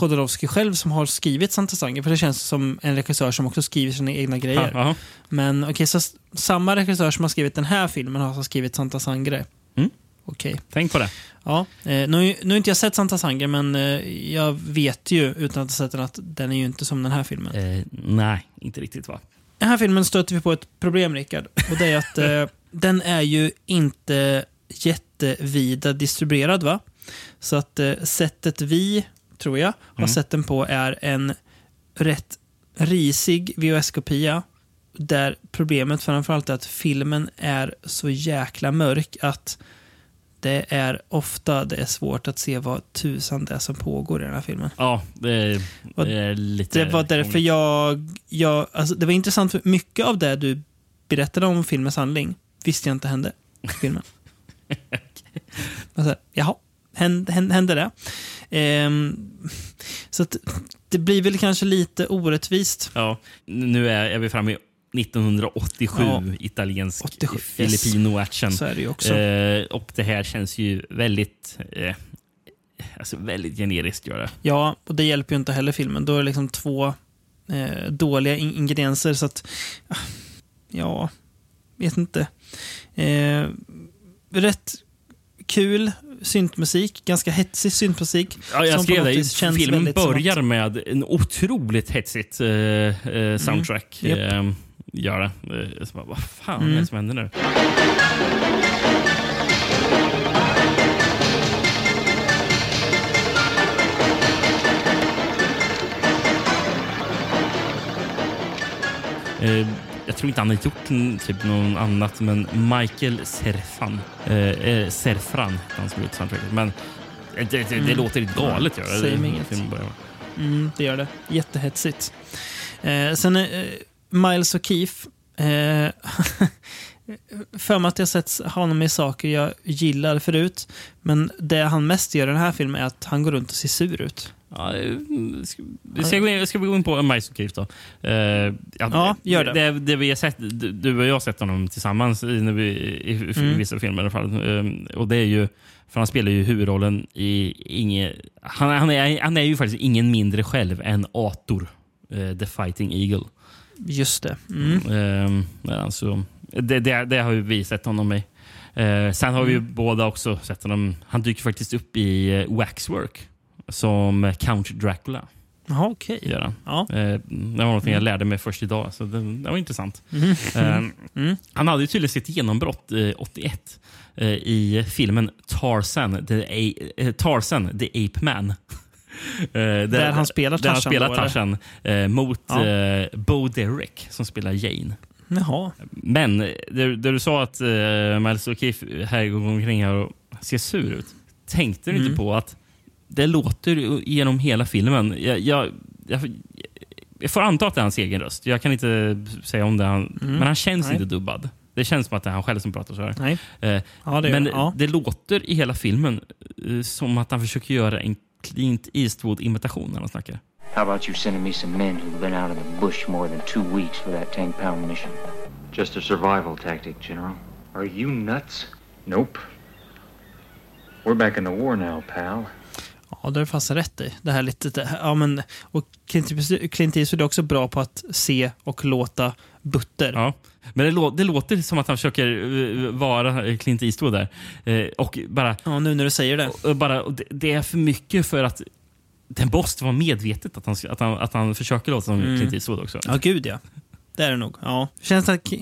Speaker 1: Jodorowsky själv som har skrivit Santa Sangre. För det känns som en regissör som också skriver sina egna grejer.
Speaker 2: Ja, ja.
Speaker 1: Men okej, så s- samma regissör som har skrivit den här filmen har alltså skrivit Santa Sangre.
Speaker 2: Mm.
Speaker 1: Okej.
Speaker 2: Tänk på det.
Speaker 1: Ja, eh, nu, nu har inte jag sett Santa Sangre, men eh, jag vet ju utan att ha sett den att den är ju inte som den här filmen.
Speaker 2: Eh, nej, inte riktigt va?
Speaker 1: Den här filmen stöter vi på ett problem, Rickard. Och det är att eh, den är ju inte jättevida distribuerad. va? Så att eh, sättet vi, tror jag, har sett den på är en rätt risig VHS-kopia. Där problemet framförallt är att filmen är så jäkla mörk att det är ofta det är svårt att se vad tusan det är som pågår i den här filmen.
Speaker 2: Ja, det är, det är lite...
Speaker 1: Det var därför jag... jag alltså det var intressant, för mycket av det du berättade om filmens handling visste jag inte hände i filmen. alltså, jaha, hände, hände, hände det? Ehm, så att det blir väl kanske lite orättvist.
Speaker 2: Ja, nu är, är vi framme i 1987,
Speaker 1: Ja.
Speaker 2: italiensk
Speaker 1: 87, yes.
Speaker 2: filipino-action.
Speaker 1: Så är det ju också.
Speaker 2: Eh, och det här känns ju väldigt, eh, alltså väldigt generiskt. Gör det.
Speaker 1: Ja, och det hjälper ju inte heller filmen. Då är det liksom två eh, dåliga in ingredienser. Så att, ah, ja, vet inte. Eh, rätt kul syntmusik, ganska hetsig syntmusik.
Speaker 2: Ja, jag skrev det. Filmen börjar med en otroligt hetsigt eh, eh, soundtrack.
Speaker 1: Mm. Japp.
Speaker 2: Eh, gör det. Eh, så bara, vad fan
Speaker 1: Mm.
Speaker 2: är det som händer nu? Eh, jag tror inte han har gjort n- typ någon annat, men Michael Serfan. Eh, eh, Serfran, han som gjort soundtracket. Men det, det, det, det låter galet.
Speaker 1: Mm. Säger mig inget. Mm, det gör det. Jättehetsigt. Eh, sen eh, Miles O'Keefe. Eh, för mig att jag sett honom i saker jag gillar förut. Men det han mest gör i den här filmen är att han går runt och ser sur ut.
Speaker 2: Ja, vi ska, gå in, ska vi gå in på Mice O'Keefe då? Eh,
Speaker 1: Ja, gör det.
Speaker 2: det. Det vi har sett, du och jag har sett honom tillsammans i, vi, i, i
Speaker 1: Mm.
Speaker 2: vissa filmer i alla fall. Eh, och det är ju, för han spelar ju huvudrollen i inge, han, han, är, han är ju faktiskt ingen mindre själv än Ator, eh, The Fighting Eagle.
Speaker 1: Just det. Mm.
Speaker 2: Eh, det, är han, så, det, det, det har ju vi sett honom i. Eh, sen har vi ju båda också sett honom. Han dyker faktiskt upp i Waxwork som Count Dracula.
Speaker 1: Jaha, okej.
Speaker 2: Gör han.
Speaker 1: Ja.
Speaker 2: Eh, det var något jag lärde mig först idag, så det, det var intressant.
Speaker 1: Mhm.
Speaker 2: Eh,
Speaker 1: Mm.
Speaker 2: Han hade ju tydligen sitt genombrott eh, 81 eh, i filmen Tarzan, the, A- eh, Tarzan, the Ape Man. Eh, där,
Speaker 1: han spelar
Speaker 2: Där han
Speaker 1: Tarzan
Speaker 2: spelar? Tarzan mot
Speaker 1: Ja.
Speaker 2: Bo Derek som spelar Jane.
Speaker 1: Jaha.
Speaker 2: Men det, det du sa att Miles O'Keefe här går omkring här och ser sur ut. Tänkte du
Speaker 1: Mm.
Speaker 2: inte på att det låter ju genom hela filmen. Jag, jag, jag, jag får anta att det är hans egen röst. Jag kan inte säga om det. Han, Men han känns
Speaker 1: Mm. Nej.
Speaker 2: inte dubbad. Det känns som att det är han själv som pratar så här.
Speaker 1: Nej.
Speaker 2: Eh,
Speaker 1: Ja, det
Speaker 2: men
Speaker 1: gör ja.
Speaker 2: det låter i hela filmen eh, som att han försöker göra en Clint Eastwood-imitation när han snackar.
Speaker 7: How about you sending me some men who've been out in the bush more than two weeks for that 10 pound mission?
Speaker 8: Just a survival tactic, General. Are you nuts? Nope. We're back in the war now, pal.
Speaker 1: Ja, det är fast rätt i. Det här lite, ja, men, och Clint Eastwood- är också bra på att se och låta butter.
Speaker 2: Ja. Men det, lå det låter som att han försöker eh, vara Clint Eastwood där. Eh, och bara,
Speaker 1: Ja, nu när du säger det.
Speaker 2: och bara och det, det är för mycket för att det måste vara medvetet att han, att han, att han försöker låta som
Speaker 1: Mm.
Speaker 2: Clint Eastwood också.
Speaker 1: Ja, gud ja. Det är det nog. Ja. Känns k-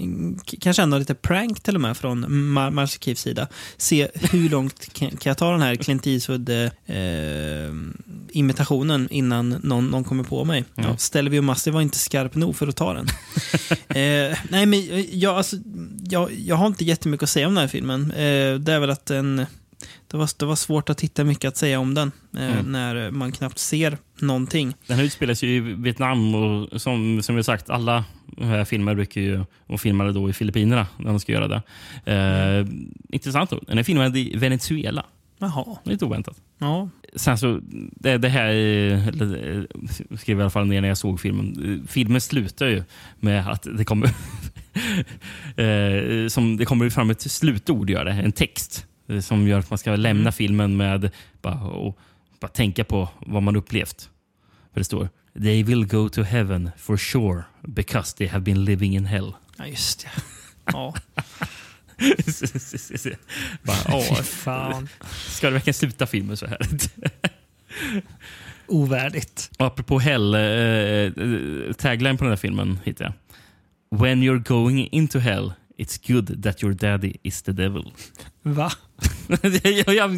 Speaker 1: kanske ändå lite prank till och med från Mar- Mars Kivs sida. Se hur långt kan, kan jag ta den här Clint Eastwood-imitationen innan någon, någon kommer på mig. Ja, Stelvio Massi var inte skarp nog för att ta den. eh, nej, men jag, alltså, jag, jag har inte jättemycket att säga om den här filmen. Eh, det är väl att den... Det var, det var svårt att hitta mycket att säga om den eh, när man knappt ser någonting.
Speaker 2: Den här utspelas ju i Vietnam och som, som vi sagt, alla eh, filmer brukar ju, och filmade då i Filippinerna när de ska göra det. Eh, Intressant då. Den är filmad i Venezuela.
Speaker 1: Jaha.
Speaker 2: Lite oväntat.
Speaker 1: Ja.
Speaker 2: Sen så, det, det här eller, eh, skrev jag i alla fall ner när jag såg filmen. Filmen slutar ju med att det kommer eh, som det kommer fram ett slutord, gör det, en text som gör att man ska lämna filmen med bara, och, bara tänka på vad man upplevt. För det står They will go to heaven for sure because they have been living in hell.
Speaker 1: ja, just det. Ja.
Speaker 2: bara, åh,
Speaker 1: fan.
Speaker 2: ska det verkligen sluta filmen så här?
Speaker 1: Ovärdigt.
Speaker 2: Och apropå hell, eh, eh, tagline på den här filmen hittade jag. When you're going into hell, It's good that your daddy is the devil.
Speaker 1: Va?
Speaker 2: ja, ja,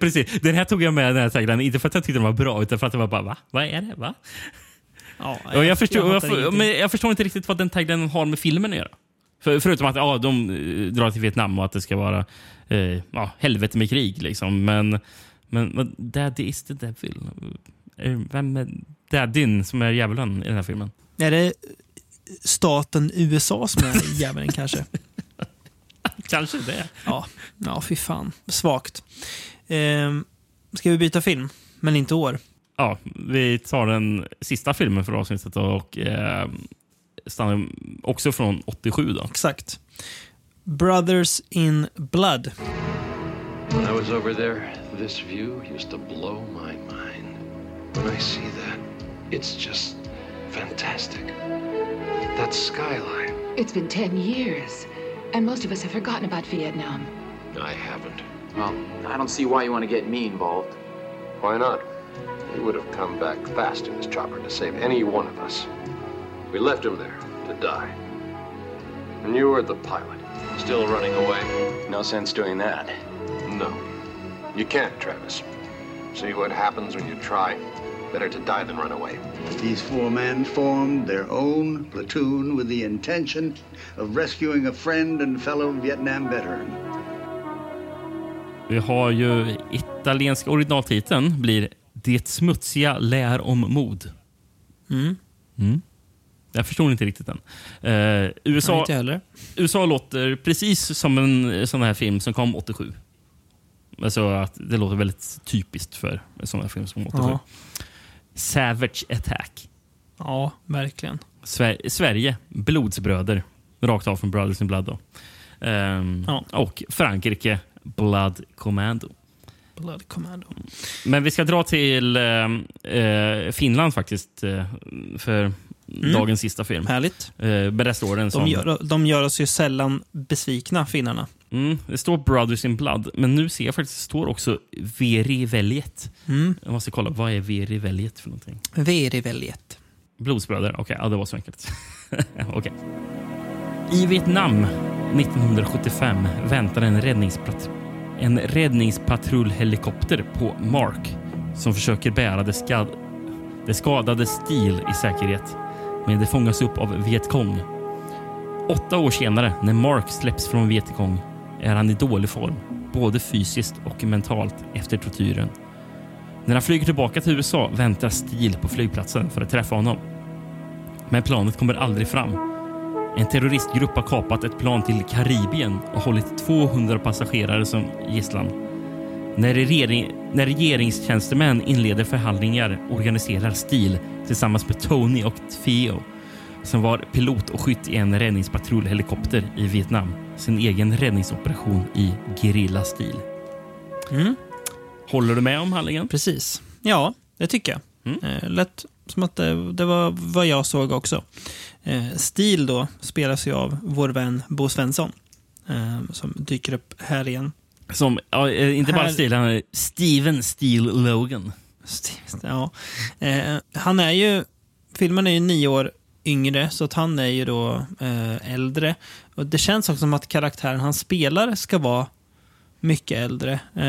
Speaker 2: precis. Den här tog jag med, den här tagline, inte för att jag tyckte den var bra, utan för att det var bara, va? Vad är det? Va?
Speaker 1: Ja,
Speaker 2: Jag, jag, förstår, jag, men jag förstår inte riktigt vad den taglinen har med filmen att göra. För, förutom att ja, de eh, drar till Vietnam och att det ska vara eh, ja, helvete med krig. Liksom. Men, men, men Daddy is the devil. Eh, Vem är Daddyn som är djävulen i den här filmen?
Speaker 1: Är det staten USA som är djävulen kanske?
Speaker 2: Kanske det.
Speaker 1: Ja, ja fy fan. Svagt. Ehm, ska vi byta film? Men inte år.
Speaker 2: Ja, vi tar den sista filmen för avsnittet och eh, stannar också från 87. Då.
Speaker 1: Exakt. Brothers in Blood.
Speaker 9: When I was over there, this view used to blow my mind. When I see that, it's just fantastic. That skyline,
Speaker 10: It's been 10 years, and most of us have forgotten about Vietnam.
Speaker 9: I haven't.
Speaker 11: Well, I don't see why you want to get me involved.
Speaker 9: Why not? He would have come back fast in his chopper to save any one of us. We left him there to die. And you were the pilot, still running away.
Speaker 11: No sense doing that.
Speaker 9: No. You can't, Travis. See what happens when you try? Better to die than run away.
Speaker 12: These four men formed their own platoon with the intention of rescuing a friend and fellow Vietnam veteran.
Speaker 2: Vi har ju italienska originaltiteln blir Det smutsiga lär om mod.
Speaker 1: Mm.
Speaker 2: Mm. Jag förstår inte riktigt den. Eh,
Speaker 1: Nej,
Speaker 2: USA,
Speaker 1: inte heller.
Speaker 2: USA låter precis som en sån här film som kom 87. Alltså att det låter väldigt typiskt för en sån här film som kom 87.
Speaker 1: Ja.
Speaker 2: Savage Attack.
Speaker 1: Ja, verkligen.
Speaker 2: Sver- Sverige, blodsbröder. Rakt av från Brothers in Blood. Då. Ehm,
Speaker 1: Ja.
Speaker 2: Och Frankrike, Blood Commando.
Speaker 1: Blood Commando.
Speaker 2: Men vi ska dra till eh, Finland faktiskt eh, för dagens sista film.
Speaker 1: Härligt.
Speaker 2: Eh, den som...
Speaker 1: De gör, de gör oss ju sällan besvikna, finnarna.
Speaker 2: Mm, det står Brothers in Blood, men nu ser jag faktiskt det står också Veri Veljet.
Speaker 1: Mm.
Speaker 2: Jag måste kolla, vad är Veri Veljet för någonting?
Speaker 1: Veri väljet.
Speaker 2: Blodsbröder, okej, ja, det var så enkelt. Okej. I Vietnam 1975 väntar en, räddningspat- en räddningspatrullhelikopter på Mark som försöker bära det, skad- det skadade Steel i säkerhet. Men det fångas upp av Vietkong. Åtta år senare, när Mark släpps från Vietkong, är han i dålig form, både fysiskt och mentalt efter tortyren. När han flyger tillbaka till USA väntar Steele på flygplatsen för att träffa honom. Men planet kommer aldrig fram. En terroristgrupp har kapat ett plan till Karibien och hållit 200 passagerare som gisslan. När, regering, när regeringstjänstemän inleder förhandlingar organiserar Steel tillsammans med Tony och Theo som var pilot och skytt i en räddningspatrullhelikopter i Vietnam sin egen räddningsoperation i gerilla-stil.
Speaker 1: Mm.
Speaker 2: Håller du med om handlingen?
Speaker 1: Precis. Ja, det tycker jag.
Speaker 2: Mm.
Speaker 1: Eh, lätt som att det, det var vad jag såg också. Eh, Stil då spelas ju av vår vän Bo Svensson. Eh, som dyker upp här igen.
Speaker 2: Som, ja, eh, inte bara
Speaker 1: Här-
Speaker 2: Steel, han är Steven Steel Logan.
Speaker 1: Stil, ja. eh, han är ju, filmen är ju nio år yngre, så att han är ju då eh, äldre. Och Det känns också som att karaktären han spelar ska vara mycket äldre. Eh,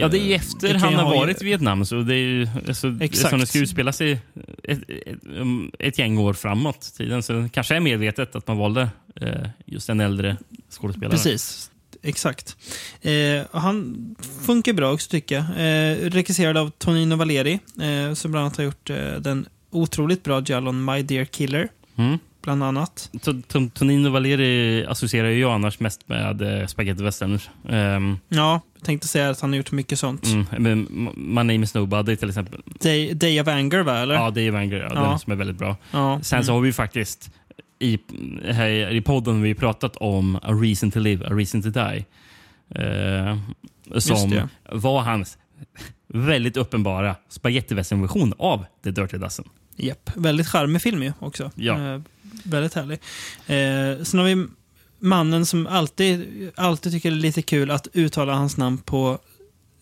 Speaker 2: Ja, det är ju efter
Speaker 1: det
Speaker 2: han har varit i Vietnam. Så det är ju alltså,
Speaker 1: Exakt.
Speaker 2: som det ska utspela sig ett, ett, um, ett gäng år framåt tiden. Så det kanske är medvetet att man valde eh, just en äldre skådespelare.
Speaker 1: Precis, exakt. Eh, han funkar bra också tycker jag. Eh, regisserad av Tonino Valeri, eh, som bland annat har gjort eh, den otroligt bra Jallon My Dear Killer,
Speaker 2: Mm.
Speaker 1: bland annat.
Speaker 2: To- To- Tonino Valeri associerar jag annars mest med eh, spaghetti westerns. Um,
Speaker 1: Ja, jag tänkte säga att han har gjort mycket sånt.
Speaker 2: mm, men My name is Nobody till exempel.
Speaker 1: Day, Day of Anger, va? Eller?
Speaker 2: Ja, det är Vanger, ja,
Speaker 1: Ja.
Speaker 2: den som är väldigt bra.
Speaker 1: Ja,
Speaker 2: Sen så
Speaker 1: mm.
Speaker 2: har vi faktiskt i, här i podden har vi pratat om A Reason to Live, A Reason to Die. Eh, som var hans väldigt uppenbara spagettivästern-version av The Dirty Dozen.
Speaker 1: Japp, väldigt charmig film ju också.
Speaker 2: Ja.
Speaker 1: Eh, väldigt härlig. Eh, sen har vi mannen som alltid, alltid tycker det är lite kul att uttala hans namn på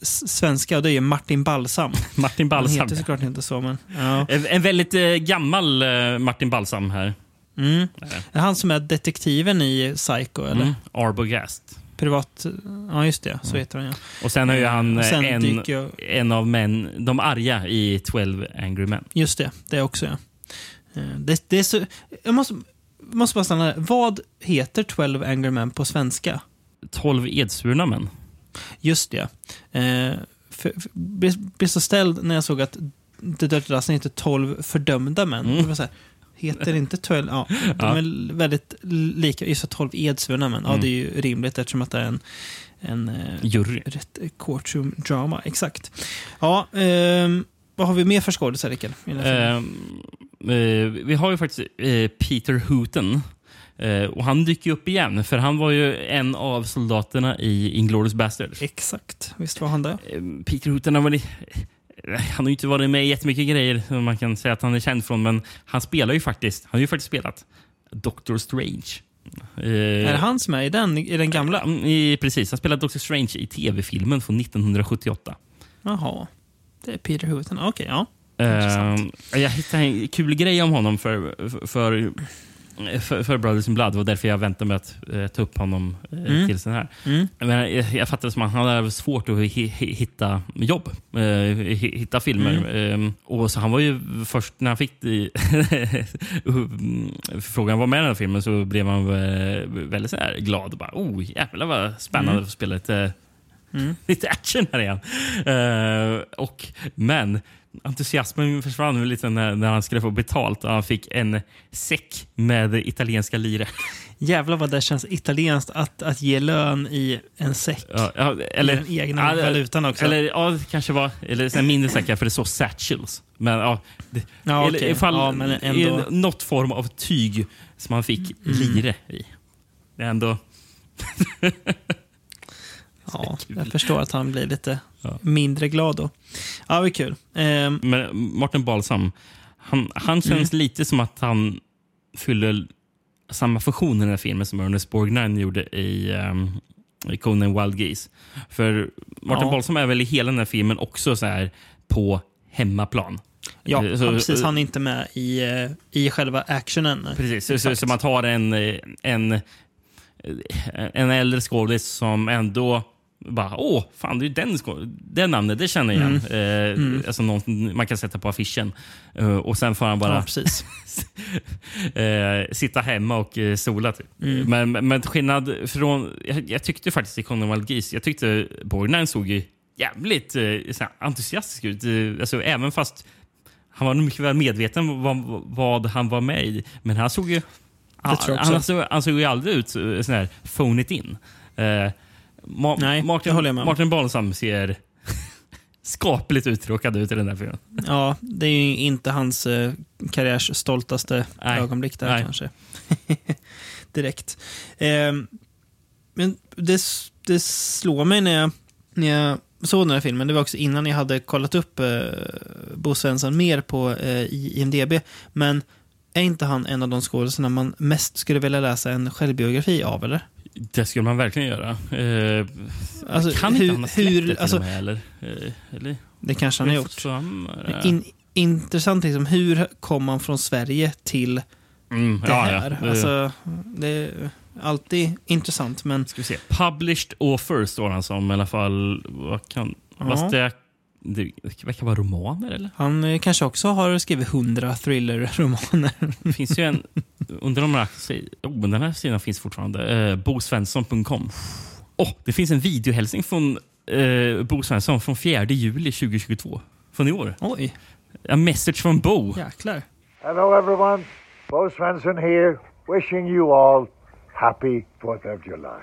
Speaker 1: svenska och det är Martin Balsam.
Speaker 2: Martin
Speaker 1: Han
Speaker 2: Balsam.
Speaker 1: heter såklart inte så, men... Ja.
Speaker 2: En, en väldigt eh, gammal eh, Martin Balsam här.
Speaker 1: Mm. Är han som är detektiven i Psycho, eller?
Speaker 2: Mm. Arbogast.
Speaker 1: Privat... Ja, just det. Så heter han, ja.
Speaker 2: Och sen har ju han eh, en,
Speaker 1: jag-
Speaker 2: en av män, de arga i 12 Angry Men.
Speaker 1: Just det, det också, ja. Eh, Det, det är så... Jag måste, måste bara stanna där. Vad heter 12 Angry Men på svenska?
Speaker 2: 12 edsvurna män.
Speaker 1: Just det. Eh, för, för, blev, så ställd när jag såg att The Dirty Dozen heter 12 fördömda män.
Speaker 2: Mm.
Speaker 1: Det var så här, heter inte 12? Ja, de
Speaker 2: Ja.
Speaker 1: är väldigt lika. Just det, 12 edsvurna män. Ja,
Speaker 2: Mm.
Speaker 1: det är ju rimligt eftersom att det är en, en eh,
Speaker 2: Jury.
Speaker 1: rätt eh, courtroom drama. Exakt. Ja, ehm, vad har vi mer för skådisar, Rickard?
Speaker 2: Eh, eh, vi har ju faktiskt eh, Peter Hooten. Eh, och han dyker upp igen, för han var ju en av soldaterna i Inglourious Basterds.
Speaker 1: Exakt, visst var han det?
Speaker 2: Eh, Peter Hooten har väl... Han har ju inte varit med i jättemycket grejer som man kan säga att han är känd från, men han spelar ju faktiskt, han har ju faktiskt spelat Doctor Strange. Eh,
Speaker 1: Är han som är i den, i den gamla?
Speaker 2: Mm, I, precis, han spelade Doctor Strange i tv-filmen från 1978.
Speaker 1: Jaha. Det är Peter Hooten. Okej, ja.
Speaker 2: Eh, jag hittade en kul grej om honom för, för, för, för Brothers in Blood. Det var därför jag väntade med att eh, ta upp honom eh,
Speaker 1: Mm.
Speaker 2: till sån här.
Speaker 1: Mm.
Speaker 2: Men jag, jag fattade som att han hade svårt att hi, hi, hitta jobb, eh, hi, hitta filmer. Eh, och så Han var ju först när han fick frågan vara med i den här filmen så blev han eh, väldigt så här glad. Och bara, oh, jävlar vad spännande
Speaker 1: Mm.
Speaker 2: att få spela lite
Speaker 1: Mm.
Speaker 2: lite action här igen. Eh, och, men entusiasmen försvann väl lite när, när han skulle få betalt och han fick en säck med italienska lire.
Speaker 1: Jävlar vad det känns italienskt att, att ge lön i en säck.
Speaker 2: Ja, eller,
Speaker 1: I den egna
Speaker 2: ja,
Speaker 1: valutan också.
Speaker 2: Eller, ja, kanske var eller, mindre säckar för det står satchels. Men ja, det,
Speaker 1: Ja, okej.
Speaker 2: ifall,
Speaker 1: Ja, men ändå.
Speaker 2: något form av tyg som han fick
Speaker 1: Mm.
Speaker 2: lire i. Det är ändå...
Speaker 1: Ja, jag förstår att han blir lite mindre glad då. Ja, det är kul. Ehm,
Speaker 2: Men Martin Balsam, han, han känns
Speaker 1: Mm.
Speaker 2: lite som att han fyller samma funktion i den här filmen som Ernest Borgnine gjorde i, um, i Conan Wild Geese. För Martin
Speaker 1: Ja.
Speaker 2: Balsam är väl i hela den här filmen också så här på hemmaplan.
Speaker 1: ja,
Speaker 2: så-
Speaker 1: han, precis. Han är inte med i, eh, i själva actionen.
Speaker 2: Precis, så, så, så man tar en, en, en äldre skådis som ändå bara, åh, fan det är ju den, det namnet, det känner jag igen. Eh,
Speaker 1: Mm.
Speaker 2: Alltså någon man kan sätta på affischen. Eh, och sen får han bara
Speaker 1: Ja, precis.
Speaker 2: eh, sitta hemma och eh, sola. Typ.
Speaker 1: Mm.
Speaker 2: Men, men skillnad från, jag, jag tyckte faktiskt i Geese, jag tyckte Borgnine såg ju jävligt eh, entusiastisk ut. Eh, alltså, även fast han var mycket väl medveten om vad, vad han var med i. Men han såg ju han, han, såg, han såg ju aldrig ut sån här phone it in. Eh, Ma-
Speaker 1: Nej,
Speaker 2: Martin,
Speaker 1: håller jag med om.
Speaker 2: Martin Balsam ser skapligt uttråkad ut i den här filmen.
Speaker 1: Ja, det är ju inte hans eh, karriärs stoltaste
Speaker 2: Nej.
Speaker 1: ögonblick där
Speaker 2: Nej.
Speaker 1: kanske. Direkt. Ehm, men det, det slår mig när jag, när jag såg den här filmen, det var också innan jag hade kollat upp eh, Bo Svensson mer på eh, IMDB, men är inte han en av de skådespelarna man mest skulle vilja läsa en självbiografi av, eller?
Speaker 2: Det skulle man verkligen göra. Eh,
Speaker 1: Alltså,
Speaker 2: kan inte
Speaker 1: hur-
Speaker 2: han ha släppt
Speaker 1: hur-
Speaker 2: det till
Speaker 1: alltså-
Speaker 2: med? Eller? Eh, eller?
Speaker 1: Det kanske han har gjort.
Speaker 2: Som,
Speaker 1: In, intressant liksom, hur kom man från Sverige till
Speaker 2: Mm,
Speaker 1: det
Speaker 2: ja,
Speaker 1: här?
Speaker 2: ja.
Speaker 1: Alltså, det är alltid intressant, men...
Speaker 2: Ska vi se. Published author står han som i alla fall. Vad kan,
Speaker 1: Ja.
Speaker 2: Fast det, det verkar vara romaner eller?
Speaker 1: Han eh, kanske också har skrivit hundra thriller-romaner.
Speaker 2: Det finns ju en... Under de här... Oh, den här sidan finns fortfarande. Eh, Bosvensson.com. Oh, det finns en videohälsning från eh, Bo Svensson från 4 juli 2022. Från i år.
Speaker 1: Oj.
Speaker 2: A message from Bo.
Speaker 1: Jäklar.
Speaker 13: Hello, everyone. Bo Svensson here, wishing you all happy 4th of July.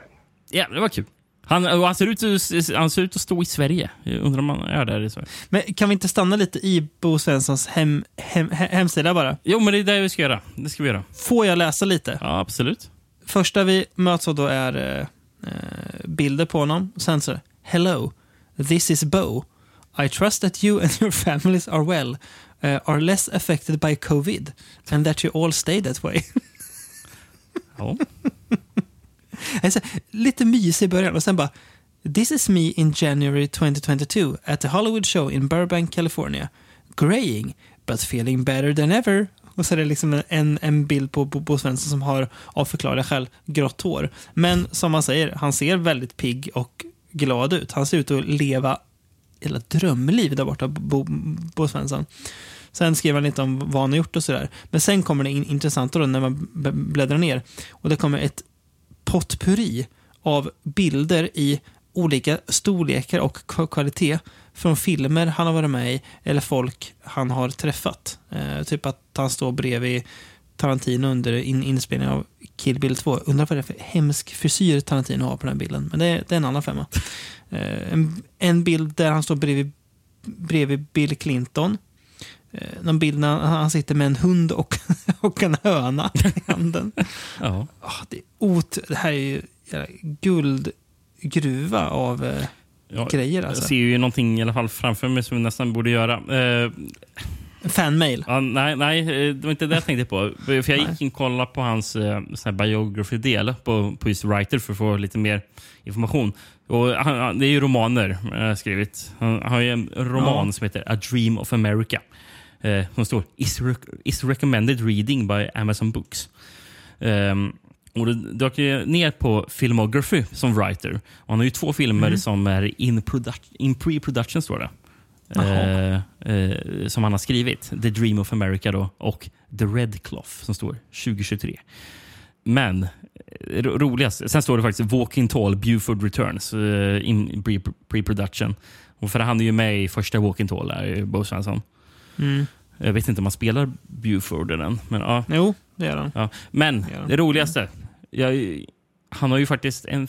Speaker 2: Ja, det var kul. Han, han, ser ut, att- han ser ut att stå i Sverige. Jag undrar om han är där i Sverige.
Speaker 1: Men kan vi inte stanna lite i Bo Svenssons hem, hem, he- hemsida bara?
Speaker 2: Jo, men det är det vi ska göra. Det ska vi göra.
Speaker 1: Får jag läsa lite?
Speaker 2: Ja, absolut.
Speaker 1: Första vi möts av då är eh, eh, bilder på honom. Sen så Hello, this is Bo. I trust that you and your families are well, uh, are less affected by covid, and that you all stay that way.
Speaker 2: Ja.
Speaker 1: Alltså, lite mysig i början och sen bara This is me in January 2022 at the Hollywood show in Burbank, California. Graying, but feeling better than ever. Och så är det liksom en, en bild på Bo, Svensson som har av förklarliga skäl grått hår. Men som man säger, han ser väldigt pigg och glad ut. Han ser ut att leva hela drömliv där borta, Bo, Bo Svensson. Sen skriver han lite om vad han har gjort och sådär. Men sen kommer det in, intressanta då när man bläddrar ner. Och det kommer ett potpurri av bilder i olika storlekar och kvalitet från filmer han har varit med i eller folk han har träffat. Eh, typ att han står bredvid Tarantino under in, inspelningen av Kill Bill 2. Undrar vad det är för hemsk frisyr Tarantino har på den här bilden. Men det, är- det är en annan femma. Eh, en, en bild där han står bredvid, bredvid Bill Clinton. Eh, någon bild när han, han sitter med en hund och, och en höna i handen.
Speaker 2: Ja.
Speaker 1: Ah, det, ot, det här är ju guldgruva av eh,
Speaker 2: Ja,
Speaker 1: grejer. Alltså.
Speaker 2: Jag ser ju någonting i alla fall framför mig som vi nästan borde göra. Eh,
Speaker 1: Fanmail.
Speaker 2: Ja, nej, nej, eh, det var inte det jag tänkte på. För jag gick in och kollade på hans eh, biography-del på, på just Writer för att få lite mer information. Och han, han- det är ju romaner jag har skrivit. Han, han har ju en roman
Speaker 1: Ja.
Speaker 2: som heter A Dream of America. Eh, som står is, rec- is recommended reading by Amazon Books. Ehm, och det dök ner på Filmography som writer. Och han har ju två filmer
Speaker 1: Mm.
Speaker 2: som är in, in pre-production, står det. Eh, eh, som han har skrivit. The Dream of America då, och The Red Cloth som står 2023. Men eh, ro- roligast, sen står det faktiskt Walking Tall, Buford Returns eh, in pre- pre-production. Och för han är ju med i första Walking Tall, där, Bo Svensson.
Speaker 1: Mm.
Speaker 2: Jag vet inte om han spelar Buford i den. Men, ja.
Speaker 1: Jo, det gör han.
Speaker 2: Ja. Men
Speaker 1: han.
Speaker 2: det roligaste. Jag, han har ju faktiskt en...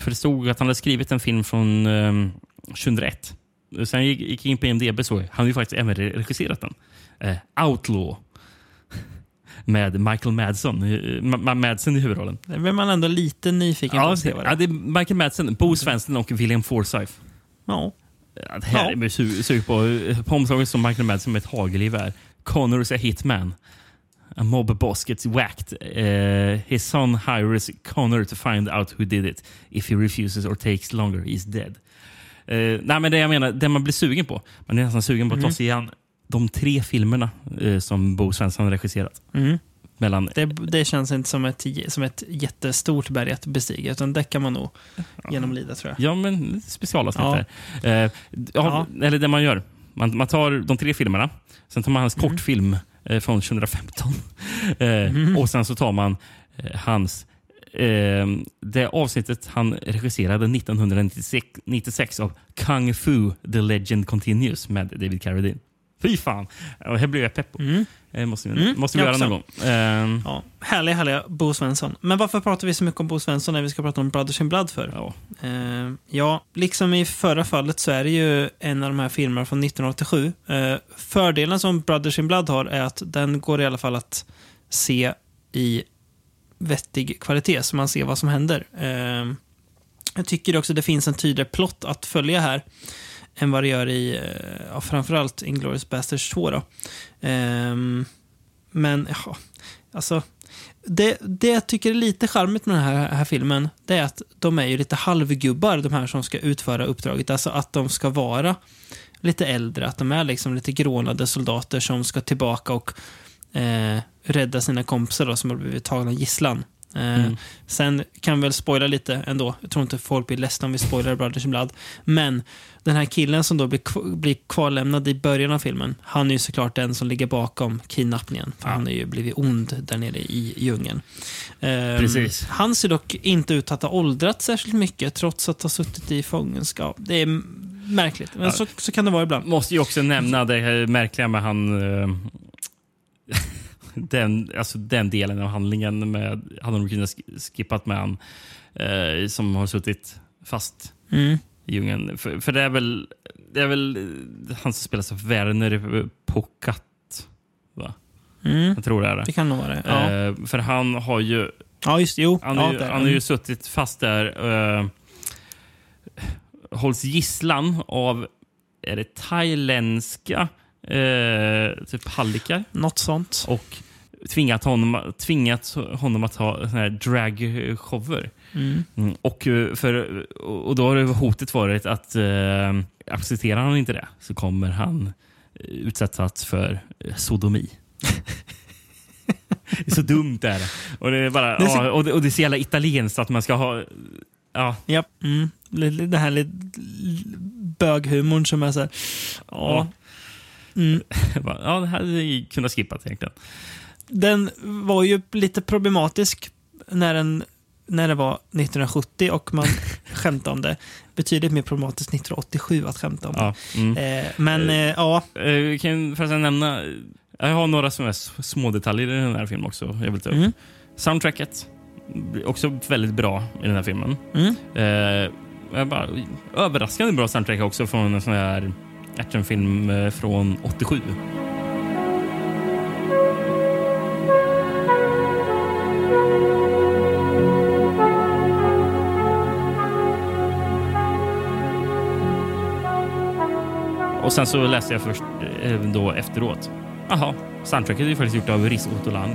Speaker 2: För det stod att han hade skrivit en film från um, 2001. Sen gick gick in på IMDB så han har ju faktiskt även regisserat den. Eh, Outlaw. Med Michael Madsen, Ma- Madsen i huvudrollen.
Speaker 1: Det blir man ändå lite nyfiken på
Speaker 2: Ja,
Speaker 1: att se vad
Speaker 2: det, ja,
Speaker 1: det
Speaker 2: det är Michael Madsen, Bo Svensson och William Forsythe.
Speaker 1: Ja.
Speaker 2: Det här
Speaker 1: Ja.
Speaker 2: är man ju su- sugen på. På omslaget som Michael Madsen med ett hagelgevär. Connor is a hitman. A mob boss gets whacked. Eh, his son hires Connor to find out who did it. If he refuses or takes longer, he's dead. Eh, nej, men det jag menar, det man blir sugen på. Man är nästan sugen på att ta
Speaker 1: Mhm.
Speaker 2: sig an de tre filmerna eh, som Bo Svensson har regisserat.
Speaker 1: Mm.
Speaker 2: Mellan,
Speaker 1: Det, det känns inte som ett, som ett jättestort berg att bestiga, utan det kan man nog genomlida tror jag.
Speaker 2: Ja, men specialavsnitt
Speaker 1: Ja.
Speaker 2: Eh, ja, Eller det man gör. Man, man tar de tre filmerna, sen tar man hans kortfilm eh, från 2015. Eh, Och sen så tar man eh, hans eh, det avsnittet han regisserade 1996 96 av Kung Fu The Legend Continues med David Carradine. Fy fan! Och här blev jag pepp på. Eh, måste vi,
Speaker 1: Mm,
Speaker 2: måste vi göra
Speaker 1: också.
Speaker 2: någon gång. Eh,
Speaker 1: Ja, härliga, härliga Bo Svensson. Men varför pratar vi så mycket om Bo Svensson när vi ska prata om Brothers in Blood för?
Speaker 2: Ja.
Speaker 1: Eh, ja, liksom i förra fallet så är det ju en av de här filmerna från 1987. Eh, fördelen som Brothers in Blood har är att den går i alla fall att se i vettig kvalitet, så man ser vad som händer. Eh, jag tycker också det finns en tydligare plott att följa här än vad det gör i, eh, ja, framförallt Inglourious Basterds 2. Då. Ehm, men, ja, alltså, det, det jag tycker är lite charmigt med den här, här filmen, det är att de är ju lite halvgubbar, de här som ska utföra uppdraget. Alltså att de ska vara lite äldre, att de är liksom lite grånade soldater som ska tillbaka och eh, rädda sina kompisar då, som har blivit tagna gisslan. Eh,
Speaker 2: Mm.
Speaker 1: Sen kan vi väl spoila lite ändå. Jag tror inte folk blir ledsna om vi spoilar Brothers in Blood. Men den här killen som då blir, blir kvarlämnad i början av filmen, han är ju såklart den som ligger bakom kidnappningen. För Han är ju blivit ond där nere i djungeln. Ehm,
Speaker 2: Precis.
Speaker 1: Han ser dock inte ut att ha åldrats särskilt mycket, trots att ha suttit i fångenskap. Det är märkligt, men
Speaker 2: Ja.
Speaker 1: så, så kan det vara ibland.
Speaker 2: Måste ju också nämna det märkliga med han... eh, den, alltså den delen av handlingen med... Hade de kunnat sk- skippat med han eh, som har suttit fast
Speaker 1: Mm.
Speaker 2: i djungeln. För, för det är väl... Det är väl eh, han som spelas av Werner Pokat. Va?
Speaker 1: Mm.
Speaker 2: Jag tror det är det.
Speaker 1: Det kan nog vara det. Ja,
Speaker 2: Eh, för han har ju...
Speaker 1: ja just jo.
Speaker 2: Han,
Speaker 1: ja,
Speaker 2: har ju, han har ju
Speaker 1: Mm.
Speaker 2: suttit fast där. Uh, hålls gisslan av är det thailändska uh, typ hallickar.
Speaker 1: Något sånt.
Speaker 2: Och tvingat honom, tvingat honom att ha såna här dragshower.
Speaker 1: Mm.
Speaker 2: Mm, och, eh, för, och då har hotet varit att uh, accepterar han inte det så kommer han eh, utsättas för eh, sodomi. det är så dumt det är. Och det är bara,
Speaker 1: Det är så-
Speaker 2: ja, och, det, och det är så jävla italienskt att man ska ha... Ja,
Speaker 1: Japp. Mm. Det här lite böghumorn som är så här. Ja. Mm.
Speaker 2: ja det hade vi kunnat skippa egentligen.
Speaker 1: Den var ju lite problematisk när den när det var 1970 och man skämtade om det. Betydligt mer problematiskt 1987 att skämta om.
Speaker 2: Ja, mm.
Speaker 1: Eh, men eh, ja,
Speaker 2: Eh, kan förresten nämna... Jag har några såna här s- små detaljer i den här filmen också. Jag vill ta upp.
Speaker 1: Mm.
Speaker 2: Soundtracket. Också väldigt bra i den här filmen.
Speaker 1: Mm.
Speaker 2: Eh, jag bara, överraskande bra soundtrack också från en sån här actionfilm eh, från 87. Och sen så läste jag först eh, då efteråt. Jaha, soundtracket är ju faktiskt gjort av Riz Ortolan.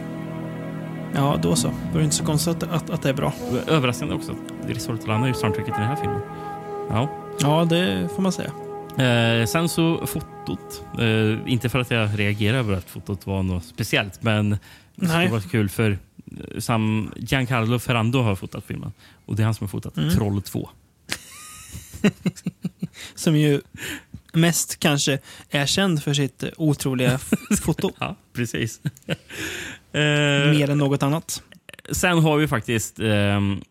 Speaker 1: ja, då så. Då är det inte så konstigt att, att, det är bra.
Speaker 2: Överraskande också att Riz Ortolan har gjort soundtracket i den här filmen. Ja.
Speaker 1: Ja, det får man säga.
Speaker 2: Eh, sen så fotot. Eh, inte för att jag reagerar över att fotot var något speciellt, men det
Speaker 1: Nej.
Speaker 2: var kul för eh, Sam Giancarlo Ferrando har fotat filmen. Och det är han som har fotat
Speaker 1: Mm.
Speaker 2: Troll 2.
Speaker 1: Som ju mest kanske är känd för sitt eh, otroliga foto.
Speaker 2: Ja, precis. eh,
Speaker 1: Mer än något annat.
Speaker 2: Sen har vi faktiskt... ehm,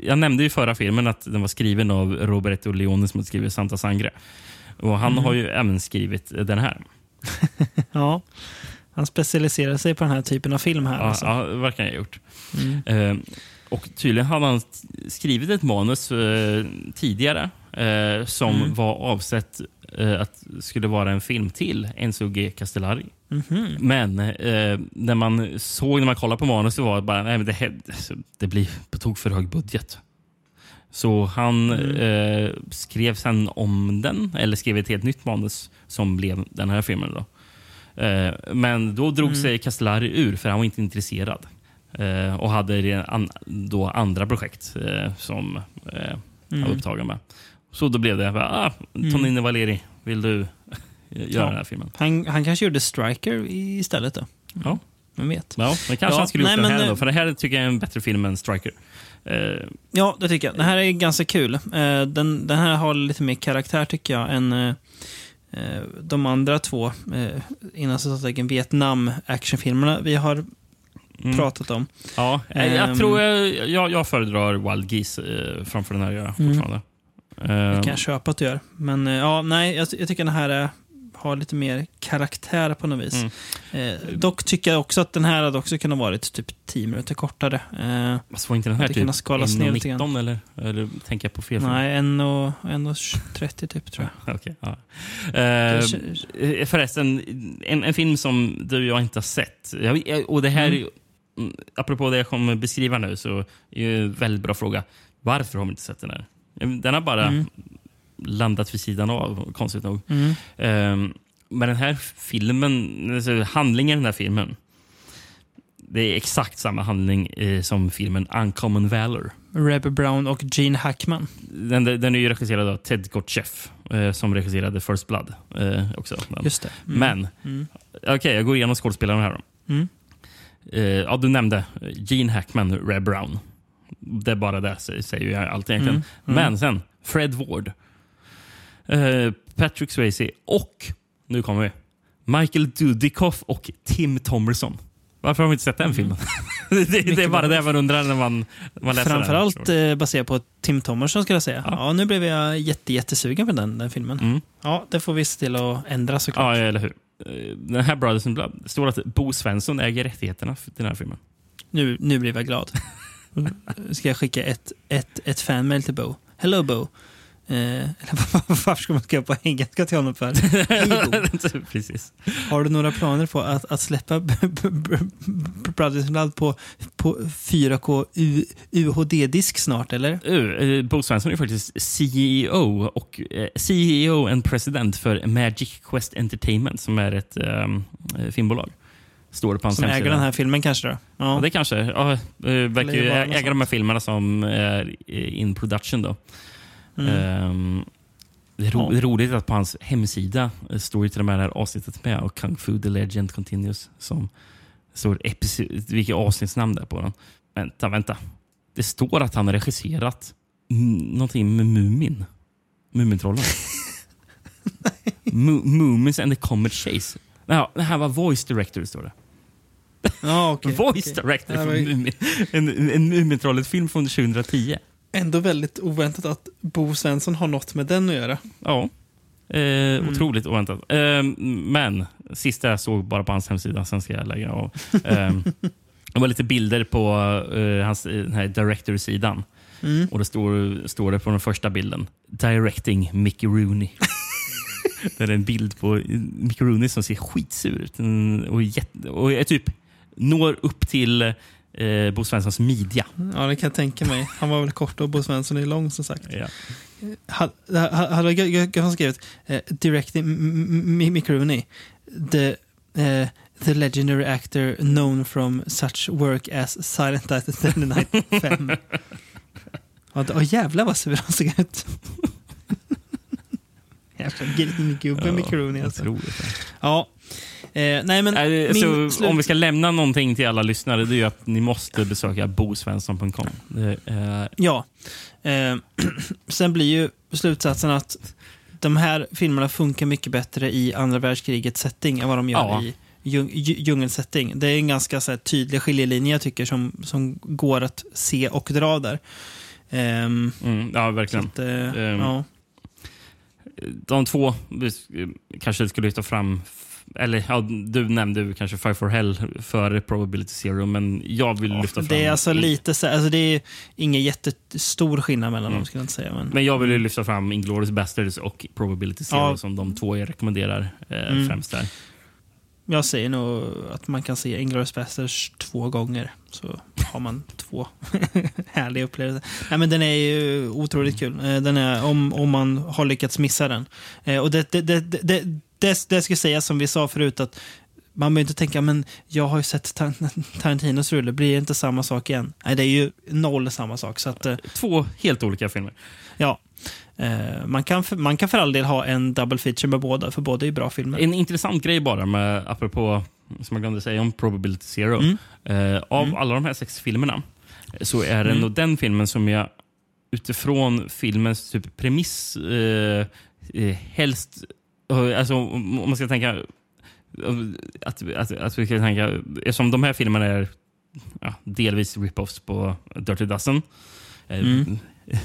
Speaker 2: jag nämnde i förra filmen att den var skriven av Roberto Leone som har skrivit Santa Sangre. Och han
Speaker 1: Mm.
Speaker 2: har ju även skrivit den här.
Speaker 1: Ja. Han specialiserar sig på den här typen av film här.
Speaker 2: Ja,
Speaker 1: alltså.
Speaker 2: ja, det verkar han ha gjort.
Speaker 1: Mm.
Speaker 2: Eh, och tydligen hade han skrivit ett manus eh, tidigare eh, som
Speaker 1: Mm.
Speaker 2: var avsett eh, att skulle vara en film till Enzo G. Castellari.
Speaker 1: Mhm.
Speaker 2: Men eh, när man såg, när man kollade på manus, så var det bara nej, men det, alltså, det blir på tok för hög budget. Så han
Speaker 1: Mm.
Speaker 2: eh, skrev sen om den, eller skrev ett helt nytt manus som blev den här filmen. Då. Eh, men då drog
Speaker 1: Mm.
Speaker 2: sig Castellari ur för han var inte intresserad. Eh, och hade an, då andra projekt eh, som eh, han
Speaker 1: Mm.
Speaker 2: var upptagen med. Så då blev det, bara, ah, Tonino Valeri, vill du göra
Speaker 1: Ja.
Speaker 2: den här filmen?
Speaker 1: Han, han kanske gjorde Striker i- istället då.
Speaker 2: Ja.
Speaker 1: Vem vet?
Speaker 2: Ja, men kanske
Speaker 1: Ja,
Speaker 2: han skulle
Speaker 1: nej,
Speaker 2: gjort den här
Speaker 1: eh,
Speaker 2: då, för det här tycker jag är en bättre film än Striker.
Speaker 1: Ja, det tycker jag. Den här är ganska kul. Eh, Den, den här har lite mer karaktär tycker jag än eh, eh, de andra två eh, innan citattecken Vietnam-actionfilmerna vi har
Speaker 2: Mm.
Speaker 1: pratat om.
Speaker 2: ja, jag
Speaker 1: Ehm.
Speaker 2: tror jag, jag, jag föredrar Wild Geese eh, framför den här gör jag
Speaker 1: Mm.
Speaker 2: fortfarande.
Speaker 1: Det
Speaker 2: Eh,
Speaker 1: kan jag köpa att du gör. Men ja, nej, jag, jag tycker den här är, har lite mer karaktär på något vis.
Speaker 2: Mm.
Speaker 1: Eh, dock tycker jag också att den här hade också kunnat varit typ 10 minuter kortare. Eh,
Speaker 2: Fast var inte den här typ
Speaker 1: kunnat skalas ner lite grann.
Speaker 2: 1,19 eller, eller tänker jag på fel
Speaker 1: nej, 1,30 typ tror jag.
Speaker 2: Okej, ja. Eh, eh, förresten, en, en film som du och jag inte har sett. Jag, och det här,
Speaker 1: Mm.
Speaker 2: mm. apropå det jag kommer beskriva nu, så är det en väldigt bra fråga. Varför har vi inte sett den här? Den har bara
Speaker 1: Mm.
Speaker 2: Landat vid sidan av, konstigt nog.
Speaker 1: Mm.
Speaker 2: Eh, men den här filmen, alltså handlingen i den här filmen, det är exakt samma handling eh, som filmen Uncommon Valor.
Speaker 1: Reb Brown och Gene Hackman.
Speaker 2: Den, den är ju regisserad av Ted Kotcheff eh, som regisserade First Blood. Eh, också. Men,
Speaker 1: Just det. Mm.
Speaker 2: men
Speaker 1: Mm.
Speaker 2: okej, jag går igenom skådespelarna här. Då.
Speaker 1: Mm.
Speaker 2: Eh, ja, du nämnde Gene Hackman, Reb Brown. Det är bara det, sä- säger jag allt egentligen.
Speaker 1: Mm. Mm.
Speaker 2: Men sen, Fred Ward, eh, Patrick Swayze och, nu kommer vi, Michael Dudikoff och Tim Thomerson. Varför har vi inte sett den filmen? det, det är
Speaker 1: Mm.
Speaker 2: Bara det man undrar när man, man läser den.
Speaker 1: Framförallt eh, baserat på Tim Thomerson skulle jag säga. Ja. nu blev jag jätte, jättesugen på den, den filmen.
Speaker 2: Mm.
Speaker 1: Ja, det får vi se till att ändra såklart.
Speaker 2: Ja, eller hur. Eh, Den här Brothers in Blood, det står att Bo Svensson äger rättigheterna till den här filmen.
Speaker 1: Nu, nu blir jag glad. Ska jag skicka ett, ett, ett fanmail till Bo. Hello Bo. Eh, varför ska man skriva på engelska till honom för? Hej.
Speaker 2: Precis.
Speaker 1: Har du några planer på att, att släppa Brothers in Blood på, på 4K U- UHD-disk snart, eller?
Speaker 2: Uh, Bo Svensson är faktiskt CEO och eh, CEO and president för Magic Quest Entertainment som är ett um, filmbolag. Står det på hans
Speaker 1: Som
Speaker 2: hemsida.
Speaker 1: äger den här filmen kanske då?
Speaker 2: Ja, det kanske. Ja, verkar ju äga de här filmerna som är in production. då.
Speaker 1: Mm.
Speaker 2: Ehm, Det är, ro, det är roligt att på hans hemsida eh, står ju till och med det här avsnittet med och Kung Fu The Legend Continues. Som står episod, vilket avsnittsnamn det är på den. Vänta, vänta. Det står att han har regisserat någonting med Mumin. Mumintrollen. Mu- Mumins and the Comet Chase. Ja, det här var voice director står det.
Speaker 1: Ja, okej,
Speaker 2: voice
Speaker 1: okej.
Speaker 2: director för Mumin. En, en Mumintrollet-film från 2010.
Speaker 1: Ändå väldigt oväntat att Bo Svensson har något med den att göra.
Speaker 2: Ja. Eh, Otroligt oväntat. Eh, men sista jag såg bara på hans hemsida, sen ska jag lägga av. Eh, det var lite bilder på eh, hans, eh, den här director-sidan.
Speaker 1: Mm.
Speaker 2: Och det står, står det på den första bilden. Directing Mickey Rooney. det är en bild på Mickey Rooney som ser skitsur ut. Mm, Och, jätte, och är typ når upp till eh, Bo Svenssons midja.
Speaker 1: Ja, det kan jag tänka mig. Han var väl kort och Bo Svensson är lång som sagt.
Speaker 2: Ja.
Speaker 1: Ha- ha- Hade jag skrivit eh, Directing Mick Rooney, the, eh, the legendary actor known from such work as Silent Night and Night 5. Ja, Åh jävlar vad sur han såg ut. Jävla gubbe Mick Rooney alltså. Ja. Eh, nej men
Speaker 2: Eh,
Speaker 1: min
Speaker 2: så
Speaker 1: slut...
Speaker 2: Om vi ska lämna någonting till alla lyssnare, det är ju att ni måste besöka bosvensson.com. Är-
Speaker 1: Ja. Eh, sen blir ju slutsatsen att de här filmerna funkar mycket bättre i andra världskrigets setting än vad de gör
Speaker 2: Ja.
Speaker 1: i djung- dju- djungelsetting. Det är en ganska så här, tydlig skiljelinje jag tycker som, som går att se och dra där. Ehm,
Speaker 2: Mm, ja, verkligen.
Speaker 1: att, eh,
Speaker 2: Ehm,
Speaker 1: ja.
Speaker 2: De två vi sk- kanske skulle lyfta fram, eller ja, du nämnde kanske Five for Hell före Probability Zero, men jag vill lyfta fram...
Speaker 1: Det är alltså lite så, alltså det är ingen jättestor skillnad mellan
Speaker 2: Mm.
Speaker 1: dem skulle jag inte säga. Men,
Speaker 2: Men jag vill ju lyfta fram Inglourious Basterds och Probability Zero
Speaker 1: Ja.
Speaker 2: som de två jag rekommenderar eh,
Speaker 1: Mm.
Speaker 2: främst där.
Speaker 1: Jag säger nog att man kan se Inglourious Basterds två gånger. Så har man två härliga upplevelser. Nej, men den är ju otroligt kul. Eh, Den är, om, om man har lyckats missa den. Eh, Och det, det, det, det, det, det, ska sägas som vi sa förut att man behöver inte tänka men jag har ju sett Tar- Tarantinos rulle, blir det inte samma sak igen? Nej, det är ju noll samma sak. Så att, eh,
Speaker 2: Två helt olika filmer.
Speaker 1: ja, eh, man kan, för, man kan för all del ha en double feature med båda, för båda är ju bra filmer.
Speaker 2: En intressant grej bara, med, apropå som jag glömde säga om Probability Zero.
Speaker 1: Mm.
Speaker 2: Eh, av alla de här sex filmerna så är det
Speaker 1: Mm.
Speaker 2: nog den filmen som jag utifrån filmens typ premiss eh, eh, helst... eh, Alltså, om man ska tänka... eh, Att, att, att vi ska tänka... Eftersom de här filmerna är ja, delvis rip-offs på Dirty Dozen. eh,
Speaker 1: Mm.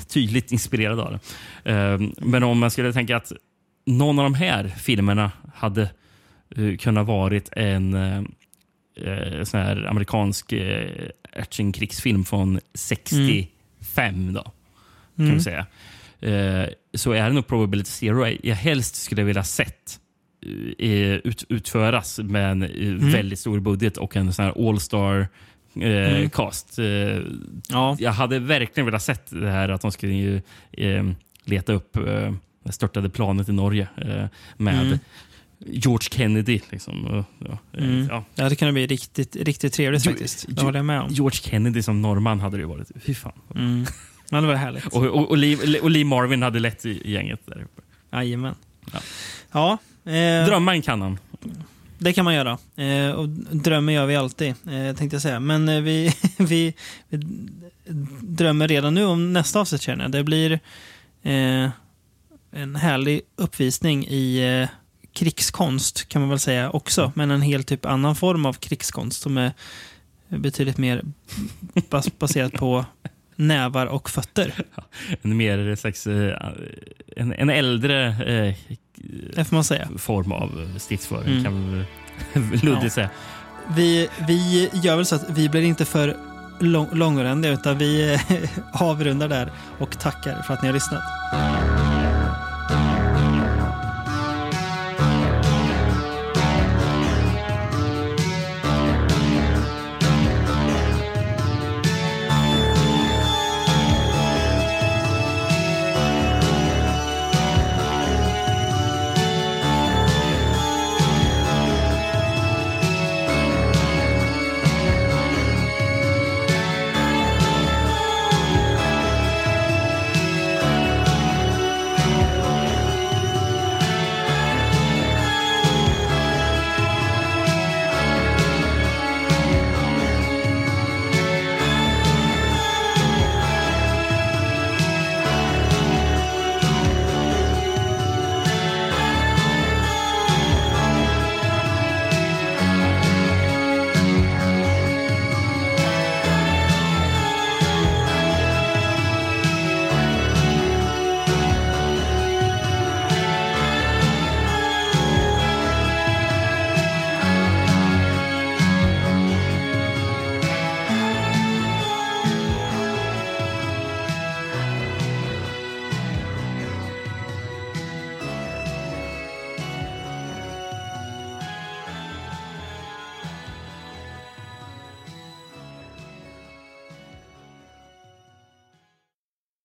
Speaker 2: Tydligt inspirerad av det. Eh, men om man skulle tänka att någon av de här filmerna hade uh, kunnat varit en sån här amerikansk actionkrigsfilm från 65. Då, kan
Speaker 1: Mm.
Speaker 2: säga. Så är det nog Probability Zero jag helst skulle vilja sett eh, ut, utföras med en eh, väldigt stor budget och en sån här all-star eh,
Speaker 1: Mm.
Speaker 2: cast. Eh,
Speaker 1: Ja.
Speaker 2: Jag hade verkligen velat sett det här att de skulle ju, eh, leta upp eh, störtade planet i Norge eh, med
Speaker 1: Mm.
Speaker 2: George Kennedy. Liksom. Ja,
Speaker 1: Mm.
Speaker 2: ja.
Speaker 1: Ja, det kan bli riktigt, riktigt trevligt
Speaker 2: Jo-
Speaker 1: faktiskt. Det
Speaker 2: jo-
Speaker 1: håller jag med om.
Speaker 2: George Kennedy som norrman hade det ju varit. Fy fan.
Speaker 1: Mm. Ja, det var härligt.
Speaker 2: Och, och, och, Lee, och Lee Marvin hade lett i gänget där uppe.
Speaker 1: Jajamän.
Speaker 2: Ja.
Speaker 1: Ja, eh,
Speaker 2: Drömma kan han.
Speaker 1: det kan man göra. Eh, och drömmer gör vi alltid, eh, tänkte jag säga. Men eh, vi, vi, vi drömmer redan nu om nästa avsnitt känner jag. Det blir eh, en härlig uppvisning i eh, krigskonst kan man väl säga också. Men en helt typ annan form av krigskonst som är betydligt mer bas baserat på nävar och fötter.
Speaker 2: En mer slags... eh, En, en äldre eh,
Speaker 1: Det får man säga.
Speaker 2: form av stridsföring
Speaker 1: Mm.
Speaker 2: kan vi luddigt
Speaker 1: Ja.
Speaker 2: säga.
Speaker 1: Vi, vi gör väl så att vi blir inte för lång, långrandiga utan vi avrundar där och tackar för att ni har lyssnat.